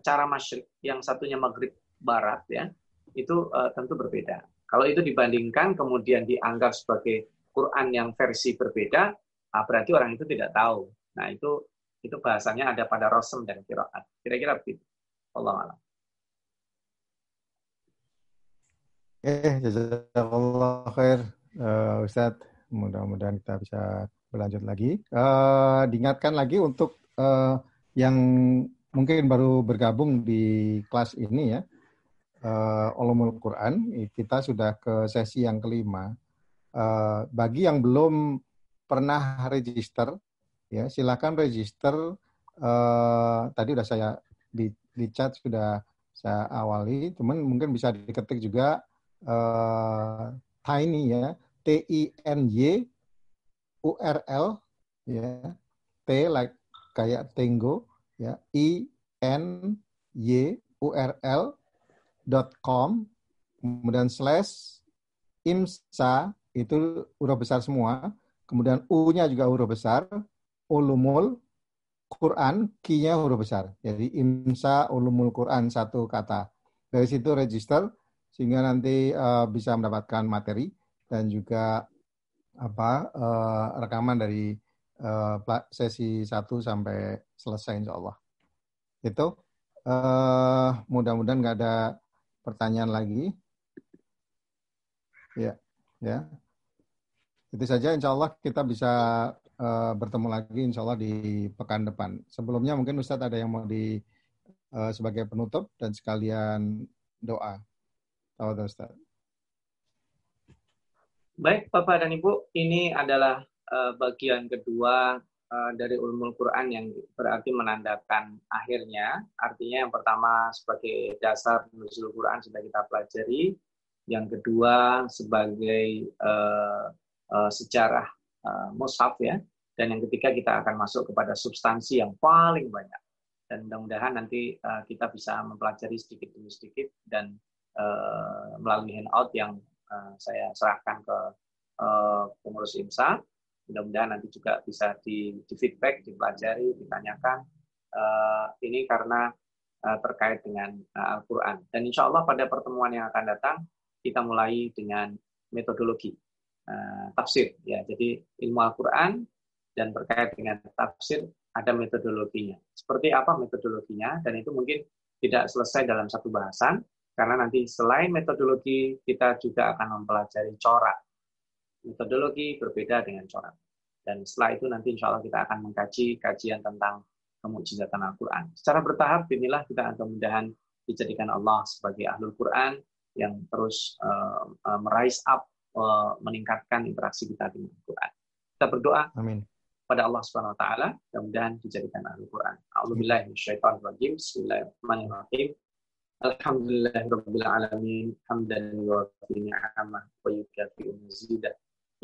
S2: cara masyrik, yang satunya maghrib barat ya, itu uh, tentu berbeda. Kalau itu dibandingkan kemudian dianggap sebagai Quran yang versi berbeda, ah, berarti orang itu tidak tahu. Nah itu itu bahasanya ada pada rosem dan kiraat. Kira-kira begitu. Allah alam.
S8: Eh, jazakallah khair, uh, Ustadz. Mudah-mudahan kita bisa berlanjut lagi. Uh, diingatkan lagi untuk uh, yang mungkin baru bergabung di kelas ini ya, uh, Quran, kita sudah ke sesi yang kelima. Uh, bagi yang belum pernah register, ya silakan register. Uh, tadi sudah saya di, di chat sudah saya awali, cuman mungkin bisa diketik juga uh, tiny ya, T I N Y U R L ya, T like kayak Tango ya, I N Y U R L com kemudian slash imsa itu huruf besar semua, kemudian U-nya juga huruf besar, ulumul Quran, Q-nya huruf besar. Jadi imsa ulumul Quran satu kata. Dari situ register sehingga nanti uh, bisa mendapatkan materi dan juga apa uh, rekaman dari uh, sesi 1 sampai selesai insya Allah. Itu uh, mudah-mudahan nggak ada pertanyaan lagi? Ya, ya. Itu saja. Insya Allah kita bisa uh, bertemu lagi Insya Allah di pekan depan. Sebelumnya mungkin Ustadz ada yang mau di uh, sebagai penutup dan sekalian doa. Tawad Ustaz.
S2: Baik, Bapak dan Ibu, ini adalah uh, bagian kedua dari ulumul Quran yang berarti menandakan akhirnya. Artinya yang pertama sebagai dasar nuzul Quran sudah kita pelajari, yang kedua sebagai uh, uh, sejarah uh, mushaf ya, dan yang ketiga kita akan masuk kepada substansi yang paling banyak. Dan mudah-mudahan nanti uh, kita bisa mempelajari sedikit demi sedikit dan uh, melalui handout yang Eh, saya serahkan ke uh, pengurus IMSA. Mudah-mudahan nanti juga bisa di, di feedback, dipelajari, ditanyakan. Uh, ini karena uh, terkait dengan uh, Al-Quran. Dan insya Allah pada pertemuan yang akan datang, kita mulai dengan metodologi uh, tafsir. Ya, jadi ilmu Al-Quran dan terkait dengan tafsir ada metodologinya. Seperti apa metodologinya? Dan itu mungkin tidak selesai dalam satu bahasan, karena nanti selain metodologi, kita juga akan mempelajari corak metodologi berbeda dengan corak. Dan setelah itu nanti insya Allah kita akan mengkaji kajian tentang kemujizatan Al-Quran. Secara bertahap, inilah kita akan mudahan dijadikan Allah sebagai ahlul Quran yang terus uh, uh, merise up, uh, meningkatkan interaksi kita dengan Al-Quran. Kita berdoa Amin. pada Allah Subhanahu Wa Taala, mudah-mudahan dijadikan ahlul Quran. Alhamdulillahirobbilalamin. Bismillahirrahmanirrahim. Alhamdulillahirrahmanirrahim. Alhamdulillahirrahmanirrahim. Alhamdulillahirrahmanirrahim. ni'amah.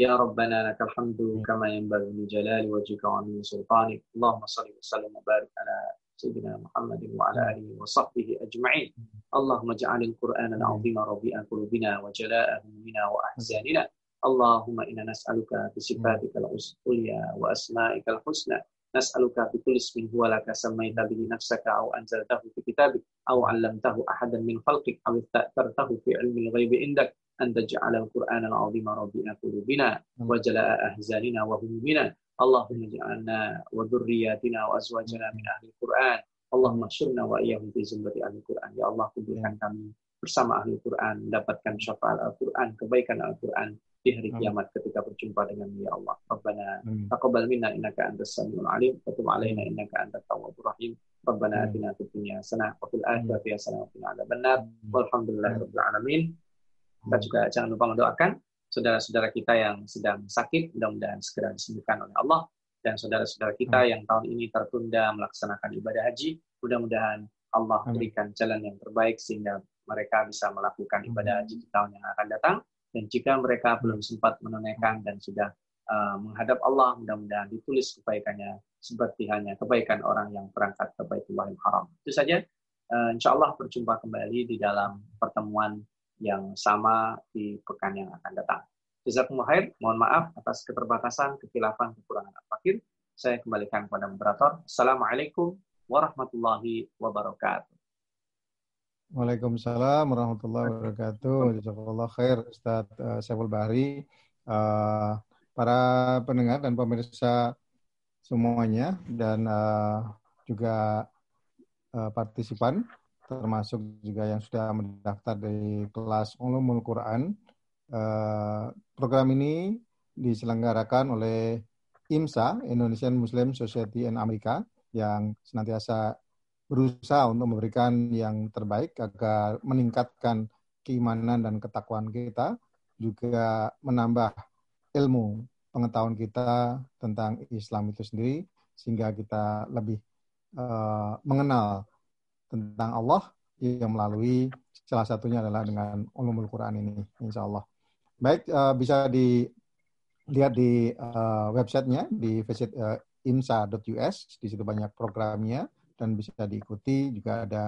S2: يا ربنا لك الحمد كما ينبغي لجلال وجهك وعظيم سلطانك. اللهم صل وسلم وبارك على سيدنا محمد وعلى آله وصحبه أجمعين. اللهم اجعل القرآن العظيم ربيع قلوبنا وجلاء همومنا وأحزاننا. اللهم إنا نسألك بصفاتك العليا وأسمائك الحسنى. نسألك بكل اسم هو لك سميت به نفسك أو أنزلته في كتابك أو علمته أحدا من خلقك أو استأثرته في علم الغيب عندك. أن تجعل القرآن العظيم ربنا قلوبنا وجلاء أحزاننا وهمومنا اللهم اجعلنا وذرياتنا وأزواجنا من أهل القرآن اللهم احشرنا وإياهم في زمرة أهل القرآن يا الله kumpulkan kami bersama ahli Quran mendapatkan syafaat Al-Quran kebaikan Al-Quran di hari kiamat ketika berjumpa dengan ya Allah. Rabbana taqabbal minna innaka antas samiul alim wa tub alaina innaka antat tawwabur rahim. Rabbana atina fid dunya hasanah wa fil akhirati hasanah wa qina adzabannar. Walhamdulillahirabbil alamin. Kita juga jangan lupa mendoakan saudara-saudara kita yang sedang sakit, mudah-mudahan segera disembuhkan oleh Allah. Dan saudara-saudara kita yang tahun ini tertunda melaksanakan ibadah haji, mudah-mudahan Allah berikan jalan yang terbaik sehingga mereka bisa melakukan ibadah haji di tahun yang akan datang. Dan jika mereka belum sempat menunaikan dan sudah uh, menghadap Allah, mudah-mudahan ditulis kebaikannya seperti hanya kebaikan orang yang berangkat ke Baitullahil Haram. Itu saja. Uh, insya Allah berjumpa kembali di dalam pertemuan yang sama di pekan yang akan datang. Jazakumullah khair. Mohon maaf atas keterbatasan, kekilafan, kekurangan al-fakir. Saya kembalikan kepada moderator. Assalamualaikum warahmatullahi wabarakatuh.
S8: Waalaikumsalam warahmatullahi wabarakatuh. Jazakallah khair Ustaz uh, Syaful Bahri. Uh, para pendengar dan pemirsa semuanya dan uh, juga partisipan termasuk juga yang sudah mendaftar di kelas Ulumul Quran. Uh, program ini diselenggarakan oleh IMSA, Indonesian Muslim Society in Amerika, yang senantiasa berusaha untuk memberikan yang terbaik agar meningkatkan keimanan dan ketakwaan kita, juga menambah ilmu pengetahuan kita tentang Islam itu sendiri, sehingga kita lebih uh, mengenal tentang Allah yang melalui salah satunya adalah dengan ulumul Quran ini, insya Allah. Baik, uh, bisa dilihat di uh, websitenya di visit uh, imsa.us, di situ banyak programnya dan bisa diikuti. Juga ada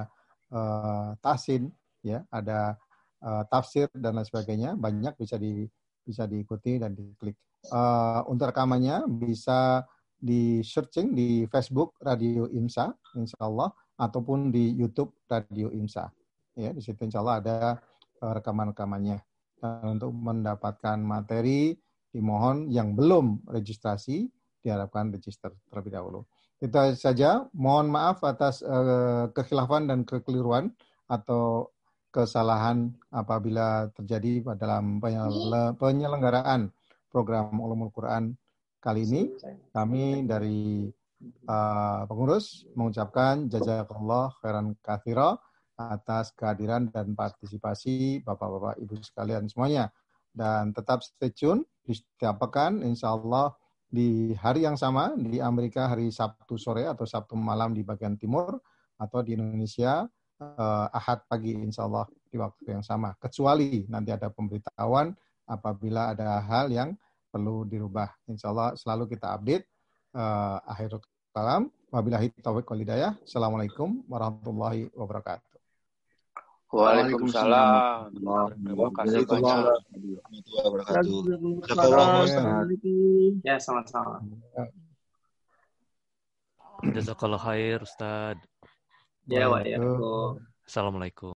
S8: uh, tasin ya ada uh, tafsir dan lain sebagainya. Banyak bisa di bisa diikuti dan diklik. Uh, untuk rekamannya bisa di searching di Facebook Radio Imsa Insya Allah ataupun di YouTube Radio Imsa ya di situ Insya Allah ada uh, rekaman-rekamannya dan untuk mendapatkan materi dimohon yang belum registrasi diharapkan register terlebih dahulu. Itu saja. Mohon maaf atas uh, kekhilafan dan kekeliruan atau kesalahan apabila terjadi dalam penyelenggaraan program Ulumul Quran kali ini. Kami dari uh, pengurus mengucapkan jazakallah khairan kathira atas kehadiran dan partisipasi Bapak-Bapak Ibu sekalian semuanya. Dan tetap stay tune di setiap pekan, insya Allah di hari yang sama, di Amerika hari Sabtu sore atau Sabtu malam di bagian timur, atau di Indonesia uh, Ahad pagi insya Allah di waktu yang sama. Kecuali nanti ada pemberitahuan apabila ada hal yang perlu dirubah. Insya Allah selalu kita update. Uh, akhir kalam. Wabillahi taufiq wal hidayah. Assalamualaikum warahmatullahi wabarakatuh.
S9: Waalaikumsalam. Terima kasih banyak.
S2: Ya, sama-sama.
S10: Jazakallah khair, Ustaz.
S2: Ya, wa ya.
S10: Assalamualaikum.